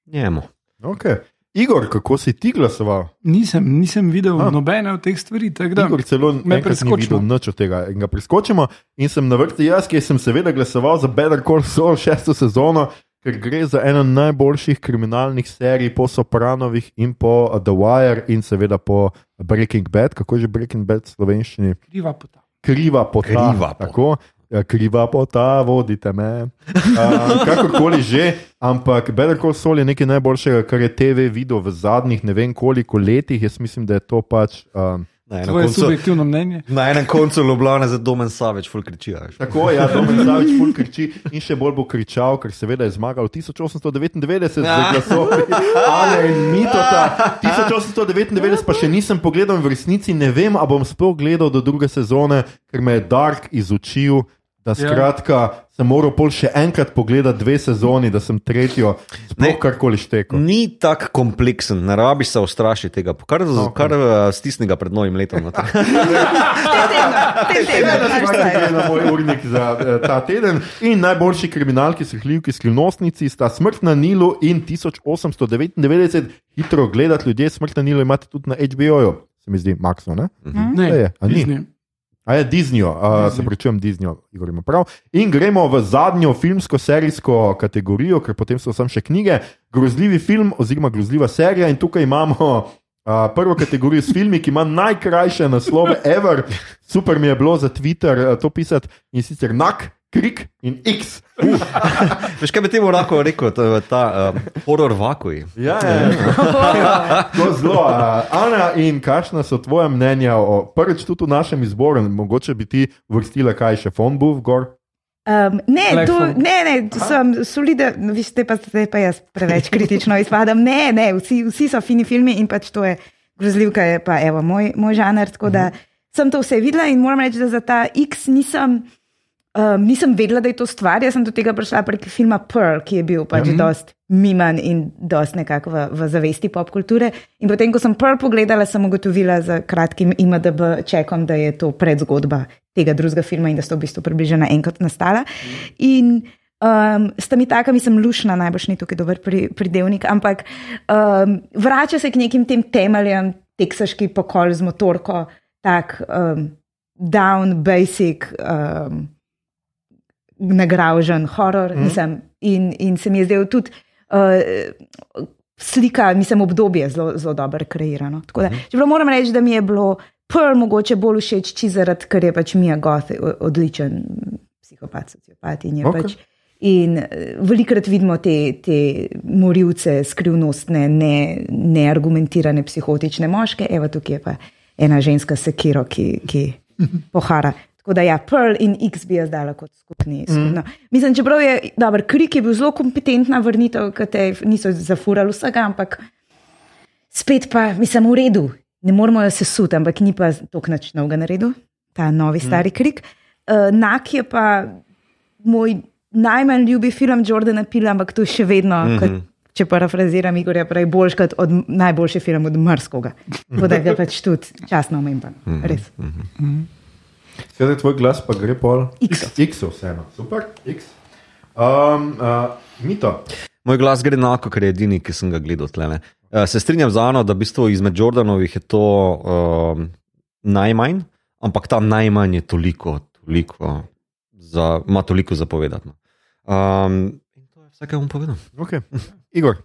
njemu. Okay. Igor, kako si ti glasoval? Nisem, nisem videl A. nobene od teh stvari. Da, Igor celo preskočimo. videl nič od tega. In ga preskočimo in sem na vrsti jaz, ki sem seveda glasoval za Better Call Saul šesto sezono, ker gre za eno najboljših kriminalnih serij po Sopranovih in po uh, The Wire in seveda po Breaking Bad. Kako je že Breaking Bad v slovenščini? kriva pota. Kriva pota. Kriva pot. Tako, kriva pota, vodite me. Uh, kakorkoli že, ampak Better Call Saul je nekaj najboljšega, kar je TV videl v zadnjih ne vem koliko letih. Jaz mislim, da je to pač. Um, Na enem koncu, subjektivno mnenje. na enem koncu Ljubljana za domen saveč, full kričijo. veš. Tako je, ja, Domen Savič pol kriči in še bolj bo kričal, ker seveda je zmagal 1899 z glasovi Ale in Mitota. 1899 pa še nisem pogledal in v resnici ne vem, a bom sploh gledal do druge sezone, ker me je Dark izučil. Da skratka, sem moral pol še enkrat pogledati dve sezoni, da sem tretjo, sploh Ne. karkoli štekel. Ni tako kompleksen, ne rabiš se ustrašiti tega, kar, No, kar uh, stisni ga pred novim letom. Te tedne, Ja, da pač se zdaj. gre na moj urnik za eh, ta teden. In najboljši kriminalki, srhljivki, skrivnostnici sta Smrt na Nilu in 1899. Hitro gledati ljudje, Smrt na Nilu imate tudi na HBO-ju, se mi zdi, Maxo. Ne? Ne, je? A ni? Disney. A je Disney, uh, se pričujem Disney, Igor ima prav. In gremo v zadnjo filmsko serijsko kategorijo, ker potem so tam še knjige. Grozljivi film oziroma grozljiva serija in tukaj imamo. Uh, prvo kategorijo s filmi, ki ima najkrajše naslove, ever. Super mi je bilo za Twitter uh, to pisati in sicer nak, krik in x. Veš, kaj bi temu lahko rekel, to je ta uh, horor vakuj. Ja, ja. To zelo. Uh, Ana, in kakšna so tvoje mnenja o prvič tudi v našem izboru? Mogoče bi ti vrstila kaj še Fonbuf gor? Um, ne, Phone. ne, ne, sem soliden, vi ste pa zdaj pa jaz preveč kritično izpadam. Ne, ne, vsi, vsi so fini filmi in pač to je grozljivka, je pa evo, moj, moj žanr. Tako da sem to vse videla in moram reči, da za ta X nisem. Um, nisem vedela, da je to stvar. Jaz sem do tega prišla prek filma Pearl, ki je bil pač ja. dost miman in dost nekako v, v zavesti pop kulture. In potem, ko sem Pearl pogledala, sem ugotovila z kratkim IMDB čekom, da je to predzgodba tega drugega filma in da sta v bistvu približno enkrat nastala. In um, sta mi taka, mislim, lušna, najbrž ni tukaj dober pri, pridevnik, ampak um, vrača se k nekim tem temeljem, teksaški pokol z motorko, tak um, down, basic. Um, Nagrajen horor, mm. mislim, in, in se mi je zdel tudi uh, slika, mislim, obdobje zelo, zelo dobro kreirano. Tako Da, čeprav moram reči, da mi je bilo prvo mogoče bolj všeč, či zaradi, ker je pač Mija Goth odličen psihopat, sociopat in je okay. pač. In eh, velikrat vidimo te, te morilce, skrivnostne, ne, neargumentirane, psihotične moške, evo tukaj je pa ena ženska sekiro, ki, ki pohara. Tako da ja, Pearl in X bi jaz dala kot skupni. skupno. Mislim, čeprav je dober, krik je bil zelo kompetentna vrnitev, ki te niso zafurali vsega, ampak spet pa, mislim, v redu, ne moramo jo sesuti, ampak ni pa tok nič novega naredil, ta novi stari krik. Uh, Nak je pa moj najmanj ljubi film Jordana Pila, ampak to je še vedno, mm -hmm. kot, če parafraziram Igorja, pravi boljši kot od, najboljši film od Mrskoga. Tako da ga pač tudi časno omemben. Res. Skratka, tvoj glas pa gre pol. X. X, vseeno. Super, X. Um, uh, mito. Moj glas gre enako, ker je edini, ki sem ga gledal tlele. Uh, se strinjam z Ano, da v bistvu izmed Jordanovih je to um, najmanj, ampak ta najmanj je toliko, toliko za, ima toliko zapovedati. no. Um, in to je vse, kar bom povedal. Okay. Igor.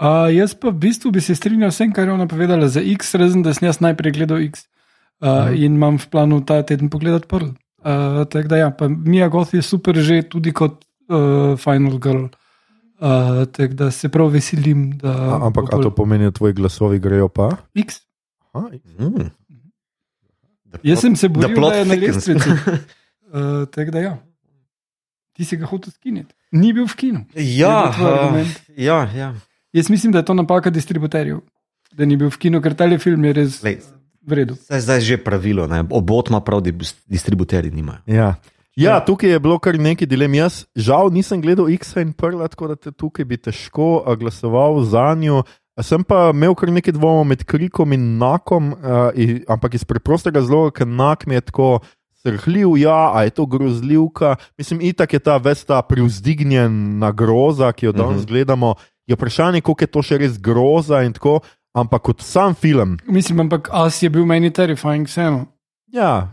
Uh, jaz pa v bistvu bi se strinjal s tem, kar je ona povedala za X, razen da sem jaz najprej gledal X uh, in imam v planu ta teden pogledati prvi. Uh, tako da ja, pa Mija Goth je super že tudi kot uh, Final Girl. Uh, tako da se prav veselim, da. A, ampak bo a to pomeni, da tvoji glasovi grejo pa? X. Aha, X. Mm. Jaz sem se boril, plot da je na lestvici. Uh, tako da ja. Ti si ga hotel skiniti. Ni bil v kinu. Ja, uh, ja, ja. Jaz mislim, da je to napaka distributerjev, da ni bil v kinu, ker ta film je res Lej, v redu. zdaj, zdaj je že pravilo, ne? obot ima prav, distributerji nimajo. Ja. Ja, tukaj je bilo kar nekaj dilem. Jaz žal nisem gledal X in Prla, tako da te tukaj bi težko a, glasoval za njo. Sem pa imel kar nekaj dvomov med krikom in nakom, uh, in, ampak iz preprostega razloga, ker nak mi je tako srhljiv, ja, a je to grozljivka. Mislim, itak je ta vesta privzdignjena groza, ki jo danes uh -huh. gledamo. Je vprašanje, koliko je to še res groza in tako, ampak kot sam film. Mislim, ampak As je bil meni terrifying vseeno. Ja,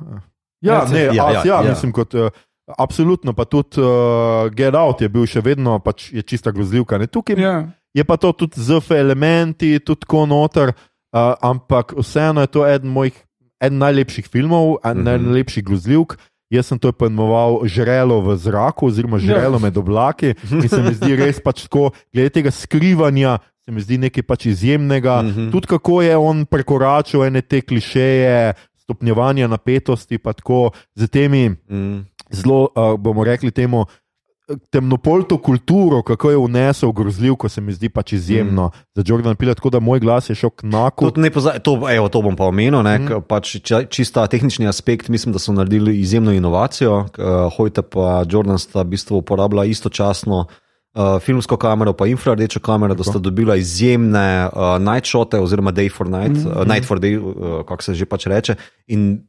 ja, Ja, ne, ja, ja, ja, ja, ja. mislim, kot. Uh, Absolutno, pa tudi uh, Get Out je bil še vedno pač je čista grozljivka. Ne? Tukaj ja. Ja. je pa to tudi z elementi, tudi tako noter, uh, ampak vseeno je to eden mojih eden najlepših filmov, mm Mhm. -hmm. najlepših grozljivk. Jaz sem to poimenoval žrelo v zraku, oziroma žrelo ja. med oblaki. In se mi zdi res pač tako, glede tega skrivanja, se mi zdi nekaj pač izjemnega. Mm. -hmm. Tudi kako je on prekoračil ene te klišeje, stopnjevanja napetosti, pa tako z temi Mm. zelo, uh, bomo rekli temu. Temnopolto kulturo, kako je vnesel grozljivko, se mi zdi pač izjemno mm. za Jordan Pila, tako da moj glas je šel k naku. Poza- To, evo, to bom pa omenil. Ne, mm. pač, čista tehnični aspekt, mislim, da so naredili izjemno inovacijo. Uh, Hojte pa Jordan sta v bistvu uporabljala istočasno uh, filmsko kamero, pa infrardečo kamero, da sta dobila izjemne uh, night shote, oziroma day for night, mm. uh, night for day, uh, kako se že pač reče. In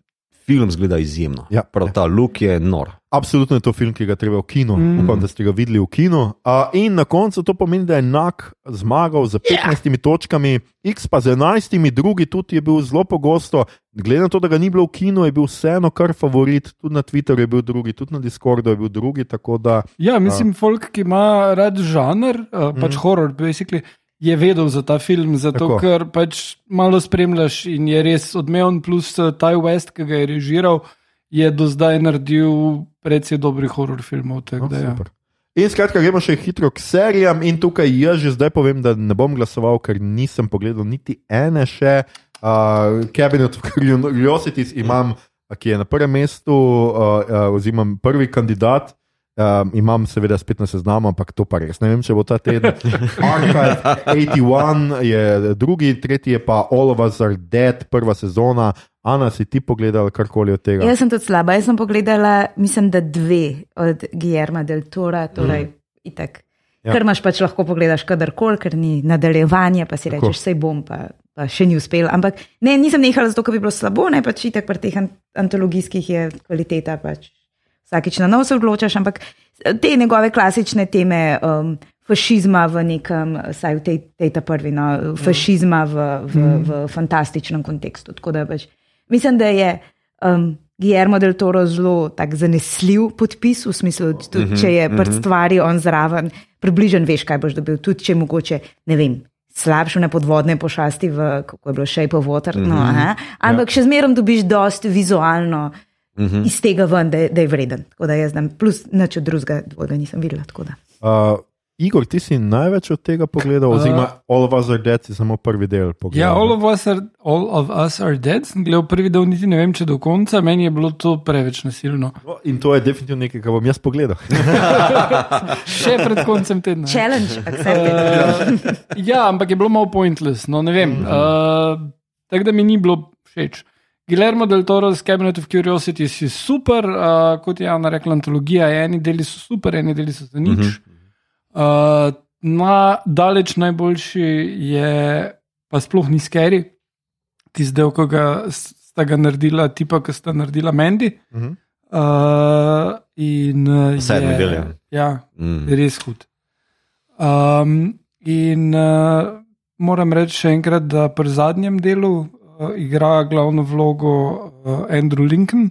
film zgleda izjemno. Ja, Prav ja. ta look je nor. Absolutno je to film, ki ga treba v kinu. Mm. Upam, da ste ga videli v kinu. Uh, in na koncu to pomeni, da je enak zmagal z 15 yeah. točkami, X pa z 11, drugi tudi je bil zelo pogosto. Glede na to, da ga ni bilo v kinu, je bil vseeno kar favorit, tudi na Twitterju je bil drugi, tudi na Discordu je bil drugi. tako Da, Ja, mislim, folk, ki ima rad žanr, uh, pač mm. horror, basically, je vedel za ta film, zato Tako. ker pač malo spremljaš in je res odmeven, plus uh, Ty West, ki ga je režiral, je do zdaj naredil precej dobrih horror filmov. tako no, da ja. super. In skratka, gremo še hitro k serijam. In tukaj jaz že zdaj povem, da ne bom glasoval, ker nisem pogledal niti ene še. Uh, Cabinet of Curiosities imam, ki je na prvem mestu, uh, uh, oziroma prvi kandidat. Um, imam seveda spet na seznamu, ampak to pa res ne vem, če bo ta teden. Archive 81 je drugi, tretji je pa All of Us Are Dead, prva sezona. Ana, si ti pogledala karkoli od tega? Jaz sem tudi slaba. Jaz sem pogledala, mislim, da dve od Guillerma del Tora, torej mm. itak. Ja. Ker imaš pač lahko pogledaš kadarkoli, ker ni nadaljevanje, pa si Tako. rečeš, sej bom, pa, pa še ni uspel. Ampak ne, nisem nehala zato, ker bi bilo slabo, ne pač itak pri teh an- antologijskih je kvaliteta pač. Vsakič na novo se odločaš, ampak te njegove klasične teme um, fašizma v nekem, saj v tej, tej ta prvi, no, fašizma v, v, v fantastičnem kontekstu. Tako da pač, mislim, da je um, Guillermo del Toro zelo tak zanesljiv podpis, v smislu, tudi, če je pred stvari on zraven, približen veš, kaj boš dobil, tudi če mogoče, ne vem, slabše na podvodne pošasti, v, kako je bilo Shape of Water. No, Mhm. aha. Ampak še zmeraj dobiš dosti vizualno Mhm. iz tega ven, da, je- da je vreden. Tako da jaz znam, plus nič od drugega dvojega nisem videla. tako da. Uh, Igor, ti si največ od tega pogledal, oziroma uh, All of Us Are Dead si samo prvi del pogledal. Ja, all of, us are, all of us are dead. Sem gledal prvi del, niti ne vem, če do konca, meni je bilo to preveč nasilno. No, In to je definitivno nekaj, kar bom jaz pogledal. Še pred koncem tedna. Challenge, accepted. Uh, ja, ampak je bilo malo pointless. No, ne vem. Uh, Tako da mi ni bilo všeč. Guillermo del Toro z Cabinet of Curiosity si super, uh, kot je Jana rekla, antologija. Eni deli so super, eni deli so za nič. Mhm. Uh, na daleč najboljši je, pa sploh ni skeri, tisti del, ki ga sta ga naredila, tipa, ki sta naredila Mendi. Mhm. Uh, in uh, Sedmi je, del, ja. ja, Mm. res hud. Um, in uh, moram reči še enkrat, da pri zadnjem delu uh, igra glavno vlogo uh, Andrew Lincoln.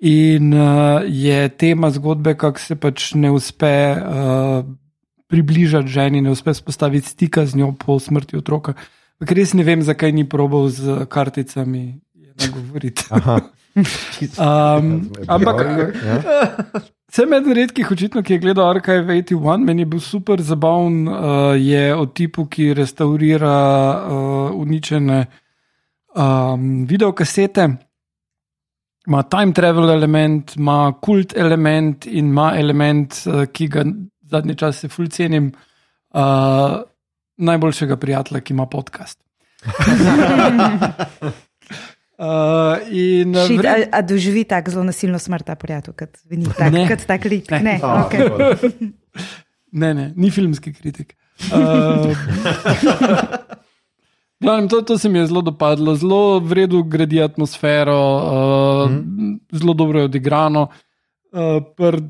In uh, je tema zgodbe, kako se pač ne uspe uh, približati ženi, ne uspe spostaviti stika z njo po smrti otroka. Ampak res ne vem, zakaj ni probal z karticami nagovoriti. Aha. Um, ampak ja. sem eden redkih, očitno, ki je gledal Archive 81, meni je bil super zabaven, uh, je o tipu, ki restaurira uh, uničene um, videokasete. Ima time travel element, ima kult element in ima element, uh, ki ga zadnji čas se ful cenim, uh, najboljšega prijatelja, ki ima podcast. uh, in, Šit, vred- a, a doživi tako zelo nasilno smrt, ta prijatelj, kot zveni tak, Ne. kot tak lik? Ne. Ne, A, okay. Ne, ne, ni filmski kritik. Uh, Glavnem, to, to se mi je zelo dopadlo, zelo v redu gradi atmosfero, uh, mm. zelo dobro je odigrano. Uh, pri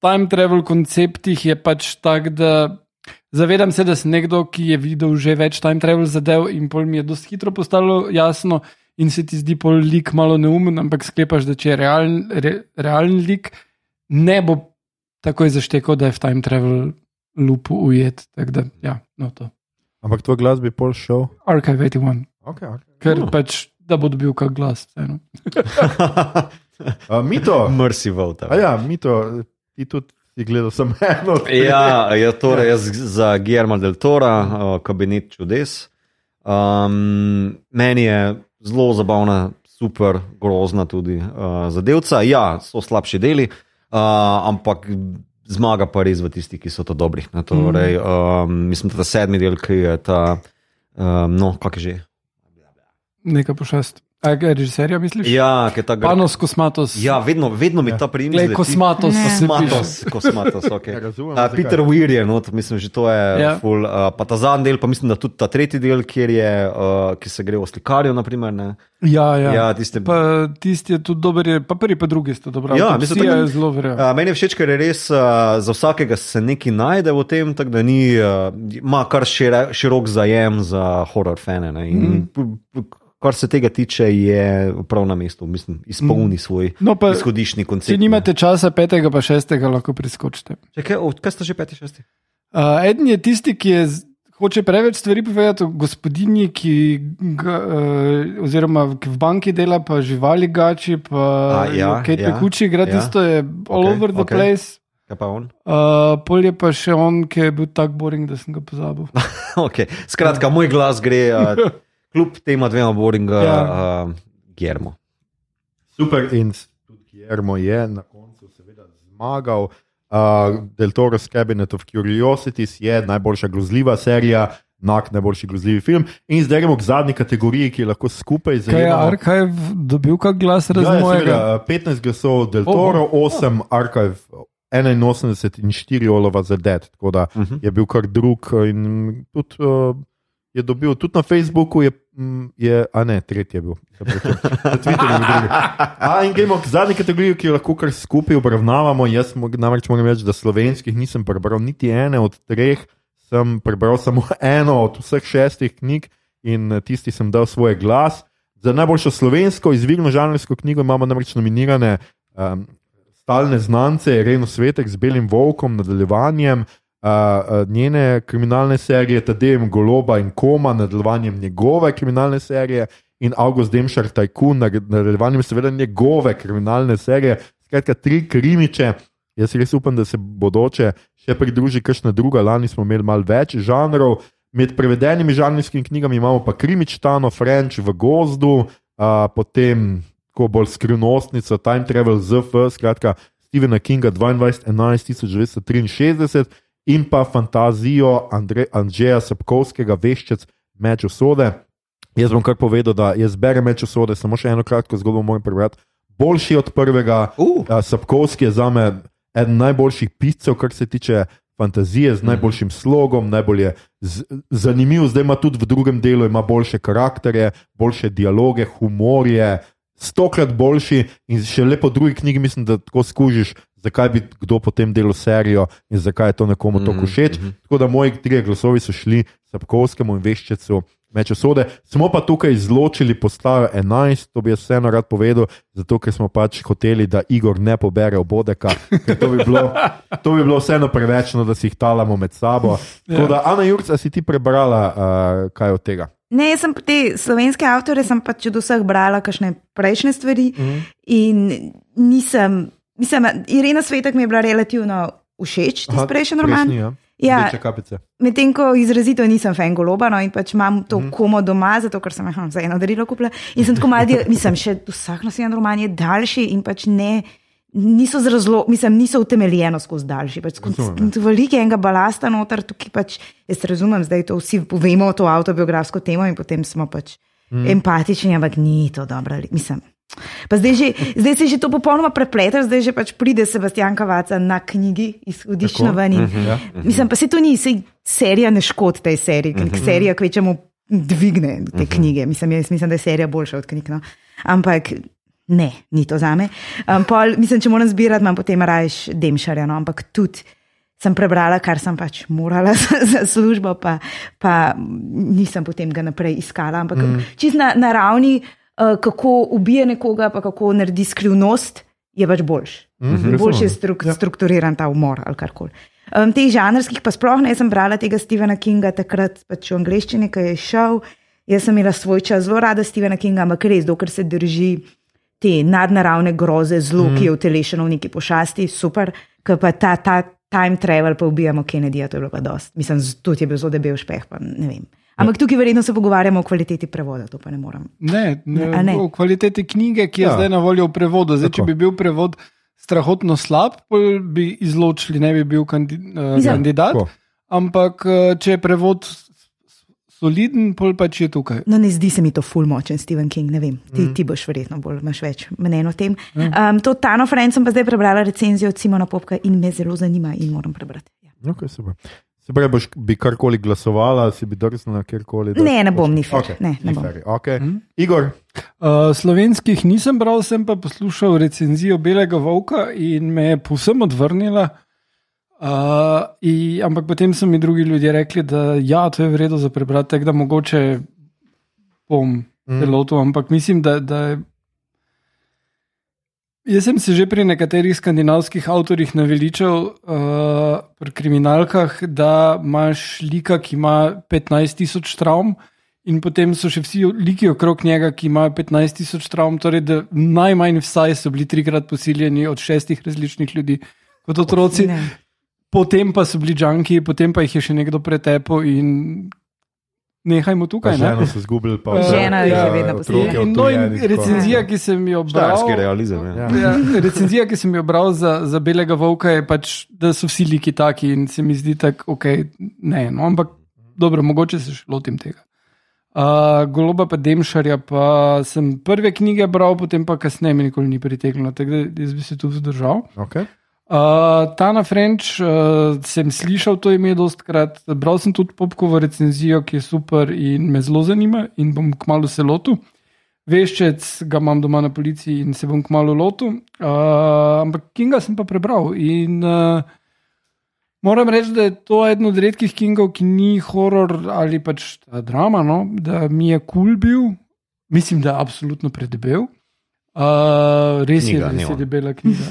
time travel konceptih je pač tak, da zavedam se, da sem nekdo, ki je videl že več time travel zadev in pol mi je dosti hitro postalo jasno in se ti zdi pol lik malo neumen, ampak sklepaš, da če je realen, re, realen lik, ne bo takoj zaštekal, da je v time travel lupu ujet. Tako da, ja, no to. Ampak tvoj glas bi pol šel. Archive 81, Okay, okay. ker uh. pač, da bo dobil kak glas. Uh, Mito, Mercy vote. a ja, Mito, ti tudi si gledal samo eno. Ja, ja torej jaz za Guillermo del Tora, uh, kabinet čudes. Um, meni je zelo zabavna, super, grozna tudi uh, zadevca. Ja, so slabši deli, uh, ampak zmaga pa res v tistih, ki so to dobri. Ne, torej, um, mislim, da ta sedmi del, ki je ta, um, no, kak je že. Neka pošast. A je režiserja, misliš? Ja, ki je ta grd. Panos Kosmatos. Ja, vedno, vedno mi ta primer. Glej, Kosmatos. Ne. Kosmatos, kosmatos, ok. Ja, razumem, Uh. Peter Weir je, no, mislim, že to je Ja. ja. full. Uh, pa ta zadnji del, pa mislim, da tudi ta tretji del, kjer je, uh, ki se gre v slikarju, naprimer. Ne. Ja, ja. Ja, tiste, Pa tisti je tudi dober, je, pa prvi, pa drugi sta dobro. Ja, mislim, tako- je zelo verjel. Uh, meni je všeč, ker je res uh, za vsakega se nekaj najde v tem, tako da ni, uh, ima kar šire, širok zajem za horror fane. Ne, in, mm. Kar se tega tiče, je prav na mestu, mislim, izpolni svoj No, pa, izhodišni koncept. Če nimate časa petega, pa šestega, lahko priskočite. Če kaj, o, kaj ste že peti, šesti? Uh, eden je tisti, ki je. Hoče preveč stvari povedati o gospodinji, ki ga, uh, oziroma ki v banki dela, pa živali gači, pa A, ja, kaj te ja, kuči, igra ja. tisto, je all Okej, over the okej. place. Kaj pa on? Uh, pol je pa še on, ki je bil tako boring, da sem ga pozabil. Okay. Skratka, moj glas gre, uh, kljub tema dvema boringa, Ja. uh, Germo. Super, in tudi Guillermo je na koncu seveda zmagal. Uh, Del Toro's Cabinet of Curiosities je najboljša grozljiva serija, nak najboljši grozljivi film. In zdaj gremo k zadnji kategoriji, ki je lahko skupaj Kaj je. Archive dobil kak glas razen ja, mojega? seveda, 15 glasov Del Oh, Toro, 8 Archive, 81 in 4 Olova za Dead. Tako da Uh -huh. je bil kar drug in tudi uh, je dobil, tudi na Facebooku je, mm, je a ne, tretji je bil, na Twitterju je bil. A in gremo k zadnji kategoriji, ki jo lahko kar skupaj obravnavamo. Jaz namreč moram reči, da slovenskih nisem prebral niti ene od treh, sem prebral samo eno od vseh šestih knjig in eh, tisti sem dal svoj glas. Za najboljšo slovensko izvirno žanrsko knjigo imamo namreč nominirane um, stalne znance, Reno Svetek z Belim Volkom, nadaljevanjem, njene kriminalne serije, Tadejem Goloba in Koma, nadaljevanjem njegove kriminalne serije, in August Demšar Tajkun, nadaljevanjem seveda njegove kriminalne serije. Skratka, tri krimiče. Jaz res upam, da se bodoče še pridruži kakšna druga. Lani smo imeli malo več žanrov. Med prevedenimi žanrskimi knjigami imamo pa Krimičtano, French v gozdu, uh, potem ko bolj skrivnostnica, Time Travel ZF, skratka Stephena Kinga 22, 11, 1963 in pa fantazijo Andre, Andreja Sapkovskega, Veščec, Meč usode. Jaz bom kar povedal, da jaz berem Meč usode, samo še eno kratko zgodbo moram prebrati. Boljši od prvega, Uh. Sapkovski je za me eden najboljših piscev, kar se tiče fantazije, z najboljšim slogom, najbolj je z, zanimiv, zdaj ima tudi v drugem delu ima boljše karakterje, boljše dialoge, humor je stokrat boljši in še lepo drugi knjigi mislim, da tako skužiš. Zakaj bi kdo potem delal serijo in zakaj je to nekomu Mhm, tako všeč? Mm -hmm. Tako da moji trije glasovi so šli Sapkovskemu in Veščecu meče sode. Smo pa tukaj izločili postavo 11, to bi jaz vseeno rad povedal, zato ker smo pač hoteli, da Igor ne pobere obodeka, ker to bi bilo, to bi bilo vseeno preveč, no, da si jih talamo med sabo. Tako da, Ana Jurca, si ti prebrala uh, kaj od tega? Ne, jaz sem te slovenske avtore, sem pač od vseh brala kakšne prejšnje stvari Mhm. mm. in nisem, mislim, Irena Svetek mi je bila relativno všeč, Aha, tisti prejšnji roman. Resni, ja. Ja. Medtem ko izrazito nisem fan goloba no, in pač imam to mm. komo doma, zato ker sem jih za eno darilo kupila. In sem tako malo, del- mislim, še vsak naslednji roman je daljši in pač ne. Niso, zrazlo, mislim, niso utemeljeno skozi daljši. Pač ja. Veliko je enega balasta noter, tukaj pač jaz razumem, zdaj to vsi povemo, to avtobiografsko temo in potem smo pač mm. empatični, ampak ni to dobro. Mislim. Pa zdaj, že, zdaj se že to popolnoma prepleta, zdaj že pač pride Sebastian Kavaca na knjigi Tako, ven. In, Ja. Mislim, pa se to ni, se serija ne škodi tej seriji, ker serija kvečemu dvigne te knjige. Mislim, jaz mislim, da je serija boljša od knjig. No. Ampak ne, ni to za me. Um, pol, mislim, če moram zbirati, imam potem rajš Demšarja, no, ampak tudi. Sem prebrala, kar sem pač morala za, za službo, pa, pa nisem potem ga naprej iskala. Ampak mm. čist na, na ravni, uh, kako ubije nekoga, pa kako naredi skrivnost, je pač boljši. Mhm, Boljši je struk, ja. strukturiran ta umor ali karkoli. Um, teh žanrskih pa sploh ne, jaz sem brala tega Stephena Kinga takrat pač v angleščini, ki je šel. Jaz sem imela svoj čas zelo rada Stephena Kinga, ampak res, dokler se drži te nadnaravne groze, zlo, mm. ki je utelešeno v neki pošasti, super, ker pa ta, ta time travel, pa ubijamo Kennedyja, to je bilo pa dost. Mislim, tudi je bil zelo debel špeh, pa ne vem. Ampak tukaj verjetno se pogovarjamo o kvaliteti prevoda, to pa ne morem. Ne, ne, A ne? o kvaliteti knjige, ki je Ja. ja. zdaj na voljo v prevodu. Zdaj, Tako. če bi bil prevod strahotno slab, pol bi izločili, ne bi bil kandi, uh, Mislim- kandidat. Tako. Ampak eh, če je prevod soliden, pol pač je tukaj. No, ne zdi se mi to ful močen Stephen King, ne vem. Ti, mm. ti boš verjetno bolj, imaš več mnen o tem. Um, to Tano Franc sem pa zdaj prebrala recenzijo od Simona Popka in me zelo zanima in moram prebrati. Ja. Okay, super. Se pravi, boš bi karkoli glasovala, si bi drznila kjerkoli? da- Ne, ne bom, ni fair. Okay, Ne, ne ni bom. fair. Okay. Mm. Igor, Uh, slovenskih nisem bral, sem pa poslušal recenzijo Belega Volka in me je povsem odvrnila. Uh, in, ampak potem so mi drugi ljudje rekli, da ja, to je vredno za prebrati, tako da mogoče bom celoto, ampak mislim, da, da je. Jaz sem se že pri nekaterih skandinavskih avtorjih naveličal, uh, pri kriminalkah, da imaš lika, ki ima 15 tisoč travm, in potem so še vsi liki okrog njega, ki imajo 15 tisoč travm, torej da najmanj vsaj so bili trikrat posiljeni od šestih različnih ljudi kot otroci, Ne. potem pa so bili džanki, potem pa jih je še nekdo pretepel in nehajmo tukaj. Ne? se zgubili, pa vse, Žena je ja, vedno posiljena. No, in recenzija, ki sem jo bral. Štajerski realizem. Ja. Ja. Ja, recenzija, ki sem jo bral za, za Belega Volka, je pač, da so vsi liki taki in se mi zdi tako, ok, ne, no, ampak dobro, mogoče se še lotim tega. Uh, Goloba pa Demšarja, pa sem prve knjige bral, potem pa kasneje mi nikoli ni pritegnilo, tako da jaz bi se tu vzdržal. Okay. Uh, Tana French, uh, sem slišal to ime dostkrat, bral sem tudi popkovo recenzijo, ki je super in me zelo zanima in bom kmalo se lotil. Veščec ga imam doma na policiji in se bom kmalo lotil. Uh, ampak Kinga sem pa prebral in uh, moram reči, da je to eden od redkih Kingov, ki ni horor ali pač drama, no? da mi je kul cool bil, mislim, da je absolutno predebel. Uh, res Knjiga, je, res je debela knjiga.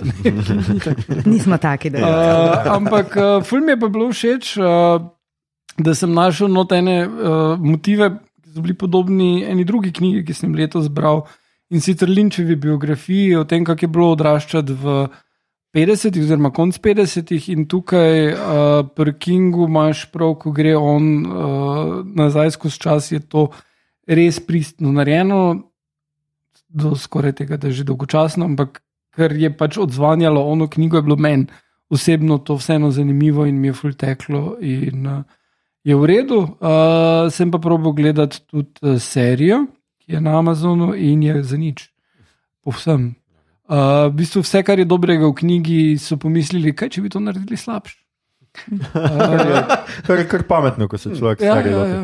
Nismo taki, da je. Uh, ampak uh, film je pa bilo všeč, uh, da sem našel notene uh, motive, ki so bili podobni eni drugi knjigi, ki sem jih letos bral. In sicer Linčevi biografiji o tem, kako je bilo odraščati v 50-ih, oziroma konc 50-ih, in tukaj uh, pri Kingu imaš prav, ko gre on uh, nazaj skozi čas, je to res pristno narejeno, do skoraj tega, da je že dolgočasno, ampak ker je pač odzvanjalo ono knjigo, je bilo meni osebno to vseeno zanimivo in mi je full teklo. In, uh, je v redu, uh, sem pa probo gledati tudi uh, serijo, ki je na Amazonu in je za nič. Povsem. Uh, v bistvu vse, kar je dobrega v knjigi, so pomislili, kaj če bi to naredili slabše. Uh, Kar je kar pametno, ko se človek ja, stvari ja, ja.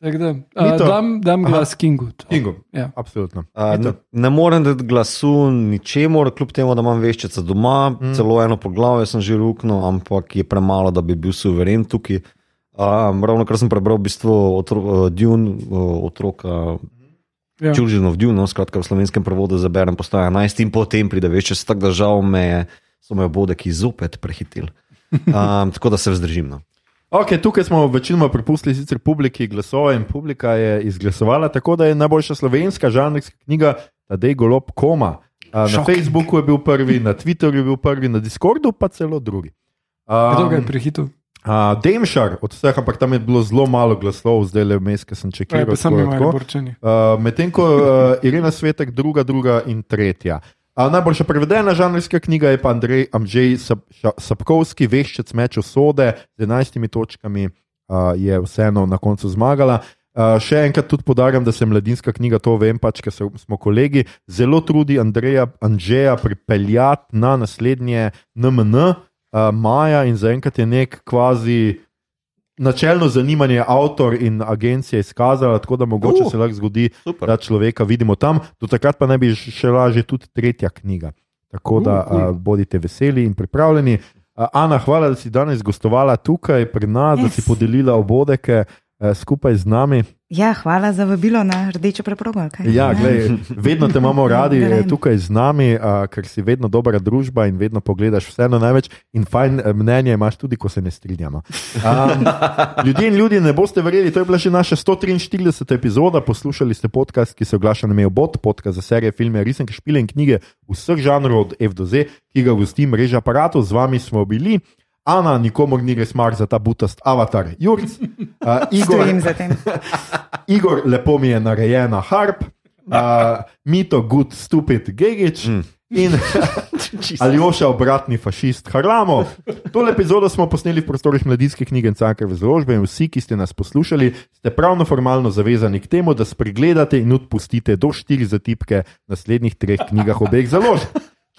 Tako da, uh, dam, dam glas Kingu. to. Kingu. Ja. Absolutno. Uh, ne, ne morem dati glasu ničemur, kljub temu, da imam veščice doma, mm. celo eno poglavje sem že ruknil, ampak je premalo, da bi bil suveren tukaj. Um, ravno kar sem prebral, v bistvu otro, uh, Dune, uh, otroka Ja. Children of Dune, no, skratka v slovenskem prevodu zaberem, postaja 11 in potem pride veš, čez tako držav me je, so me obodeki zopet prehitili. Um, tako da se vzdržim. No. Okay, tukaj smo večinoma prepustili sicer publiki glasove in publika je izglasovala, tako da je najboljša slovenska žanrska knjiga Tadej Golob Koma. Na Shocking. Facebooku je bil prvi, na Twitterju je bil prvi, na Discordu pa celo drugi. Kdo ga je Um, prehitil? uh, Demšar od vseh, ampak tam je bilo zelo malo glasov, zdaj le vmes, ki sem Ja, čekiral. pa sem imel borčani. Uh, Medtem ko uh, Irena Svetek, druga, druga in tretja. Uh, najboljša prevedena žanrska knjiga je pa Andrej Amžej Sapkovski, Veščec meč usode z 11 točkami, uh, je vseeno na koncu zmagala. Uh, še enkrat tudi podarjam, da se mladinska knjiga, to vem pač, ker smo kolegi, zelo trudi Andreja Anžeja pripeljati na naslednje NMN uh, maja in zaenkrat je nek kvazi načelno zanimanje avtor in agencija izkazala, tako da mogoče Uh, se lahko zgodi, super. da človeka vidimo tam. Do takrat pa naj bi šla že tudi tretja knjiga. Tako da Uh, cool. uh, bodite veseli in pripravljeni. Uh, Ana, hvala, da si danes gostovala tukaj pri nas, yes. da si podelila obodeke uh, skupaj z nami. Ja, hvala za vabilo na rdečo preprogo. kaj? Ja, glej, vedno te imamo radi Grem. eh, tukaj z nami, uh, ker si vedno dobra družba in vedno pogledaš vseeno največ. In fajn eh, mnenje imaš tudi, ko se ne strinjamo. Um, ljudje in ljudje, ne boste verjeli, to je bila že naša 143. epizoda. Poslušali ste podcast, ki se oglaša na Meobot, podcast za serije, filme, risanke, špile in knjige vseh žanrov od F do Z, ki ga gosti mreža aparatov. Z vami smo bili. Ana, nikomor ni res mar za ta butast avatar, Jurc, uh, Igor, lepo mi je narejena harp, uh, mito, good, stupid, gegič. Mm. In Aljoša, obratni fašist, Harlamo. Tole epizodo smo posneli v prostorih mladinske knjige in Cankareve založbe in vsi, ki ste nas poslušali, ste pravno formalno zavezani k temu, da spregledate in odpustite do štiri zatipke naslednjih treh knjigah obeh založb.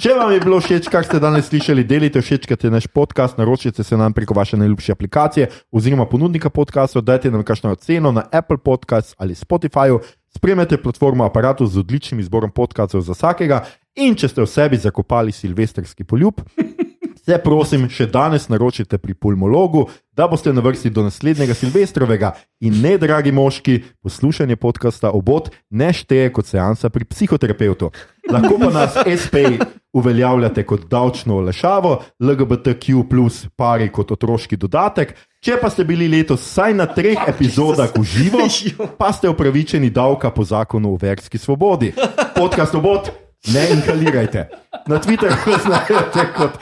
Če vam je bilo všeč, kar ste danes slišali, delite všečkate naš podcast, naročite se nam preko vaše najljubše aplikacije oziroma ponudnika podcastov, dajte nam kakšno oceno na Apple Podcast ali Spotify, spremljate platformo aparatu z odličnim izborom podcastov za vsakega in če ste v sebi zakopali silvestrski poljub, se prosim še danes naročite pri pulmologu, da boste na vrsti do naslednjega silvestrovega in ne, dragi moški, poslušanje podcasta obot ne šteje kot seansa pri psihoterapeutu. Lahko pa nas SP uveljavljate kot davčno olešavo, LGBTQ plus pari kot otroški dodatek. Če pa ste bili letos vsaj na treh epizodah v živo, pa ste upravičeni davka po zakonu o verski svobodi. Podcast obot, ne inhalirajte. Na Twitterju najdete kot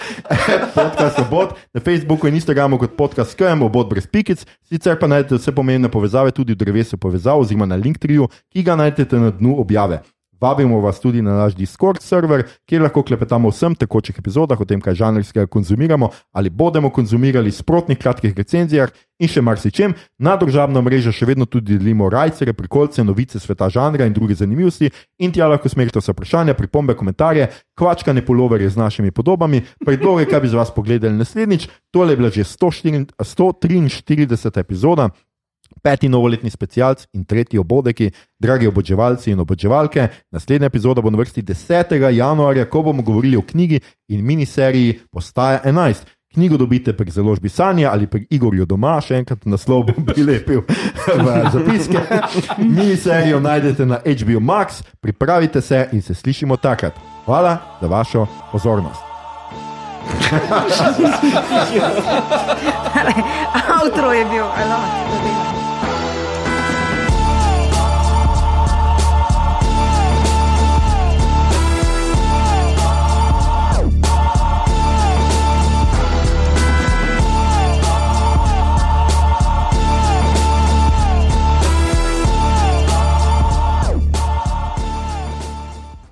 podcast obot, na Facebooku in Instagramu kot podcast KM, obot brez pikic, sicer pa najdete vse pomembne povezave tudi v drevesu povezav oziroma na Linktriju, ki ga najdete na dnu objave. Vabimo vas tudi na naš Discord server, kjer lahko klepetamo o vsem tekočih epizodah, o tem, kaj žanrskega konzumiramo ali bomo konzumirali, sprotnih kratkih recenzijah in še marsičem. Na družabno mrežo še vedno tudi delimo rajcere, prikolce, novice sveta žanra in druge zanimivosti. In tja lahko smerite vse vprašanja, pripombe, komentarje, kvačkane puloverje z našimi podobami, predloge, kaj bi z vas pogledali naslednjič. Tole je bila že 104 143. epizoda. Peti novoletni specialc in tretji obodeki, dragi oboževalci in oboževalke. Naslednja epizoda bo na vrsti 10. januarja, ko bomo govorili o knjigi in miniseriji Postaja 11. Knjigo dobite pri založbi Sanja ali pri Igorju doma, še enkrat naslov bom prilepil v zapiske. Miniserijo najdete na HBO Max, pripravite se in se slišimo takrat. Hvala za vašo pozornost. Avtro je bil, alo.